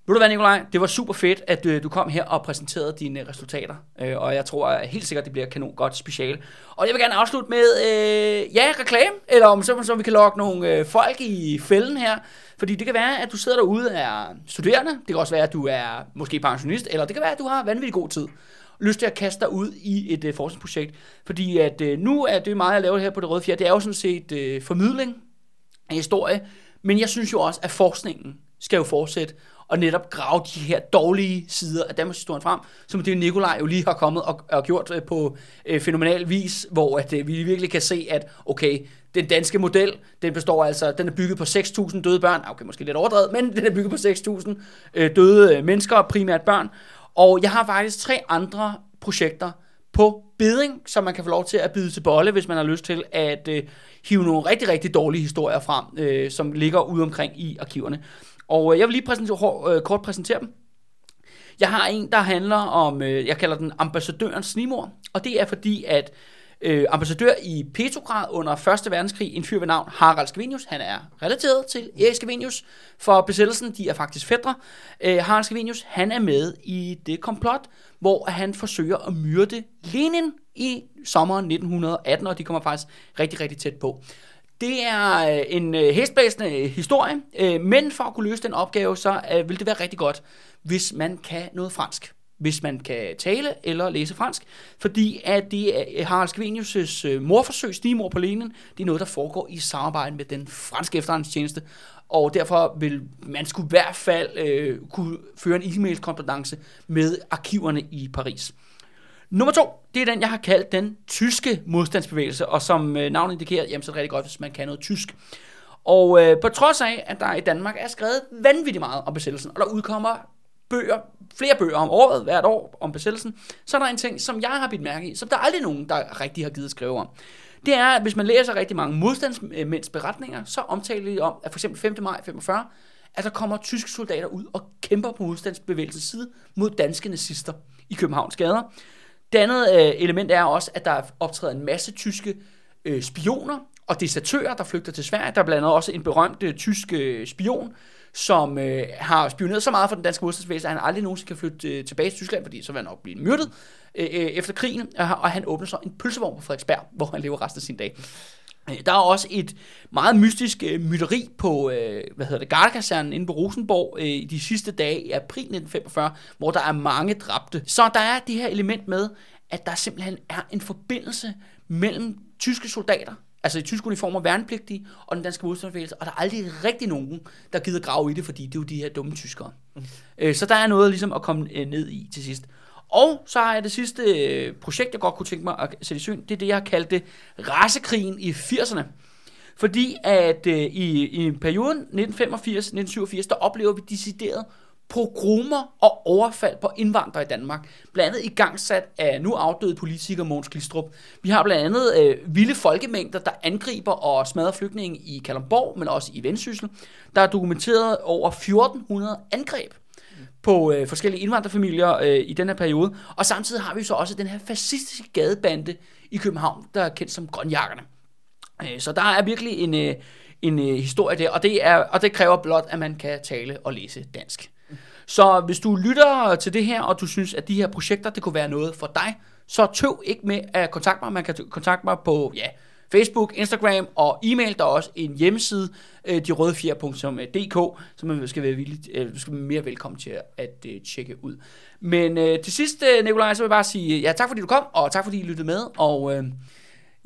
Ved du hvad, Nikolaj? Det var super fedt, at øh, du kom her og præsenterede dine øh, resultater. Øh, og jeg tror at helt sikkert, det bliver kanon godt special. Og jeg vil gerne afslutte med, øh, ja, reklame, eller om så, så vi kan lokke nogle øh, folk i fælden her. Fordi det kan være, at du sidder derude og er studerende. Det kan også være, at du er måske pensionist. Eller det kan være, at du har vanvittig god tid lyst til at kaste dig ud i et øh, forskningsprojekt. Fordi at øh, nu er det meget, jeg laver her på det røde fjerde. Det er jo sådan set øh, formidling af historie. Men jeg synes jo også, at forskningen skal jo fortsætte og netop grave de her dårlige sider af Danmarks historien frem, som det Nikolaj jo lige har kommet og, og gjort øh, på øh, fænomenal vis, hvor at, øh, vi virkelig kan se, at okay, den danske model, den består altså, den er bygget på 6.000 døde børn, okay, måske lidt overdrevet, men den er bygget på 6.000 øh, døde øh, mennesker, primært børn, og jeg har faktisk tre andre projekter på beding, som man kan få lov til at byde til bolle, hvis man har lyst til at øh, hive nogle rigtig, rigtig dårlige historier frem, øh, som ligger ude omkring i arkiverne. Og øh, jeg vil lige præsentere, øh, kort præsentere dem. Jeg har en, der handler om, øh, jeg kalder den ambassadørens snimor, og det er fordi, at øh, ambassadør i Petrograd under 1. verdenskrig, en fyr ved navn Harald Skavenius. Han er relateret til Erik Skavenius for besættelsen. De er faktisk fædre. Øh, Harald Skavenius, han er med i det komplot, hvor han forsøger at myrde Lenin i sommeren 1918, og de kommer faktisk rigtig, rigtig tæt på. Det er øh, en øh, hestblæsende historie, øh, men for at kunne løse den opgave, så vil det være rigtig godt, hvis man kan noget fransk hvis man kan tale eller læse fransk, fordi at det er Harald Skvenius' morforsøg, stimor på Lenin, det er noget, der foregår i samarbejde med den franske efterretningstjeneste, og derfor vil man skulle i hvert fald øh, kunne føre en e-mail-kompetence med arkiverne i Paris. Nummer to, det er den, jeg har kaldt den tyske modstandsbevægelse, og som øh, navnet indikerer, jamen, så er det rigtig godt, hvis man kan noget tysk. Og øh, på trods af, at der i Danmark er skrevet vanvittigt meget om besættelsen, og der udkommer bøger, flere bøger om året, hvert år, om besættelsen, så er der en ting, som jeg har bidt mærke i, som der er aldrig nogen, der rigtig har givet at skrive om. Det er, at hvis man læser rigtig mange modstandsmænds beretninger, så omtaler de om, at for eksempel 5. maj 45, at der kommer tyske soldater ud og kæmper på modstandsbevægelsens side mod danske nazister i Københavns gader. Det andet øh, element er også, at der optræder en masse tyske øh, spioner og desertører, der flygter til Sverige. Der er blandt andet også en berømt øh, tysk øh, spion, som øh, har spioneret så meget for den danske modstandsbevægelse, at han aldrig nogensinde kan flytte øh, tilbage til Tyskland, fordi så vil han nok blive myrdet øh, øh, efter krigen, og, og han åbner så en pølsevogn på Frederiksberg, hvor han lever resten af sin dag. Øh, der er også et meget mystisk øh, mytteri på, øh, hvad hedder det, Gardekasernen inde på Rosenborg øh, i de sidste dage i april 1945, hvor der er mange dræbte. Så der er det her element med, at der simpelthen er en forbindelse mellem tyske soldater, altså i tysk uniformer, værnepligtige og den danske modstandsbevægelse, og der er aldrig rigtig nogen, der gider grave i det, fordi det er jo de her dumme tyskere. Mm. Øh, så der er noget ligesom at komme øh, ned i til sidst. Og så har jeg det sidste øh, projekt, jeg godt kunne tænke mig at sætte i søen, det er det, jeg har kaldt det rasekrigen i 80'erne. Fordi at øh, i, i perioden 1985-1987, der oplever vi decideret pogromer og overfald på indvandrere i Danmark. Blandt andet i gangsat af nu afdøde politiker Måns Glistrup. Vi har blandt andet øh, vilde folkemængder, der angriber og smadrer flygtninge i Kalundborg, men også i Vendsyssel. Der er dokumenteret over 1400 angreb på øh, forskellige indvandrerfamilier øh, i den her periode. Og samtidig har vi så også den her fascistiske gadebande i København, der er kendt som grønjakkerne. Øh, så der er virkelig en, øh, en øh, historie der, og det, er, og det kræver blot, at man kan tale og læse dansk. Så hvis du lytter til det her, og du synes, at de her projekter, det kunne være noget for dig, så tøv ikke med at kontakte mig. Man kan kontakte mig på ja, Facebook, Instagram og e-mail. Der er også en hjemmeside, øh, derødefjer.dk, som man skal være, villig, øh, skal være mere velkommen til at øh, tjekke ud. Men øh, til sidst, øh, Nikolaj, så vil jeg bare sige ja, tak fordi du kom, og tak fordi I lyttede med. Og øh,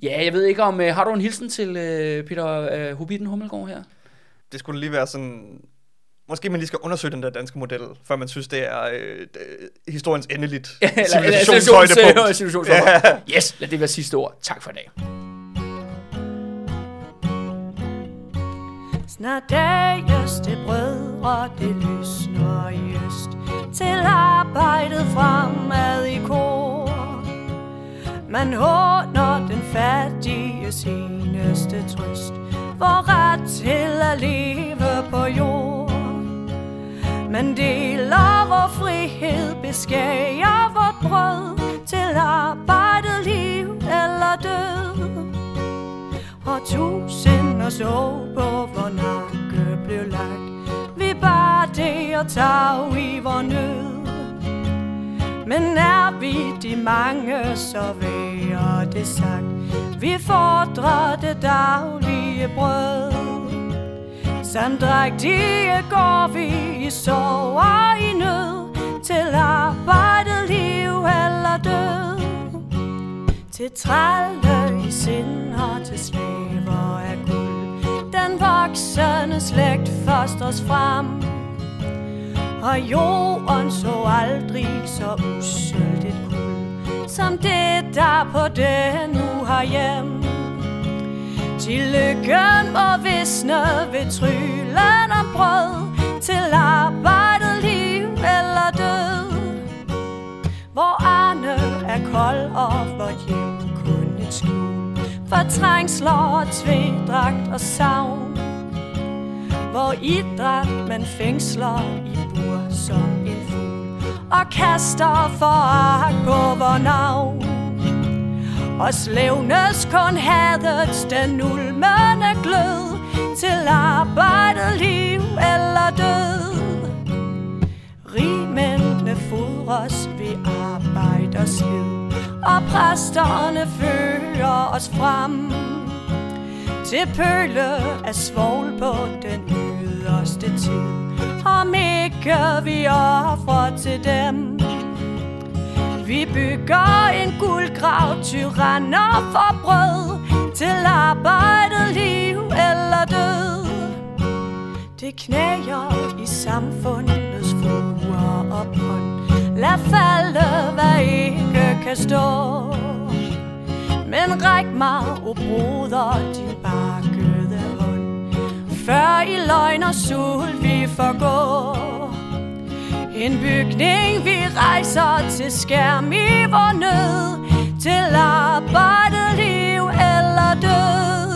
ja, jeg ved ikke om, øh, har du en hilsen til øh, Peter øh, Hobbiten Hummelgaard her? Det skulle lige være sådan Måske man lige skal undersøge den der danske model, før man synes, det er øh, historiens endeligt civilisationshøjdepunkt. Ja. Yes, lad det være sidste ord. Tak for i dag. Snart det brødre, det lysner i øst Til arbejdet fremad i kor Man håner den fattige seneste trøst For ret til at leve på jord men deler vor frihed, beskærer vort brød Til arbejdet, liv eller død Og tusind og så på, hvor nakke blev lagt Vi bare det og tag i vor nød. Men er vi de mange, så værer det sagt. Vi fordrer det daglige brød. Sandrægtige går vi i sorg og i nød Til arbejdet, liv eller død. Til trælle i sind og til slaver af guld Den voksende slægt os frem. Og jorden så aldrig så usøldigt kul Som det der på det nu har hjem til lykken må visne ved tryllen om brød. Til arbejdet, liv eller død. Hvor Arne er kold og hvor hjem kun et skjul For trængsler og tvedragt og savn. Hvor idræt man fængsler i bur som en fugl. Og kaster foragt på vor navn og slævnes kun hadets den ulmende glød Til arbejdet, liv eller død. Rigmændene fodres ved arbejde og Og præsterne fører os frem. Til pøle af svogl på den yderste tid Om ikke vi offrer til dem vi bygger en guldgrav, tyranner for brød Til arbejdet, liv eller død. Det knæger i samfundets fruer og bånd Lad falde, hvad ikke kan stå. Men ræk mig, o oh broder, din bakkede hånd. Før i løgn og sul vi forgår. En bygning, vi rejser til skærm i vor nød Til arbejde, liv eller død.